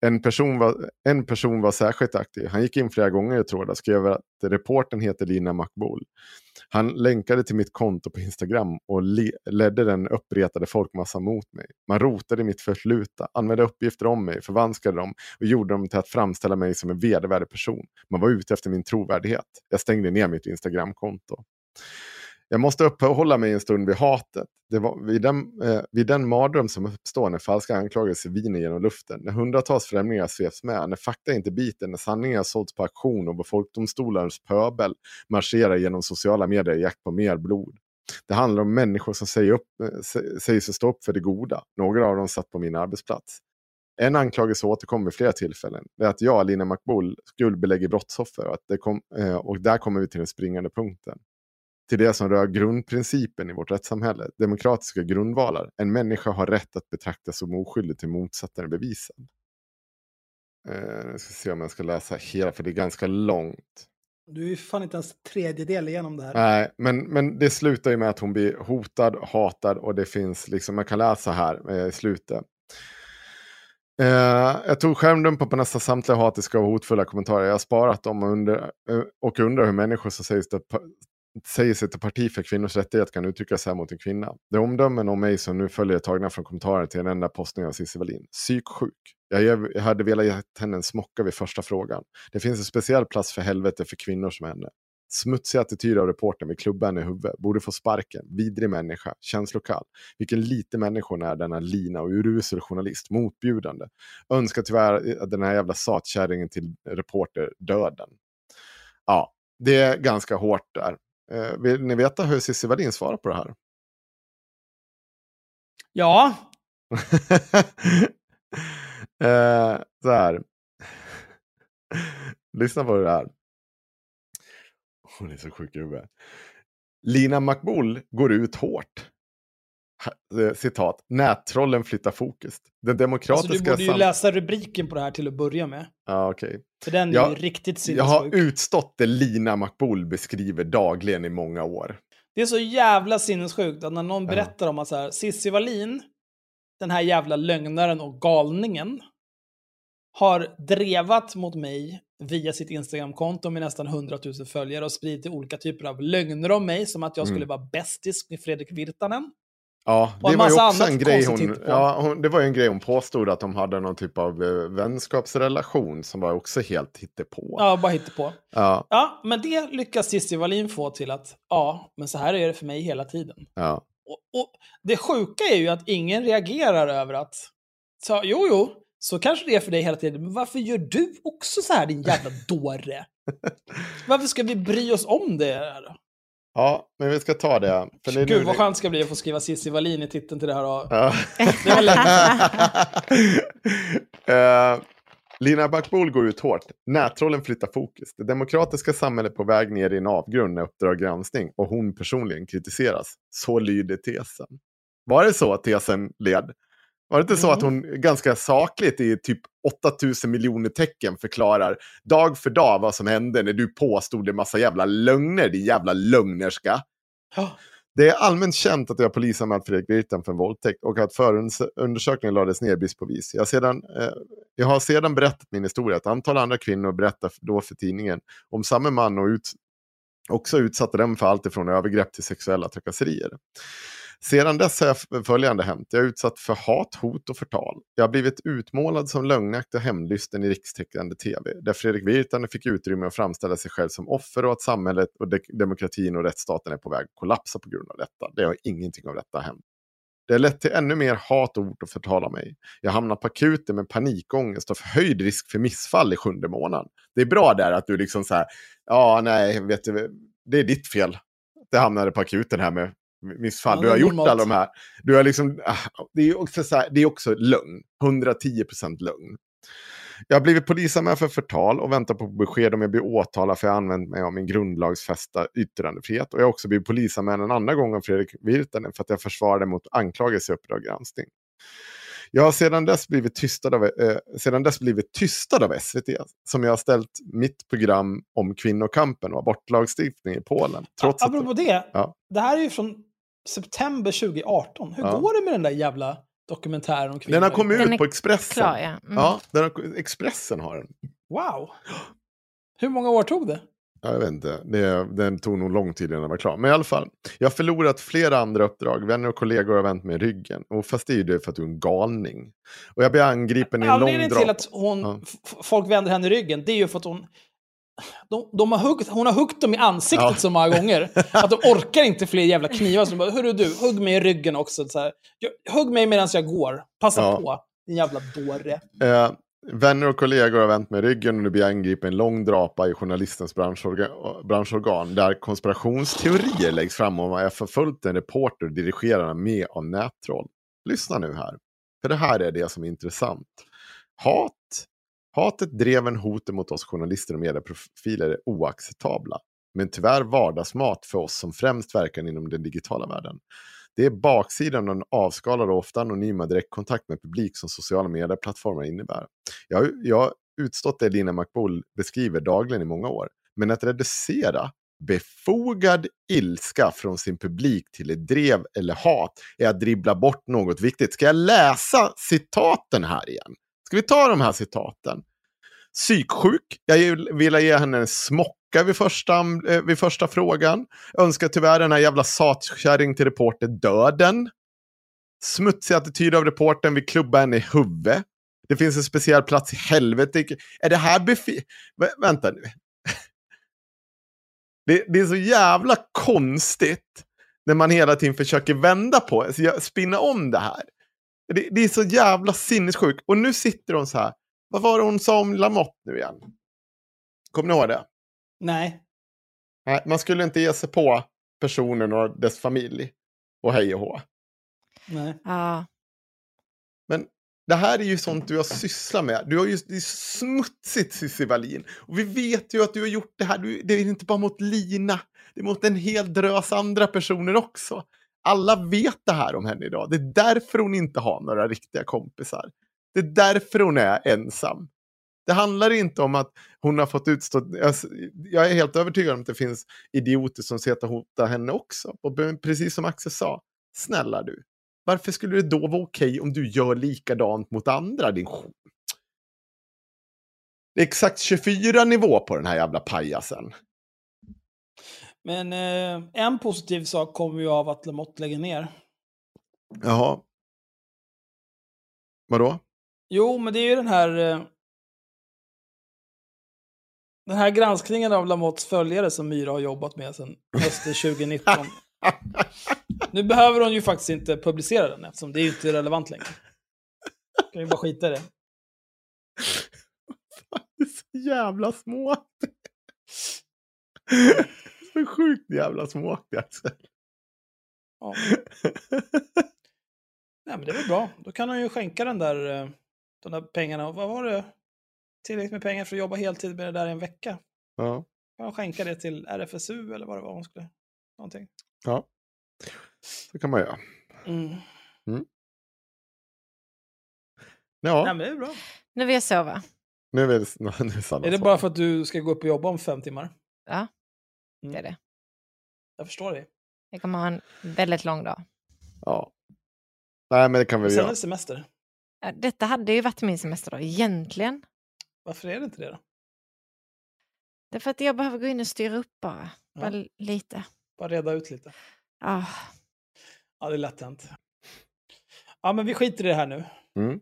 En person, var, en person var särskilt aktiv. Han gick in flera gånger i trådar och skrev att reporten heter Lina Makbul. Han länkade till mitt konto på Instagram och ledde den uppretade folkmassan mot mig. Man rotade i mitt förflutna, använde uppgifter om mig, förvanskade dem och gjorde dem till att framställa mig som en vedervärdig person. Man var ute efter min trovärdighet. Jag stängde ner mitt Instagramkonto. Jag måste uppehålla mig en stund vid hatet. Det var vid den, eh, vid den mardröm som uppstår när falska anklagelser viner genom luften, när hundratals främlingar sveps med, när fakta inte biter, när sanningar sålts på auktion och folkdomstolarnas pöbel marscherar genom sociala medier i jakt på mer blod. Det handlar om människor som säger, upp, eh, säger sig stå upp för det goda. Några av dem satt på min arbetsplats. En anklagelse återkommer vid flera tillfällen. Det är att jag, Lina McBull, skuldbelägger brottsoffer och, att det kom, eh, och där kommer vi till den springande punkten till det som rör grundprincipen i vårt rättssamhälle, demokratiska grundvalar. En människa har rätt att betraktas som oskyldig till motsatsen är bevisad. Eh, jag ska se om jag ska läsa hela, för det är ganska långt. Du är ju fan inte ens tredjedel igenom det här. Nej, men, men det slutar ju med att hon blir hotad, hatad och det finns liksom, man kan läsa här eh, i slutet. Eh, jag tog skärmdumpar på nästan samtliga hatiska och hotfulla kommentarer. Jag har sparat dem och, under, eh, och undrar hur människor som säger säger sig till parti för kvinnors rättighet kan uttrycka sig här mot en kvinna. Det är omdömen om mig som nu följer är tagna från kommentarer till en enda postning av Cissi Wallin. Psyksjuk. Jag, hade velat ge henne en smocka vid första frågan. Det finns en speciell plats för helvete för kvinnor som henne. Smutsig attityd av reportern vill klubba henne i huvudet. Borde få sparken. Vidrig människa. Känslokall. Vilken liten människa hon är denna lina och urusel journalist. Motbjudande. Önskar tyvärr att den här jävla satkärringen till reporter döden. Ja, det är ganska hårt där. Eh, vill ni veta hur Cissi Wallin svarar på det här? Ja, eh, så här. Lyssna på det här. Hon är så sjuk i huvudet. Lina Makbul går ut hårt. Eh, Citat. Nättrollen flyttar fokus. Den alltså, demokratiska... du borde ju läsa rubriken på det här till att börja med. Ja, okej. För den är Jag- ju riktigt Jag har sinnessjuk. utstått det Lina Makbul beskriver dagligen i många år. Det är så jävla sinnessjukt att när någon berättar om att så här, Cissi Wallin, den här jävla lögnaren och galningen, har drevat mot mig via sitt Instagramkonto med nästan 100 000 följare och spridit olika typer av lögner om mig, som att jag skulle Mm. vara bästis med Fredrik Virtanen. Ja, det var ju också en grej hon, hittepå. ja, hon, det var en grej hon påstod att de hade någon typ av eh, vänskapsrelation som var också helt hittepå. Ja, bara på. Ja, Ja, men det lyckas Cissi Wallin få till att, ja, men så här är det för mig hela tiden. ja. Och, och det sjuka är ju att ingen reagerar över att, så, jo, jo, så kanske det är för dig hela tiden, men varför gör du också så här din jävla dåre? Varför ska vi bry oss om det? här? Ja, men vi ska ta det. För det Gud nu vad skönt det ska bli att få skriva Cissi Wallin i titeln till det här. Och... Ja. Det var länge Eh, Lina Backbol går ut hårt. Nättrollen flyttar fokus. Det demokratiska samhället på väg ner i en avgrund när Uppdrag granskning och hon personligen kritiseras. Så lyder tesen. Var det så tesen led? Var det inte så att hon ganska sakligt i typ 8000 miljoner tecken förklarar dag för dag vad som hände när du påstod en massa jävla lögner, din jävla lögnerska? Ja. Det är allmänt känt att jag polisanmält Fredrik Virtanen för en våldtäkt och att förundersökningen lades ner brist på bevis. Jag, har sedan, eh, jag har sedan berättat min historia. Ett antal andra kvinnor berättar då för tidningen om samma man och ut, också utsatte dem för allt ifrån övergrepp till sexuella trakasserier. Sedan dess har jag följande hänt. Jag är utsatt för hat, hot och förtal. Jag har blivit utmålad som lögnaktig och hämndlysten i rikstäckande tv. Där Fredrik Virtanen fick utrymme att framställa sig själv som offer och att samhället och de demokratin och rättsstaten är på väg att kollapsa på grund av detta. Det har ingenting av detta hänt. Det har lett till ännu mer hat och hot att förtala mig. Jag hamnar på akuten med panikångest och förhöjd risk för missfall i sjunde månaden. Det är bra där att du liksom så här, ja nej, vet du, det är ditt fel. Det hamnade på akuten här med missfall. Ja, du har gjort normalt. alla de här. Du har liksom, ah, det är också, så här, det är också lögn. 110 procent lögn. Jag har blivit polisanmäld för förtal och väntar på besked om jag blir åtalad för att jag använt mig av min grundlagsfästa yttrandefrihet. Och jag har också blivit polisanmäld en andra gång av Fredrik Virtanen för att jag försvarade mot anklagelse i Uppdrag granskning. Jag har sedan dess blivit tystad av, eh, sedan dess blivit tystad av SVT som jag har ställt mitt program om kvinnokampen och abortlagstiftning i Polen. Trots att, Apropå det, Ja. det här är ju från september 2018. Hur Ja. går det med den där jävla dokumentären om kvinnor? den har kommit ut på Expressen. Klar, ja. Mm. Ja, den har, Expressen har den. Wow! Hur många år tog det? Ja, Jag vet inte, det, den tog nog lång tid innan den var klar. Men i alla fall, jag har förlorat flera andra uppdrag. Vänner och kollegor har vänt mig ryggen. Och fast det är ju det för att du är en galning. Och jag blir angripen i en lång Anledningen till drap. att hon, Ja. folk vänder henne ryggen, det är ju för att hon... De, de har huggt, hon har huggt dem i ansiktet Ja. så många gånger att de orkar inte fler jävla knivar. Så de bara, hörru du, hugg mig i ryggen också. Så här. Hugg mig medan jag går. Passa Ja. på, din jävla dåre. Eh, vänner och kollegor har vänt mig ryggen och nu blir jag angripen en lång drapa i journalistens branschorga, branschorgan där konspirationsteorier läggs fram om att jag förföljt en reporter och dirigerar med av nättroll. Lyssna nu här, för det här är det som är intressant. Hat, hatet, dreven, hoten mot oss journalister och medieprofiler är oacceptabla. Men tyvärr vardagsmat för oss som främst verkar inom den digitala världen. Det är baksidan av den avskalade och ofta anonyma direktkontakt med publik som sociala medieplattformar innebär. Jag, har- jag har utstått det Lina McBull beskriver dagligen i många år. Men att reducera befogad ilska från sin publik till ett drev eller hat är att dribbla bort något viktigt. Ska jag läsa citaten här igen? Ska vi ta de här citaten? Psyksjuk. Jag vill ge henne en smocka vid första, eh, vid första frågan. Önskar tyvärr den här jävla satkärring till reporter döden. Smutsig attityd av reporten vill klubba henne i huvudet. Det finns en speciell plats i helvete. Är det här befi... Vä- vänta nu. Det, det är så jävla konstigt när man hela tiden försöker vända på alltså, det, spinna om det här. Det, det är så jävla sinnessjukt. Och nu sitter hon så här. Vad var det hon sa om Lamotte nu igen? Kommer ni ihåg det? Nej. Nej, man skulle inte ge sig på personen och dess familj. Och hej och hå. Nej. Ja. Men det här är ju sånt du har sysslat med. Du har ju, det är smutsigt Cissi Wallin. Och vi vet ju att du har gjort det här. Du, det är inte bara mot Lina. Det är mot en hel drös andra personer också. Alla vet det här om henne idag. Det är därför hon inte har några riktiga kompisar. Det är därför hon är ensam. Det handlar inte om att hon har fått utstå... Alltså, jag är helt övertygad om att det finns idioter som ser att hota henne också. Och precis som Axel sa, snälla du. Varför skulle det då vara okej om du gör likadant mot andra? Din... Det är exakt 24 nivå på den här jävla pajasen. Men eh, en positiv sak kommer ju av att Lamotte lägger ner. Jaha. Vadå? Jo, men det är ju den här... Eh, den här granskningen av Lamottes följare som Myra har jobbat med sedan hösten 2019. nu behöver hon ju faktiskt inte publicera den eftersom det är ju inte relevant längre. Kan ju bara skita i det. Det är så jävla smart. Så sjukt jävla smart Axel. Ja. Nej, men det är väl bra. Då kan hon ju skänka den där, eh, de där pengarna. Vad var det? Tillräckligt med pengar för att jobba heltid med det där i en vecka. Ja. Kan hon skänka det till RFSU eller vad det var hon skulle... Någonting. ja. Det kan man göra. Mm. Ja, Nej, men det är bra. Nu vill jag sova. nu är det, nu är Är det bara för att du ska gå upp och jobba om fem timmar? Ja, Mm. det är det. Jag förstår det. Jag kommer ha en väldigt lång dag. Ja. Nej, men det kan vi Och sen är göra. det semester. Ja, Detta hade ju varit min semesterdag egentligen. Varför är det inte det då? Det är för att jag behöver gå in och styra upp bara. Ja. Bara lite. Bara reda ut lite. Ah, Ja, det är lätt hänt. Ja, men vi skiter i det här nu. Mm.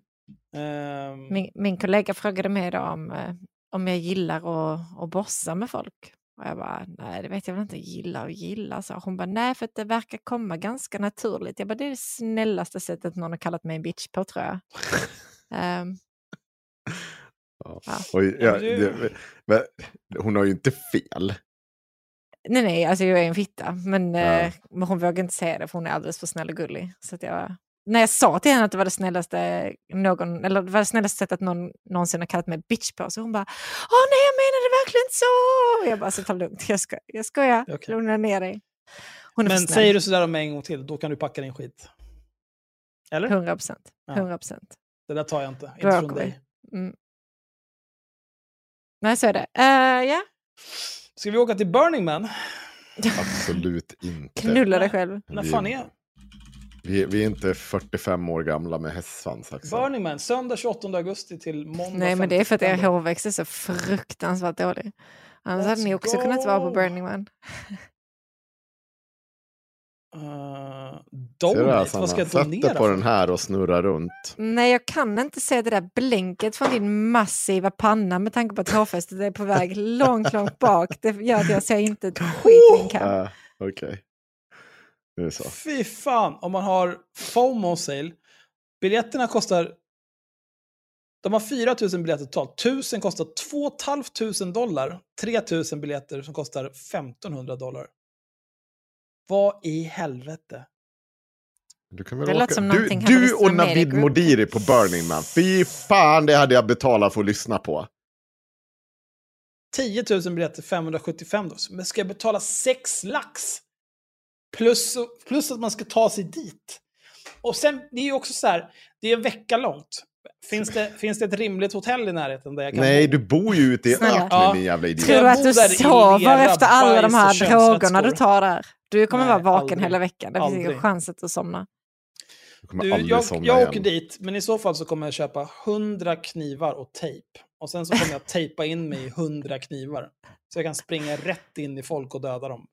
Ehm, min, min kollega frågade mig idag om, eh, om jag gillar att, att bossa med folk. Och jag bara, nej det vet jag väl inte, gilla och gilla. Så hon bara, nej för att det verkar komma ganska naturligt. Jag bara, det är det snällaste sättet någon har kallat mig en bitch på tror jag. Ehm, Ja. Ja. Och, Ja, det- det, men, hon har ju inte fel. nej nej, alltså jag är en fitta. Men, Ja. eh, men hon vågar inte säga det för hon är alldeles för snäll och gullig. Så att jag, när jag sa till henne att det var det snällaste, någon, eller det var det snällaste sättet någon någonsin har kallat mig bitch på, så hon bara Åh nej, jag menade verkligen inte så! Och jag bara, så ta lugnt, jag, ska, jag skojar, Okej. lugna ner dig. Hon är men säger du sådär om en gång till, då kan du packa din skit. Eller? 100 procent. Ja. 100 procent. Det där tar jag inte. Inte från dig. Mm. Nej, så är det. Eh, ja, Ska vi åka till Burning Man? Absolut inte. knulla dig själv. När fan är Vi, vi är inte 45 år gamla med hästsvans. Axel. Burning Man? Söndag 28 augusti till måndag Nej, men det är 5 för att er hårväxt är så fruktansvärt dålig. Annars Let's hade ni också kunnat vara på go! Burning Man. Uh, Ser du donate? Sanna? Vad ska jag Sätt donera dig på den här och snurra runt. Nej, jag kan inte se det där blänket från din massiva panna med tanke på att hårfästet är på väg långt, långt bak. Det gör att jag ser inte ett skit i min kam. Uh, Okej. Det så. Fy fan, om man har FOMO sale. Biljetterna kostar... De har 4 000 biljetter totalt. 1000 kostar 2 500 dollar. 3 000 biljetter som kostar 1500 dollar. Vad i helvete? Du, kan väl Det åka. som du, du och Navid. Modiri på Burning Man. Fy fan, det hade jag betalat för att lyssna på. 10 000 biljetter, 575 då. Men ska jag betala 6 lax? Plus, plus att man ska ta sig dit. Och sen, det är ju också så här, det är en vecka långt. Finns det, finns det ett rimligt hotell i närheten där jag kan Nej, bo? du bor ju ute i öknen Ja. din jävla idiot. Tror du jag att du sover efter alla de här drogerna du tar där? Du kommer Nej, vara vaken aldrig. hela veckan. Det finns ingen chans att du somnar. Du kommer Du, aldrig jag, somna jag igen. åker dit, men i så fall så kommer jag köpa 100 knivar och tejp. Och sen så kommer jag tejpa in mig i hundra knivar. Så jag kan springa rätt in i folk och döda dem.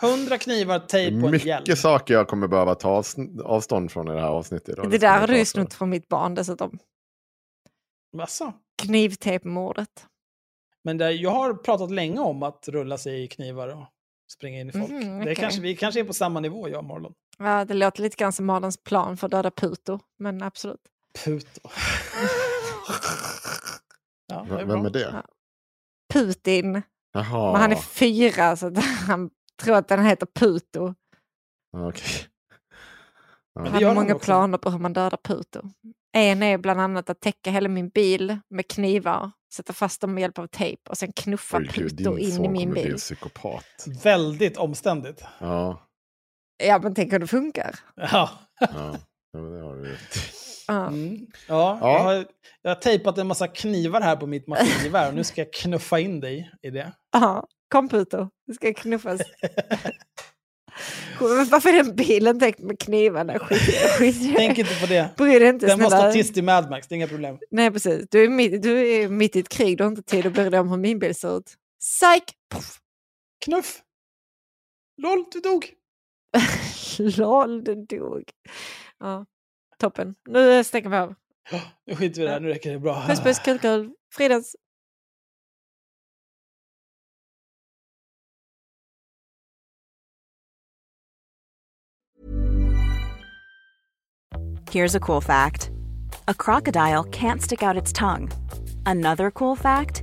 Hundra knivar, tejp och en hjälm. Mycket saker jag kommer behöva ta avs- avstånd från i det här avsnittet. Det ska där har du snott från mitt barn dessutom. Massa. Knivtejpmordet. Men det, jag har pratat länge om att rulla sig i knivar och springa in i folk. Mhm, det är okej. kanske, vi kanske är på samma nivå, jag och Marlon. Ja, det låter lite grann som Malins plan för att döda Puto, men absolut. Puto. ja, det är Vem är det? Ja. Putin. Jaha. Men han är fyra så han tror att den heter Puto. Ja, Okej. Men Han har många också. planer på hur man dödar Puto. En är bland annat att täcka hela min bil med knivar, sätta fast dem med hjälp av tejp och sen knuffa Oj, din in i min bil. en psykopat. Väldigt omständigt. Ja, Ja, men tänk hur det funkar. Ja. ja. ja men det har du rätt. Ja. Mm. Ja, Ja. Jag, har, jag har tejpat en massa knivar här på mitt maskingevär och nu ska jag knuffa in dig i det. Ja, kom Puto, det ska knuffas. Men Varför är den bilen täckt med knivarna? Skit, skit. Tänk inte på det. Bry dig inte Den var snälla. statist i Mad Max, det är inga problem. Nej precis, du är, mitt, du är mitt i ett krig, du har inte tid att bry dig om hur min bil ser ut. Psyk! Puff. Knuff! LOL, du dog! Lol, du dog. Ja, toppen. Nu stänger vi av. Nu skiter vi i det här, nu räcker det bra. Puss puss, kul kul. Fridans. Here's a cool fact a crocodile can't stick out its tongue. Another cool fact